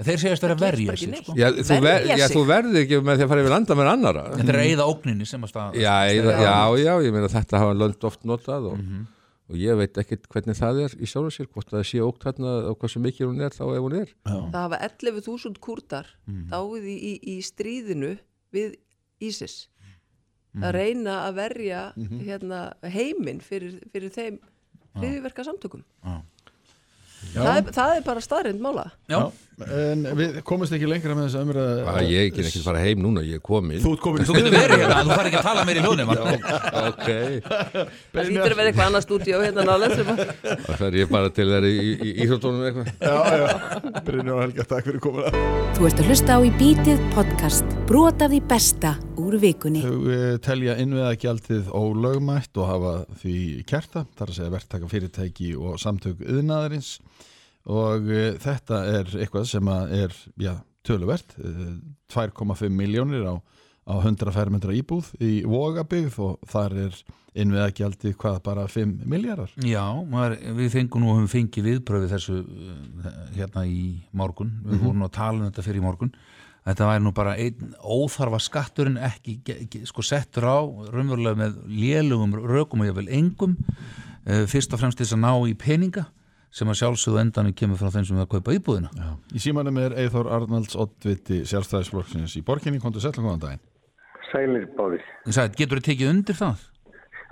En Þeir segjast vera að verja sig sko. Já, þú, ver, já, þú verður ekki með því að fara yfir landa með annara Þetta er að eyða ógninni sem að stað já, já, já, já, ég meina þetta hafa lönd oft notað og, Mhm. og ég veit ekkit hvernig það er í sjálfur sér, hvort það sé ógt þarna og hversu mikið hún er þá ef hún er það hafa 11.000 kurdar Mhm. dáið í, í, í stríðinu við ISIS Mhm. að reyna að verja hérna, heiminn fyrir, fyrir þeim hriðiverka samtökum. Já. Það er, það er bara staðrind mála. Já, En við komumst ekki lengra með þess að bara ég ekki ekki fara heim núna, ég er komin Þú ert komin þú getur verið hérna, þú fari ekki að tala meir í hljónum ok, Það lítur að vera eitthvað annað stúdíó hérna nálega sem að það fer ég bara til þeirra í, í, í íþróttunum eitthvað. Já, já, Brynjar og Helga, takk fyrir komin Þú ert að hlusta á í bítið podcast brot af því besta úr vikunni. Þau eh, telja innviðagjaldið ólögmætt og hafa því kerta, þar að segja verktaka fyrirtæki og samtök yðnaðarins og e, þetta er eitthvað sem er, já, töluvert eh, 2,5 miljónir á, á 100 fermetra íbúð í Vogabygð og þar er innviðagjaldið hvað bara 5 miljardar Já, maður, við fengum nú og höfum fengið viðbröfið þessu uh, hérna í morgun, við Mhm. vorum nú að tala um þetta fyrir í morgun. Þetta væri nú bara einn óþarfa skatturinn ekki, ekki sko settur á raunverulega með lélugum rökum og vel engum fyrst og fremst þess að ná í peninga sem að sjálfsögðu endanum kemur frá þeim sem er að kaupa íbúðina Já. Í símanum er Eithor Arnalds Oddviti sjálfstæðisflokksins í borginni, komdu sætla góðan daginn Sælir. Ég sagði, getur þið tekið undir það?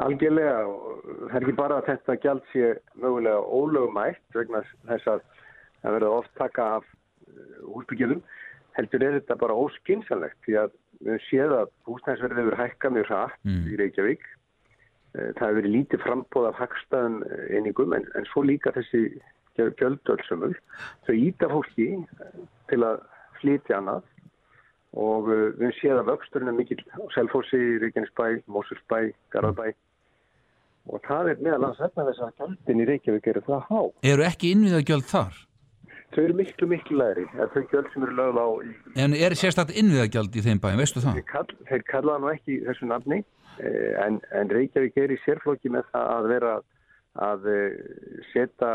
Algjörlega, og það er ekki bara að þetta gjald sé mögulega ólögumætt vegna þess að það verður oft taka af húsbyggjum, heldur er þetta bara óskinsanlegt því að við séð að húsnæðisverðið hefur hækkað mjög hratt Mm. í Reykjavík. Eh, Það hefur verið lítið frambóð af hagstæðum einingum en, en svo líka þessi gjöldölsumul. Þau íta fólki eh, til að flytja annað og við höfum séð að vöxturinn er mikill á Selfossi, Reykjanesbæ, Mósulsbæ, Garðabæ og það er meðal hans vegna þess að gjöldin í Reykjavík eru það há. Eru ekki innviðagjöld þar? Þau eru miklu, miklu læri. Þau gjöld sem eru lögð á í En er sérstætt innviðagjald í þeim bæum, veistu það? Þeir, kall, þeir kallaða nú ekki þessu nafni eh, en, en Reykjavík er í sérflokki með það að vera að eh, setja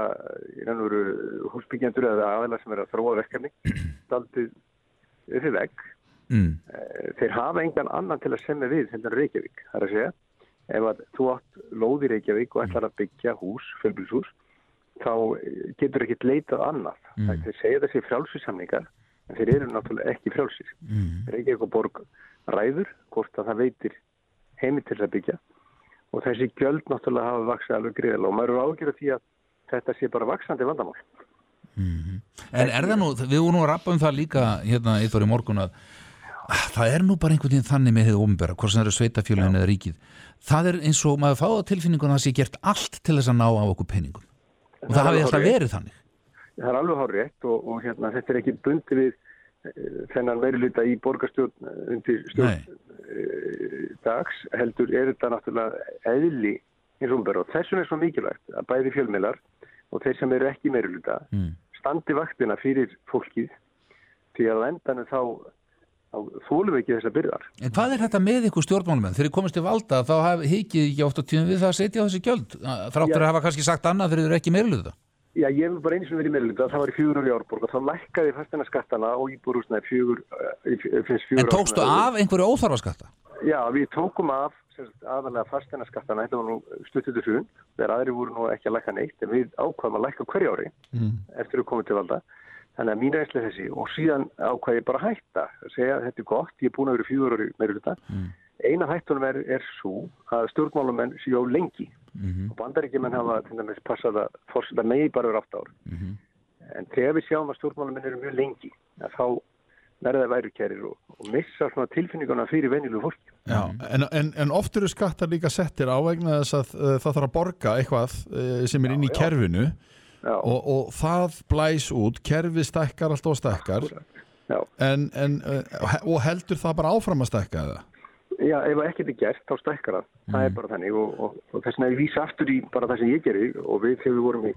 í raun og veru húsbyggjandur eða aðeila sem er að þróa verkefni [CLEARS THROAT] daldið yfir vegg. Mm. Eh, Þeir hafa engan annan til að semja við heldur Reykjavík. Það er að segja, ef að þú átt lóð í Reykjavík og ætlar að byggja hús, fjölbilshús, þá eh, getur ekkert leitað annað. Mm. Þeir segja þessi frjálsisamningar, en þeir eru náttúrulega ekki frjálsir. Mm. Reykjavík og borg ræður hvort að það veitir heimi til að byggja. Og þessi gjöld náttúrulega hafa vaksið alveg greiðilega og maður eru ágjörð því að þetta sé bara vaksandi vandamál. En er það nú, við vorum nú að rappa um það líka hérna í þóri morgun að að það er nú bara einhvern veginn þannig með hefðu ombera, hvort sem það eru sveitafjölun eða ríkið. Það er eins og maður fáða tilfinningun að það sé gert allt til þess að ná á okkur peningum. Og það, er hafi alltaf verið þannig. Það er alveg hár rétt og, og hérna, þetta er ekki bundi við þennan veiriluta í borgarstjórn eh, undir stjórn uh, dags heldur er þetta náttúrulega eðli hins umber og þessum er svo mikilvægt að bæði fjölmiðlar og þeir sem eru ekki meiriluta mm. standi vaktina fyrir fólkið því að endanum þá, þá þólum við ekki þessar byrðar. En hvað er þetta með ykkur stjórnmálumenn? Þegar þið komist til valda þá haf- hikið ekki oft á tíðum við það að setja á þessi gjöld þráttur að hafa kannski sagt annað þegar þið eru ekki meirluða Já, ég hef bara einu sem verið í meiriluta, það var í fjögur ári árborg og þá lækkaði fastina skattana og íbúrúsnaði fjögur, uh, finnst fjögur En tókstu af einhverju óþarfa skatta? Já, við tókum af aðalega fastina skattana, þetta var nú stuttur til hrun, þegar aðri voru nú ekki að lækka neitt, en við ákvaðum að lækka hverju ári Mm. eftir að koma til valda. Þannig að mín reynsli er þessi og síðan ákvaði ég bara að hætta að segja að þetta er gott, ég er búin að vera í ári meiri hluta. Eina hættunum er, er svo að stjórnmálumenn séu á lengi og bandaríkjumenn hafa til dæmis passað að fórseta megi bara verið átt ár. En þegar við sjáum að stjórnmálumenn eru mjög lengi, að þá verða værukærir og, og missa svona tilfinninguna fyrir venjulegu fólki. Já, en, en, en oft eru skattar líka settir á vegna þess að uh, það þarf að borga eitthvað uh, sem er inn í kerfinu. Og, og það blæs út, kerfið stækkar alltaf og stækkar. En, en, uh, og heldur það bara áfram að stækka það? Já, ef ekkert er gert, þá stækkar það. Það er bara þannig og, og, og þess vegna ég vísa aftur í bara það sem ég gerir og við þegar við vorum í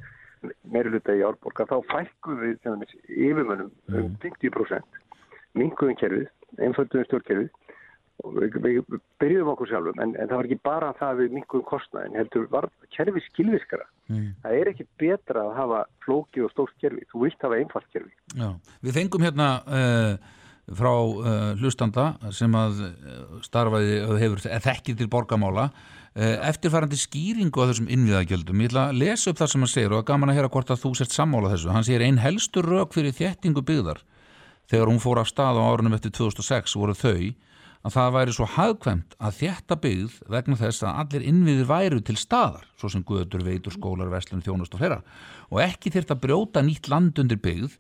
meiri hluta í Árborga, þá fækkum við sem dæmis yfirmönnum um 50%, minkuðum kerfið, einfölduðum stjórnkerfið og við, við byrjuðum okkur sjálfum, en, en það var ekki bara það að við minkuðum kostnaðin, heldur var kerfið skilviskara. Það er ekki betra að hafa flókið og stórt kerfi, þú vilt hafa einfalt kerfi. Já, við fengum hérna uh, frá uh, hlustanda sem að uh, starfaði og hefur þekkið til borgamála uh, eftirfærandi skýringu á þessum innviðagjöldum. Ég ætla að lesa upp það sem hann segir og er gaman að heyra hvort að þú sért sammála þessu. Hann segir einn helstur rauk fyrir þéttingu byggðar þegar hún fór af stað á árunum eftir 2006 voru þau að það væri svo hagkvæmt að þétta byggð vegna þess að allir innviðir væru til staðar, svo sem guður, veitur, skólar, veslun, þjónust og fleira og ekki þyrft að brjóta nýtt land undir byggð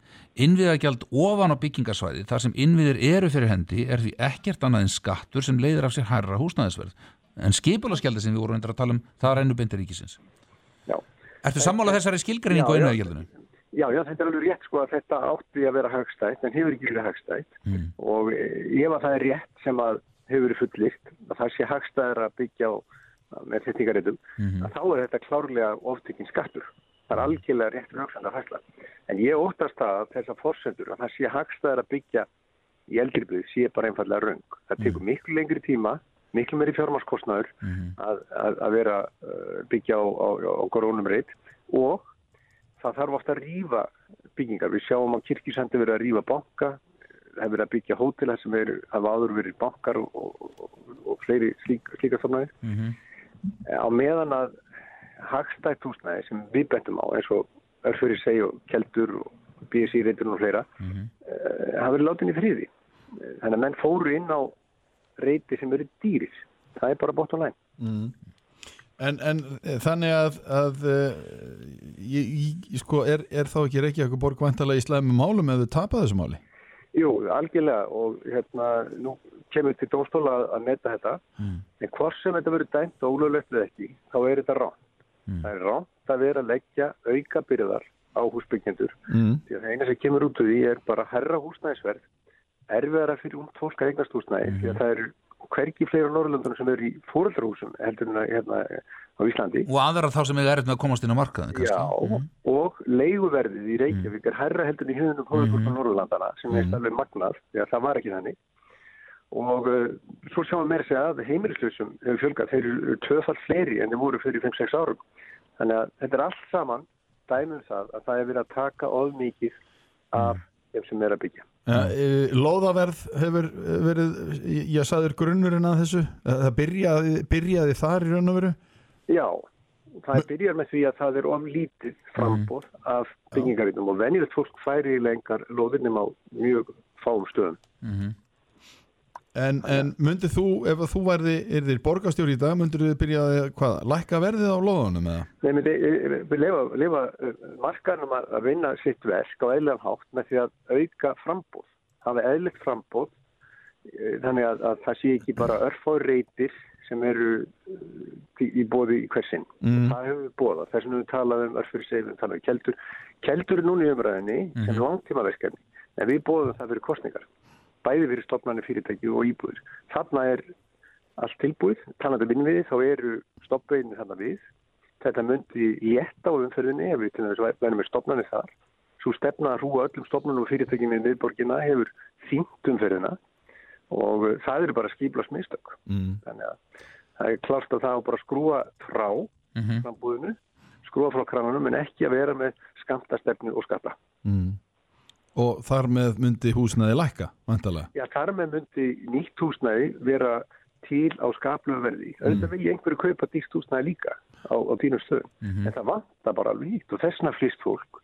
innviðagjald ofan á byggingarsvæði þar sem innviðir eru fyrir hendi er því ekkert annað en skattur sem leiðir af sér hærra húsnæðisverð en skipulaskjaldi sem við vorum að tala um það rennur beintir ríkisins Já. Ertu sammála þessari skilgreiningu á innviðagjaldinu? Já, já, þetta er alveg rétt sko að þetta átti að vera hagstætt en hefur ekki verið hagstætt Mm. og ef að það er rétt sem að hefur verið fullirt að það sé hagstæðar að byggja á með þettingarétum Mhm. að þá er þetta klárlega oftekinn skattur Það er algjörlega rétt rauksanda fæsla. En ég óttast það að þessar forsendur að það sé hagstæðar að byggja í eldribið sé bara einfallega raung. Það tekur miklu lengri tíma, miklu meiri fjármarskostnaður að, að, að vera uh, byggja á, á, á grónum reyt og það þarf ofta að rýfa byggingar. Við sjáum á kirkjusendi verið að rýfa banka, hefur verið að byggja hótela sem er, hafa áður verið bankar og, og, og, og fleiri slík, slíka stofnaðir. Á meðan að hagstætt húsnæði sem við bentum á eins og örfyrir segi og keldur og BSI reytur og fleira mm hafa verið látin í friði. Eh, Þannig að menn fóru inn á reyti sem eru dýris. Það er bara bótt og læn. Mm. En, en eh, þannig að, að uh, ég, ég, sko, er, er þá ekki Reykjavík borg vantalega í slæmi málum ef þau tapa þessu máli? Jú, algjörlega og hérna nú kemur til dómstóla að, netta þetta Mm. en hvort sem þetta verður dæmt og ólöglegt eða ekki, þá er þetta ránt. Mm. Það er ránt að vera að leggja auka byrðar á húsbyggjendur Mm. því að það eina sem kemur út úr því er bara herra húsnæðisverð erfiðara fyrir ung fólk að eignast húsnæði því að það eru hvergi fleiri á Norrlöndunum sem eru í fóreldrahúsum heldur en að hérna á Íslandi. Og aðra þá sem er með að komast inn á markaðin Já, og leiguverðið í Reykjavík er herra heldur en í hugðunum hóðurfólk á Norrlandana sem er alveg magnað því að það var ekki þannig. Og uh, svo sjáum að segja að heimilislausum hefur fjölgað, þeir eru tvöfall fleiri en þeir voru fyrir 5-6 árum. Þannig að þetta er allt saman dæmum það að það er verið að taka ofmikið af þeim sem er að byggja. Ja, e, lóðaverð hefur verið, ég, ég saður grunnurinn að þessu, það byrjaði, byrjaði þar í raun og veru? Já, það byrjar með því að það er of lítið frambóð af byggingarítum og venjulegt fólk færi lengar lóðinum á mjög fáum stöðum. En, en myndið þú, ef að þú verði, er þér borgarstjóri í dag, myndir þið byrjaði, hvað, lækka verðið á lóðunum eða? Nei, menn við lefa, lefa markaðnum að að vinna sitt verk á eðlega hátt með því að auka frambóð, hafa eðlegt frambóð eh, þannig að, að það sé ekki bara örfáður reytir sem eru eh, í, bóði í hversin. Mm. Það hefur við bóðað, þess vegna við talaðum um örfyrir segjum, talaðum um keldur. Keldur er núna í umræðinni sem langtímaverkefni, en við bóðum það fyrir kostningar bæði fyrir stopnarnir fyrirtæki og íbúður. Þarna er allt tilbúið, talandi um innviði, þá eru stoppveginn þarna við. Þetta myndi létta á umferðinni ef við verðum með stopnarnir þar. Svo stefna að hrúa öllum stopnarnir og fyrirtækjum í miðborgina hefur þýnt umferðina og uh, það eru bara skýblast mistök. Mm. Þannig að það er klart að það á bara að skrúa frá frambúðinu, skrúa frá kranunum en ekki að vera með skamtastefnu og skatta. Mm. Og þar með myndi húsnaði lækka, vantalega? Já, þar með myndi nýtt húsnæði vera til á skaplu verði. Auðvitað vil ég einhverju kaupa dýrt húsnæði líka á, á dýnum stöðum. En það vantar bara alveg hýtt og þessna flýst fólk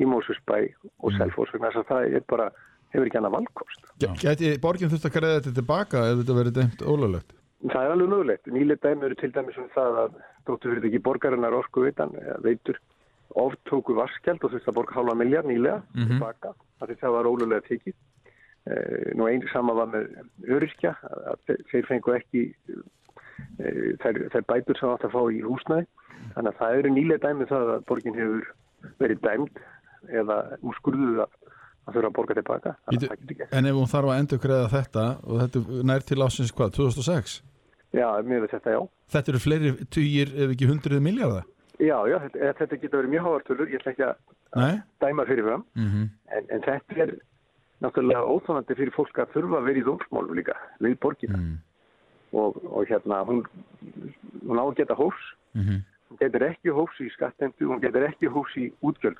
í Mósusbæ og Selfoss vegna þess að það er bara, hefur ekki annað valkost. Gæti borgin þurft að greiða þetta tilbaka ef þetta verið dæmt ólöglegt? Það er alveg mögulegt. Nýlega dæmi eru til dæmis um það að dóttu fyrir ekki borgarinnar orku veitan, veitur, oftóku varskjald og þurft að borga hálfa miljard nýlega tilbaka, af því það var ólulega tekið. Eh, nú einu sama var með öryrkja, að þe- þeir fengu ekki eh, þær, þær bætur sem átt að fá í húsnæði. Þannig að það eru nýlega dæmi um það að borgin hefur verið dæmd eða úrskurðuð að, að þurfa að borga tilbaka. Að. En ef hún þarf að endur greiða þetta og þetta nær til ásins hvað, 2006? Já, mér veist þetta já. Þetta eru fleiri tugir ef ekki hundruð miljardar? Já, já, þetta, þetta getur verið mjög háartölur, ég ætla ekki að Nei? dæma fyrir fram. Mhm. En, en þetta er náttúrulega óþánandi fyrir fólk að þurfa að vera í dómsmálum líka við borgina og, og hérna hún, hún á að geta hófs Mhm. hún getur ekki hófs í skattemdu hún getur ekki hófs í útgjöld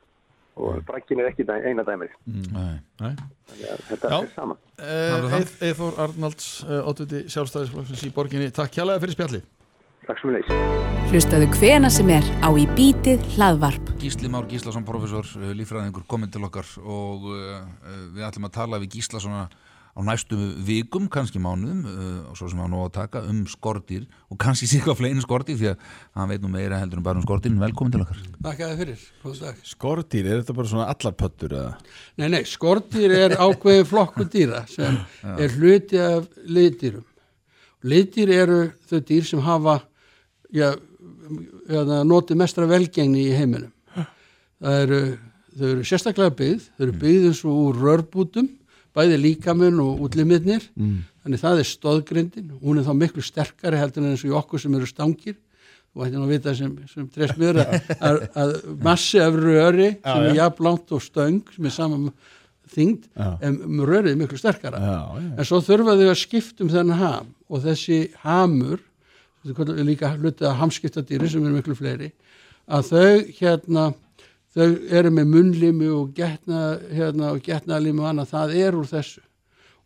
og brakkin er ekki eina dæmið Nei, nei. þannig að þetta Já. er saman Uh, Eithor Arnalds, uh, ótviti sjálfstæðisflokksins í borginni, takk hjálpa fyrir spjallið. Takk sem við leys Hlustaðu hvena sem er á í bítið hlaðvarp. Gísli Már Gíslason, professor, uh, líffræðingur, komin til okkar og uh, uh, við ætlum að tala við Gísla svona á næstu vikum, kannski mánuðum uh, og svo sem hann á að taka um skortir og kannski síka fleinu skortir því að hann veit nú meira heldur en bara um skortir velkomin til okkar. Þakka þið fyrir, góð dag. Skordýr, er þetta bara svona allar pöttur eða? Nei, nei, skortýr er ákveðið flokku dýra sem er hluti af liðdýrum. Liðdýr eru þau dýr sem hafa já, eða, notið mestra velgengni í heiminum. Það eru, þau eru sérstaklega byggð, þau eru byggð eins og úr rörbútum, bæði líkamun og útlimitnir, Mm. þannig það er stóðgrindin, hún er þá miklu sterkari heldur en eins og í okkur sem eru stangir, þú ætti nú að vita sem, sem trefst mér að, að, að massi af röri sem er jafn langt og stöng sem er saman þyngd Já. en rörið er miklu sterkara Já, já. en svo þurfa þau að skipta um þennan ham og þessi hamur líka hlutið að hamskiptadýri sem eru miklu fleiri að þau hérna þau eru með munnlimi og getna, hérna, og getnalimi og annað, það er úr þessu.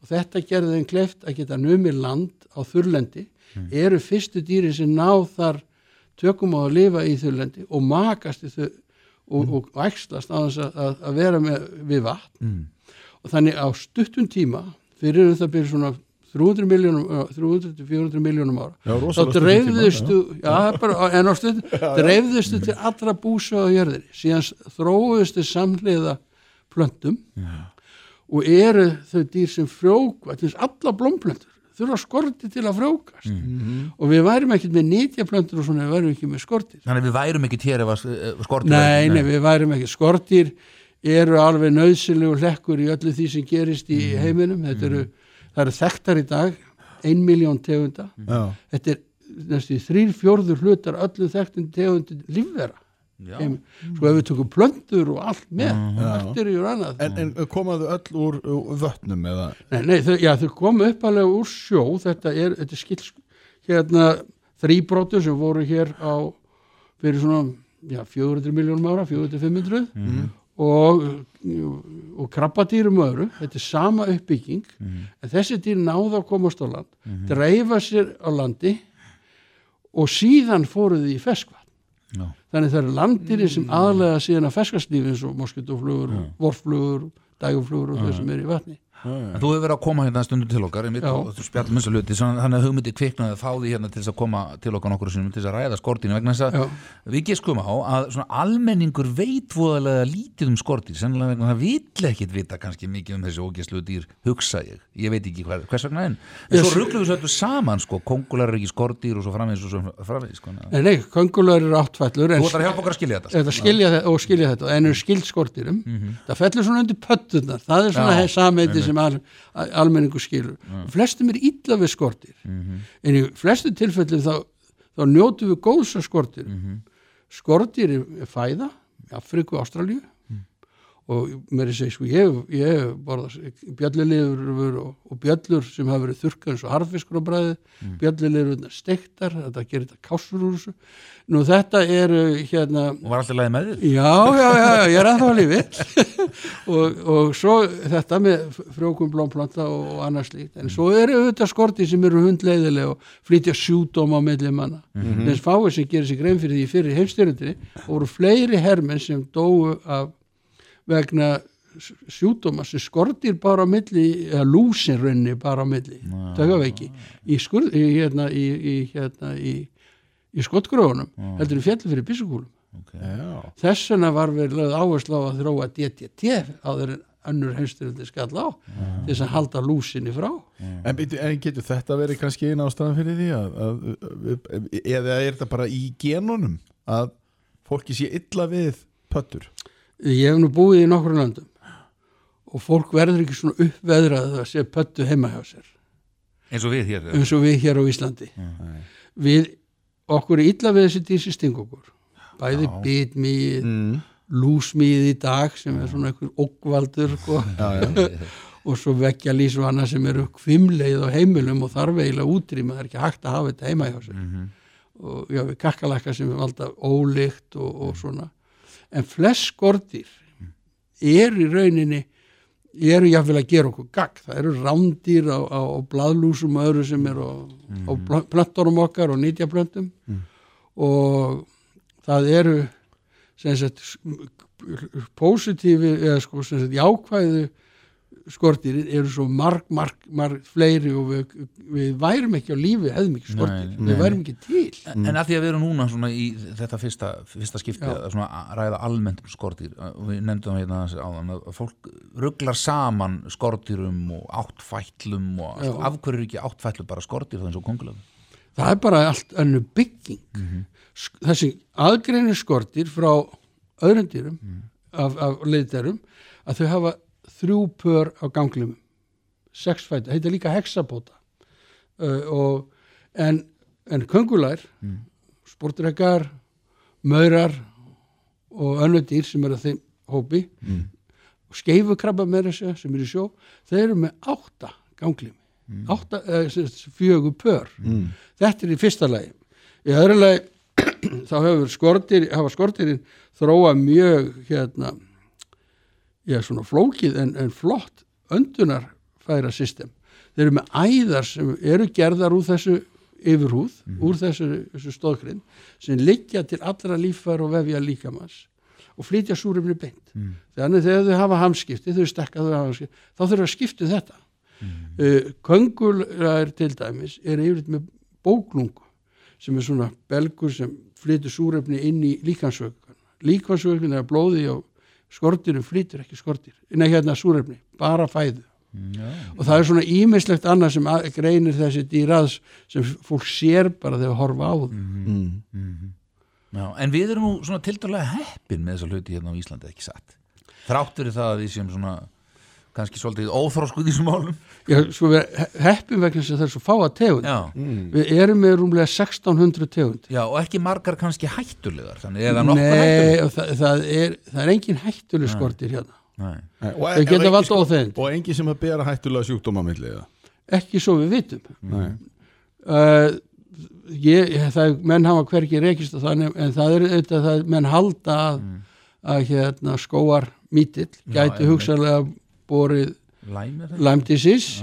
Og þetta gerði þeim kleift að geta numið land á þurrlendi. Eru fyrstu dýri sem ná þar tökum á að lifa í þurrlendi og makast í þau og, og, og æxlast á þess að, að, vera með, við vatn. Og þannig á stuttum tíma fyrir það byrja svona 300 miljónum, 300-400 miljónum ára. Já, þá dreifðustu já, dreifðustu til allra búsa á jörðinni. Síðan þróuðustu samhliða plöntum og eru þau dýr sem frjóka til þess alla blómplöntur þurfa skorti til að frjókast og við værum ekkert með nýtjaplöntur og svona við værum ekki með skortir. Þannig við værum ekki hér ef að eh, skortir Nei, nei, við værum ekki skortir eru alveg nöðsilegu hlekkur í öllu því sem gerist í heiminum. Þetta eru, það eru þekktar í dag ein miljón tegunda. Já. þetta er næstu þrýr fjórður hlutar öllu þekktum tegundin lífvera. Heim, sko ef við tökum plöntur og allt með bakteríur og annað. En, en komaðu öll úr, úr vötnum eða? Nei, nei þau, já, þau komu uppalega úr sjó, þetta er, þetta er skils, hérna, þrýbrótur sem voru hér á, fyrir svona, já, 400 miljónum ára, 400-500 og, og krabbadýrum öðru, þetta er sama uppbygging, en þessi dýr náða að komast á land, dreifa sér á landi og síðan fóruð þið í ferskvatn. Já. Þannig það eru landýri sem aðlega síðan að ferskastlífi eins og moskitoflugur, vorflugur, dæguflugur og þau sem eru í vatni. En þú hefur verið að koma hérna stundur til okkar Já. og spjallum eins og hluti svona- þannig að hugmyndi kviknaði að fá því hérna til þess að koma til okkar nokkur sinum til þess að ræða skortinu vegna þess Já. að við geskum á að svona almenningur veit voðalega lítið um skortir sennilega vegna það vill ekkit vita kannski mikið um þessi ógæslu dýr hugsa ég, ég veit ekki hver, hvers vegna en en svo ruggluðu þessu öllu saman sko, kongular eru ekki skortir og svo framvegis og svo framvegis sko. Nei, nei, köngular eru áttfællur en Þú ætlar að hjálpa okkur að skilja þetta þetta skilja þetta og skilja þetta sem al, almenningu skilur. Flestum er illa við skortir. En í flestu tilfellum þá, þá njótum við góðs að skortir. Skortir er fæða Afriku, Ástralíu og mér er að segja sko ég, ég hef borðað bjöllulifur og, og bjöllur sem hafa verið þurrkað eins og harfiskur á bræði mm. bjöllulifur steiktar, þetta gerir þetta kásur úr þessu. Nú þetta er hérna og var alltaf leiði með þér? Já, já, já, ég er ennþá að lífi [LAUGHS] og, og svo þetta með frjókum blómplanta og, og annars slíkt, en svo eru auðvitað skorti sem eru hundleiðileg og flytja sjúdóma á milli manna. Þess fáið sem gerir sig grein fyrir því fyrir heimstyrjundinni og voru fleiri hermenn sem dóu af vegna sjúdóma sem skortir bara á milli eða lúsin raunni bara á milli. Í, skur, í, hérna, í, í, hérna, í, í skottgróðunum heldur í fjallu fyrir byssukúlum Já. þess vegna var lögð áherslu á að þróa DDT áður en önnur heimstyrjaldi skall á til þess að halda lúsinni frá. En, en getur þetta verið kannski eina ástæðan fyrir því að, að, að, eða er þetta bara í genunum að fólki sé illa við pöttur ég hef nú búið í nokkru löndum og fólk verður ekki svona uppveðrað að sé pöttu heima hjá sér. Eins og við hér eins og við hér á Íslandi. Við okkur er illa við þessi dýr sem sting okkur bæði bitmýð mm. lúsmýð í dag sem er svona einhver ógvaldur sko. [LAUGHS] og svo og annað sem eru kvimleið á heimilum og þarf eiginlega útrýma, það er ekki hægt að hafa þetta heima hjá sér. Og já, við kakkalakka sem er valda ólykt og, og svona en flest skortir er í rauninni eru jáfnvel að gera okkur gagg það eru rándýr á, á, á bladlúsum og öðru sem er á, á pl- plöntunum okkar og nýtjaplöntum og það eru sem sagt positífi eða sko sem sagt jákvæðu skortir eru svo marg, marg, marg fleiri og við, við værum ekki á lífi hefðum ekki skortir, Nei, við værum ekki til. En, en að því að við erum núna svona í þetta fyrsta, fyrsta skipti Já. að ræða almennt um skortýr og við nefndum hérna áðan að fólk rugglar saman skortýrum og áttfætlum og. Já. af hverju er ekki áttfætlum bara skortýr það eins og kongulöfum það er bara allt önnu bygging. Sk- þessi aðgreinir skortir frá öðrum dýrum af, af leiðdærum að þau hafa þrjú pör á ganglimum sex fæti, heita líka hexapóta uh, og en, en köngulær sportrekar maurar og önnur dýr sem eru að þeim hópi Mm. og skeifukrabba með þessu sem eru í sjó þeir eru með átta ganglimi. Átta, eh, sem sagt, fjögur pör. Mm. þetta er í fyrsta lagi. Í öðru lagi [CLEARS THROAT] þá hefur skortir, hafa skortirinn þróa mjög hérna já, svona flókið en, en flott öndunarfæra system. Þeir eru með æðar sem eru gerðar úr þessu yfirhúð, úr þessu, þessu stóðgrinn sem liggja til allra líffar og vefja líkamanns og flytja súrumni beint. Þannig þegar þau hafa hamskipti, þau stekka þau hafa hamskipti, þá þurfa að skipta um þetta. Mm. köngular til dæmis er yfirleitt með bóklungu sem er svona belgur sem flytur súrefni inn í líkansvögun líkansvögun er blóði og skortirum flytur ekki skortir nei hérna súrefni, bara fæðu. Og það er svona ímislegt annað sem greinir þessi dýraðs sem fólk sér bara þegar horfa á það Mm. Já, en við erum nú svona tildalega heppin með þessa hluti hérna á Íslandi, ekki satt? Þrátt fyrir það að við séum svona kannski svolítið óþróskuð í þessum málum. Já, sko við heppum vegna þess að það er svo fáa tegund. Já, við erum með rúmlega 1600 tegund. Já, og ekki margar kannski hættulegar þannig eða nokkuð Nei, hættulegar. og það, það, er, það er engin hættuleg skortir hérna. Nei. Nei, og, Þau geta og valdið engin- og engin sem að bera hættulega sjúkdóma milli eða ekki svo við vitum. Nei. uh, ég, það, menn hafa hvergi rekist þannig en það er auðvitað menn halda að, að hérna skóar mítill gæti hugsalega borið er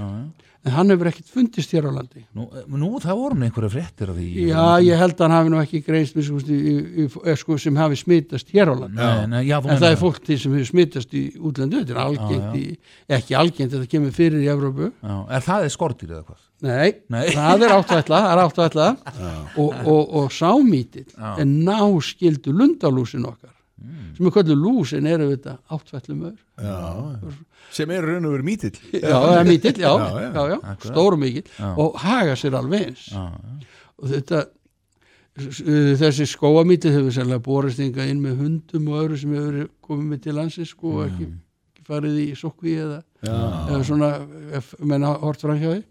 Já, já. en hann hefur ekkert fundist hér á landi. Nú, nú það voru nú einhverja fréttir af því. Já, ég held að hann hafi nú ekki greinst með, sko, í, sko, sem hafi smitast hér á landi. Nei, nei, já, en það er fólk til sem hefur smitast í útlendu þetta er algengt Já, já. í, ekki algengt þetta kemur fyrir í Evrópu. Já, er það er skortir eða hvað? Nei, Nei. það er áttuætla, er áttuætla og, og, og sámítill en náskildu lundalúsin okkar Mm. sem er kvöldu lúsin eru þetta áttfætlum ör sem er raun og verið mítill. Já, er mítill, já, Já, já. já, [LAUGHS] stórum mikill og haga sér alveg eins. Og þetta s- þessi skóamítill hefur sérlega borist inga inn með hundum og öðru sem hefur komið með til landsins sko og ekki, ekki farið í sokvi eða, eða svona ef menn hafa hort fram hjá því.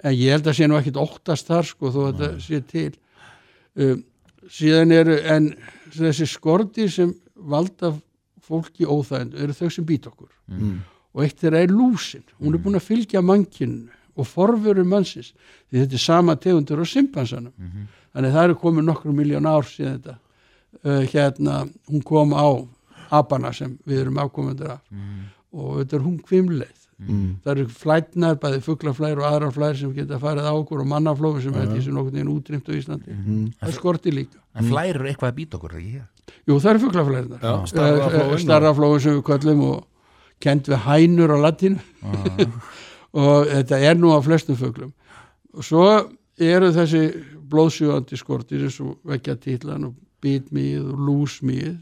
En ég held að sé nú ekkit óttast þar sko þó að þetta sé til. Um, síðan eru en þessi skortir sem valda fólki óþægend eru þau sem být okkur. Mm. og eitt þeirra er lúsin. Hún er búin að fylgja mannkinu og forveru mannsins því þetta er sama tegundur á simpansanum. Þannig að það eru komið nokkru miljón ár síðan þetta uh, hérna, hún kom á apana sem við erum afkomendur af. Og þetta er hún kvimleið Mm. það eru flætnar, bæði fuglaflær og aðra flær sem geta farið á okkur og mannaflófi sem er sem nokkurn veginn útrýmt á Íslandi. Það er skorti líka. En flærur eitthvað að býta okkur, ekki? Jú, það eru fuglaflærnar. Já, starraflóin. starraflóin sem við köllum og kent við hænur á latinu [LAUGHS] og þetta er nú á flestum fuglum. Og svo eru þessi blóðsjóðandi skortir eins og vekja titlan og bitmið og lúsmið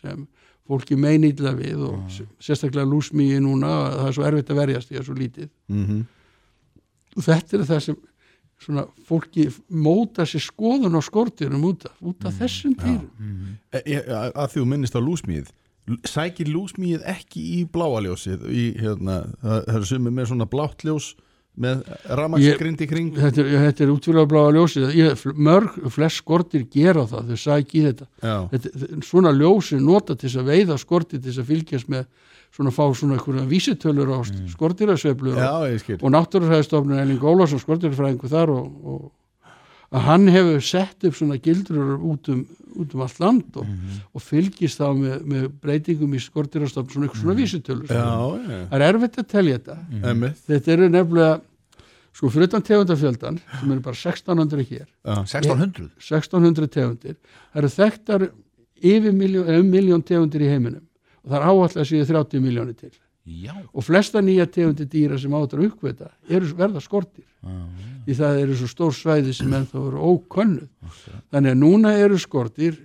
sem fólki meinilla við og sérstaklega lúsmiði núna það er svo erfitt að verjast því að svo lítið. Mhm. og þetta er það sem svona fólki móta sér skoðun á skortirum út af, út af þessum dýrum. E- e- að þú minnist á lúsmíð sækir lúsmíð ekki í bláaljósið í, hérna, það það eru sumir með svona blátt ljós með ramagsgrind í kring. þetta þetta er útfélag bláa ljósið. Ég, mörg, flest skortir gera það þau sæk í þetta, þetta svona ljósi nota til að veiða skortir til að fylgjast með svona fá svona einhverja vísitölur á mm. skortirasveiflu og, og náttúrufræðistofnun Elling Ólafsson skortirfræðingu þar og, og að hann hefur sett upp svona gildrur út um, út um allt land og, og fylgist þá með, með breytingum í skortirastofnun svona einhver svona vísitölur. Já, já, það er erfitt að telja þetta. Emmitt þetta eru nefnilega sko fyrir utan tegundafjöldan sem eru bara 1600 hér. 1600? 1600 tegundir. Það eru þekktar yfir miljón, um miljón tegundir í heiminum. Og það er áallega séu 30 miljónir til Já, og flesta nýja tegundir dýra sem áttur að uppveita eru verða skortir. Því það eru svo stór svæði sem ennþá eru ókönnuð. Þannig að núna eru skortir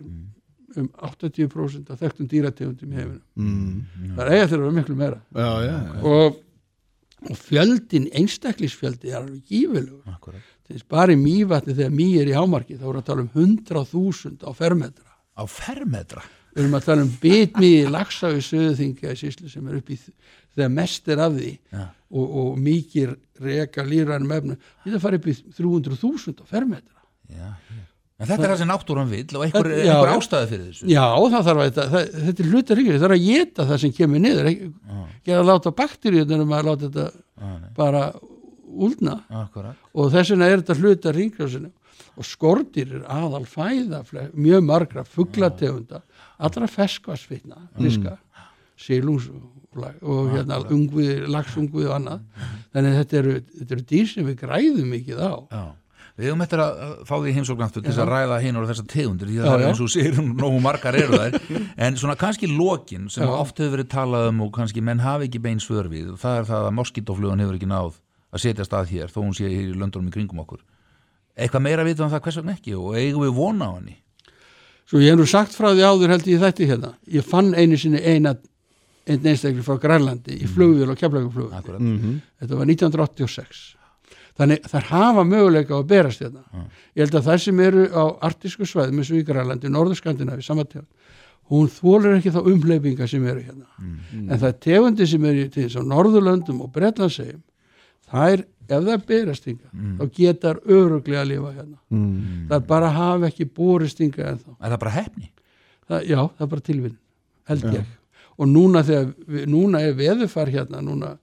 um 80% af þekktum dýrategundum í heiminum. Mm. það er eiga þeirra að vera miklu meira. Já, já, já. og, og fjöldin einstaklisfjöldi er alveg gífilegur bara í mývatni þegar mý er í hámarki þá voru að tala um 100.000 á fermetra. Á fermetra? Við erum að tala um bitmiði lagsa við söðuþingja í síslu sem er upp í þegar mest er af því Já. og, og mikið reka lýrænum efnum við það fara upp í 300.000 á fermetra. Já, hér En þetta er það sem náttúran vill og einhver, já, einhver ástæði fyrir þessu. Já, það þarf að þetta, það, þetta er hluta ringir, það er að geta það sem kemur niður, ekki, að láta bakteríunum um að láta þetta bara úlna. Og þess vegna er þetta hluta ringráðsinu og skortir er aðal fæða mjög margra fugglategunda allra ferskvarsfitna, fiska sílungs og, hérna ungvið, lagsungvið og annað. Þannig að þetta eru, þetta eru dýr sem við græðum mikið á. Já. Við höfum eftir að fá því heimsóknartu til þess að ræða hinn og þessar tegundir því að það er eins og sér nógu margar eru þær. [LAUGHS] En svona kannski lokin sem Já. oft hefur verið talað um og kannski menn hafi ekki bein svör við og það er það að moskítoflugan hefur ekki náð að setja stað hér þó hún sé hér í löndunum í kringum okkur. Eitthvað meira vitum um það hvers vegna ekki? Og eigum við vona á henni Svo ég hef nú sagt frá því áður held ég þetta hérna. Ég fann einu sinni eina einn einstakli frá Grænlandi í flugvél og keflaguflugvél. Akkurat. Þetta var 1986. Þannig þær hafa möguleika á að berast hérna. Ég held að þær sem eru á artísku svæðum eins og í Grænlandi, Norður Skandinavi, sama tegund, hún þólur ekki þá umhleypinga sem eru hérna. En það er tegundi sem eru til þess á Norðurlöndum og Bretlandsegjum, þær, ef það berast hinga, þá getar öruglega að lifa hérna. Mm. Það bara hafa ekki borist hinga ennþá. Er það bara hefni? Það, já, það er bara tilvinn, held ég. Og núna, þegar, núna er veðurfar hérna, núna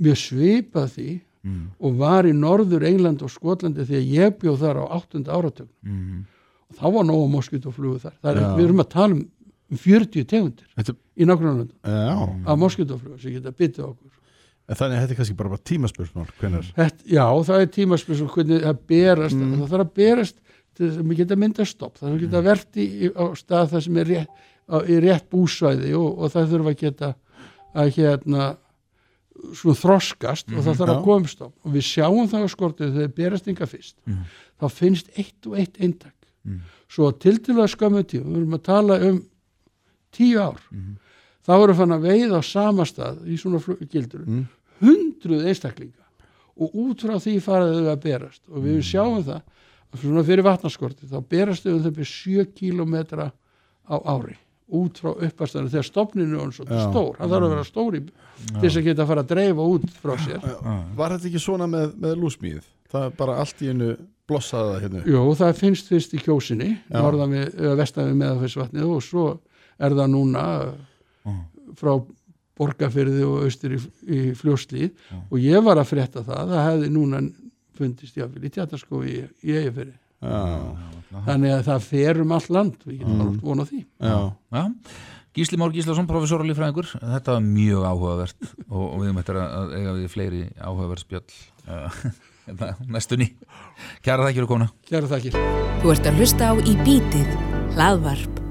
mjög svipað því og var í norður England og Skotlandi þegar ég bjóð þar á 8. áratögn Mm. og þá var nóg moskítoflugu þar. Það er, Já. við erum að tala um um 40 tegundir Þetta, í já, af moskítoflugu sem geta byttið okkur. En þannig að þetta er kannski bara, bara tímaspörsmál já, það er tímaspil hvernig það berast, það þarf að berast til þess að við geta mynda stopp, það þarf að geta í, í, á stað það sem er rétt, á, í rétt búsvæði og, og það þurfa að geta að hérna svona þroskast og það þarf að Já. koma stopp. Og við sjáum það á skortið þegar berast yngar fyrst þá finnst eitt og eitt eintak. Svo til til að skömmu tíma við erum að tala um tíu ár þá erum fann að veiða á sama stað í svona gildur hundruð einstaklinga. Og út frá því faraðu þau að berast. Og við sjáum það að svona fyrir vatnaskorti þá berast þau um þau 7 kilometra á ári út frá uppastæðinu þegar stopninu er stór, hann þarf að vera stór í, til þess að geta að fara að dreifa út frá sér. Var þetta ekki svona með, með lúsmíð? Það er bara allt í hennu blossaði það hérna Jú, það finnst fyrst í kjósinni norðan við, vestan við meðafæsvatnið og svo er það núna frá borgarfyrði og austur í, í fljóslíð og ég var að frétta það það hefði núna fundist jáfnvel í tjartaskó í, í eigafyrði þannig að það fer um allt land við getum mm. vona því. Já, Já. Gísli Már Gíslason, professor og lífræðingur þetta var mjög áhugavert og, og við eftir að eiga við fleiri áhugavert spjöll [LAUGHS] hérna, næstunni. Kæra þakkir og kona. Kæra þakkir. Þú ert að hlusta á Í bítið, hlaðvarp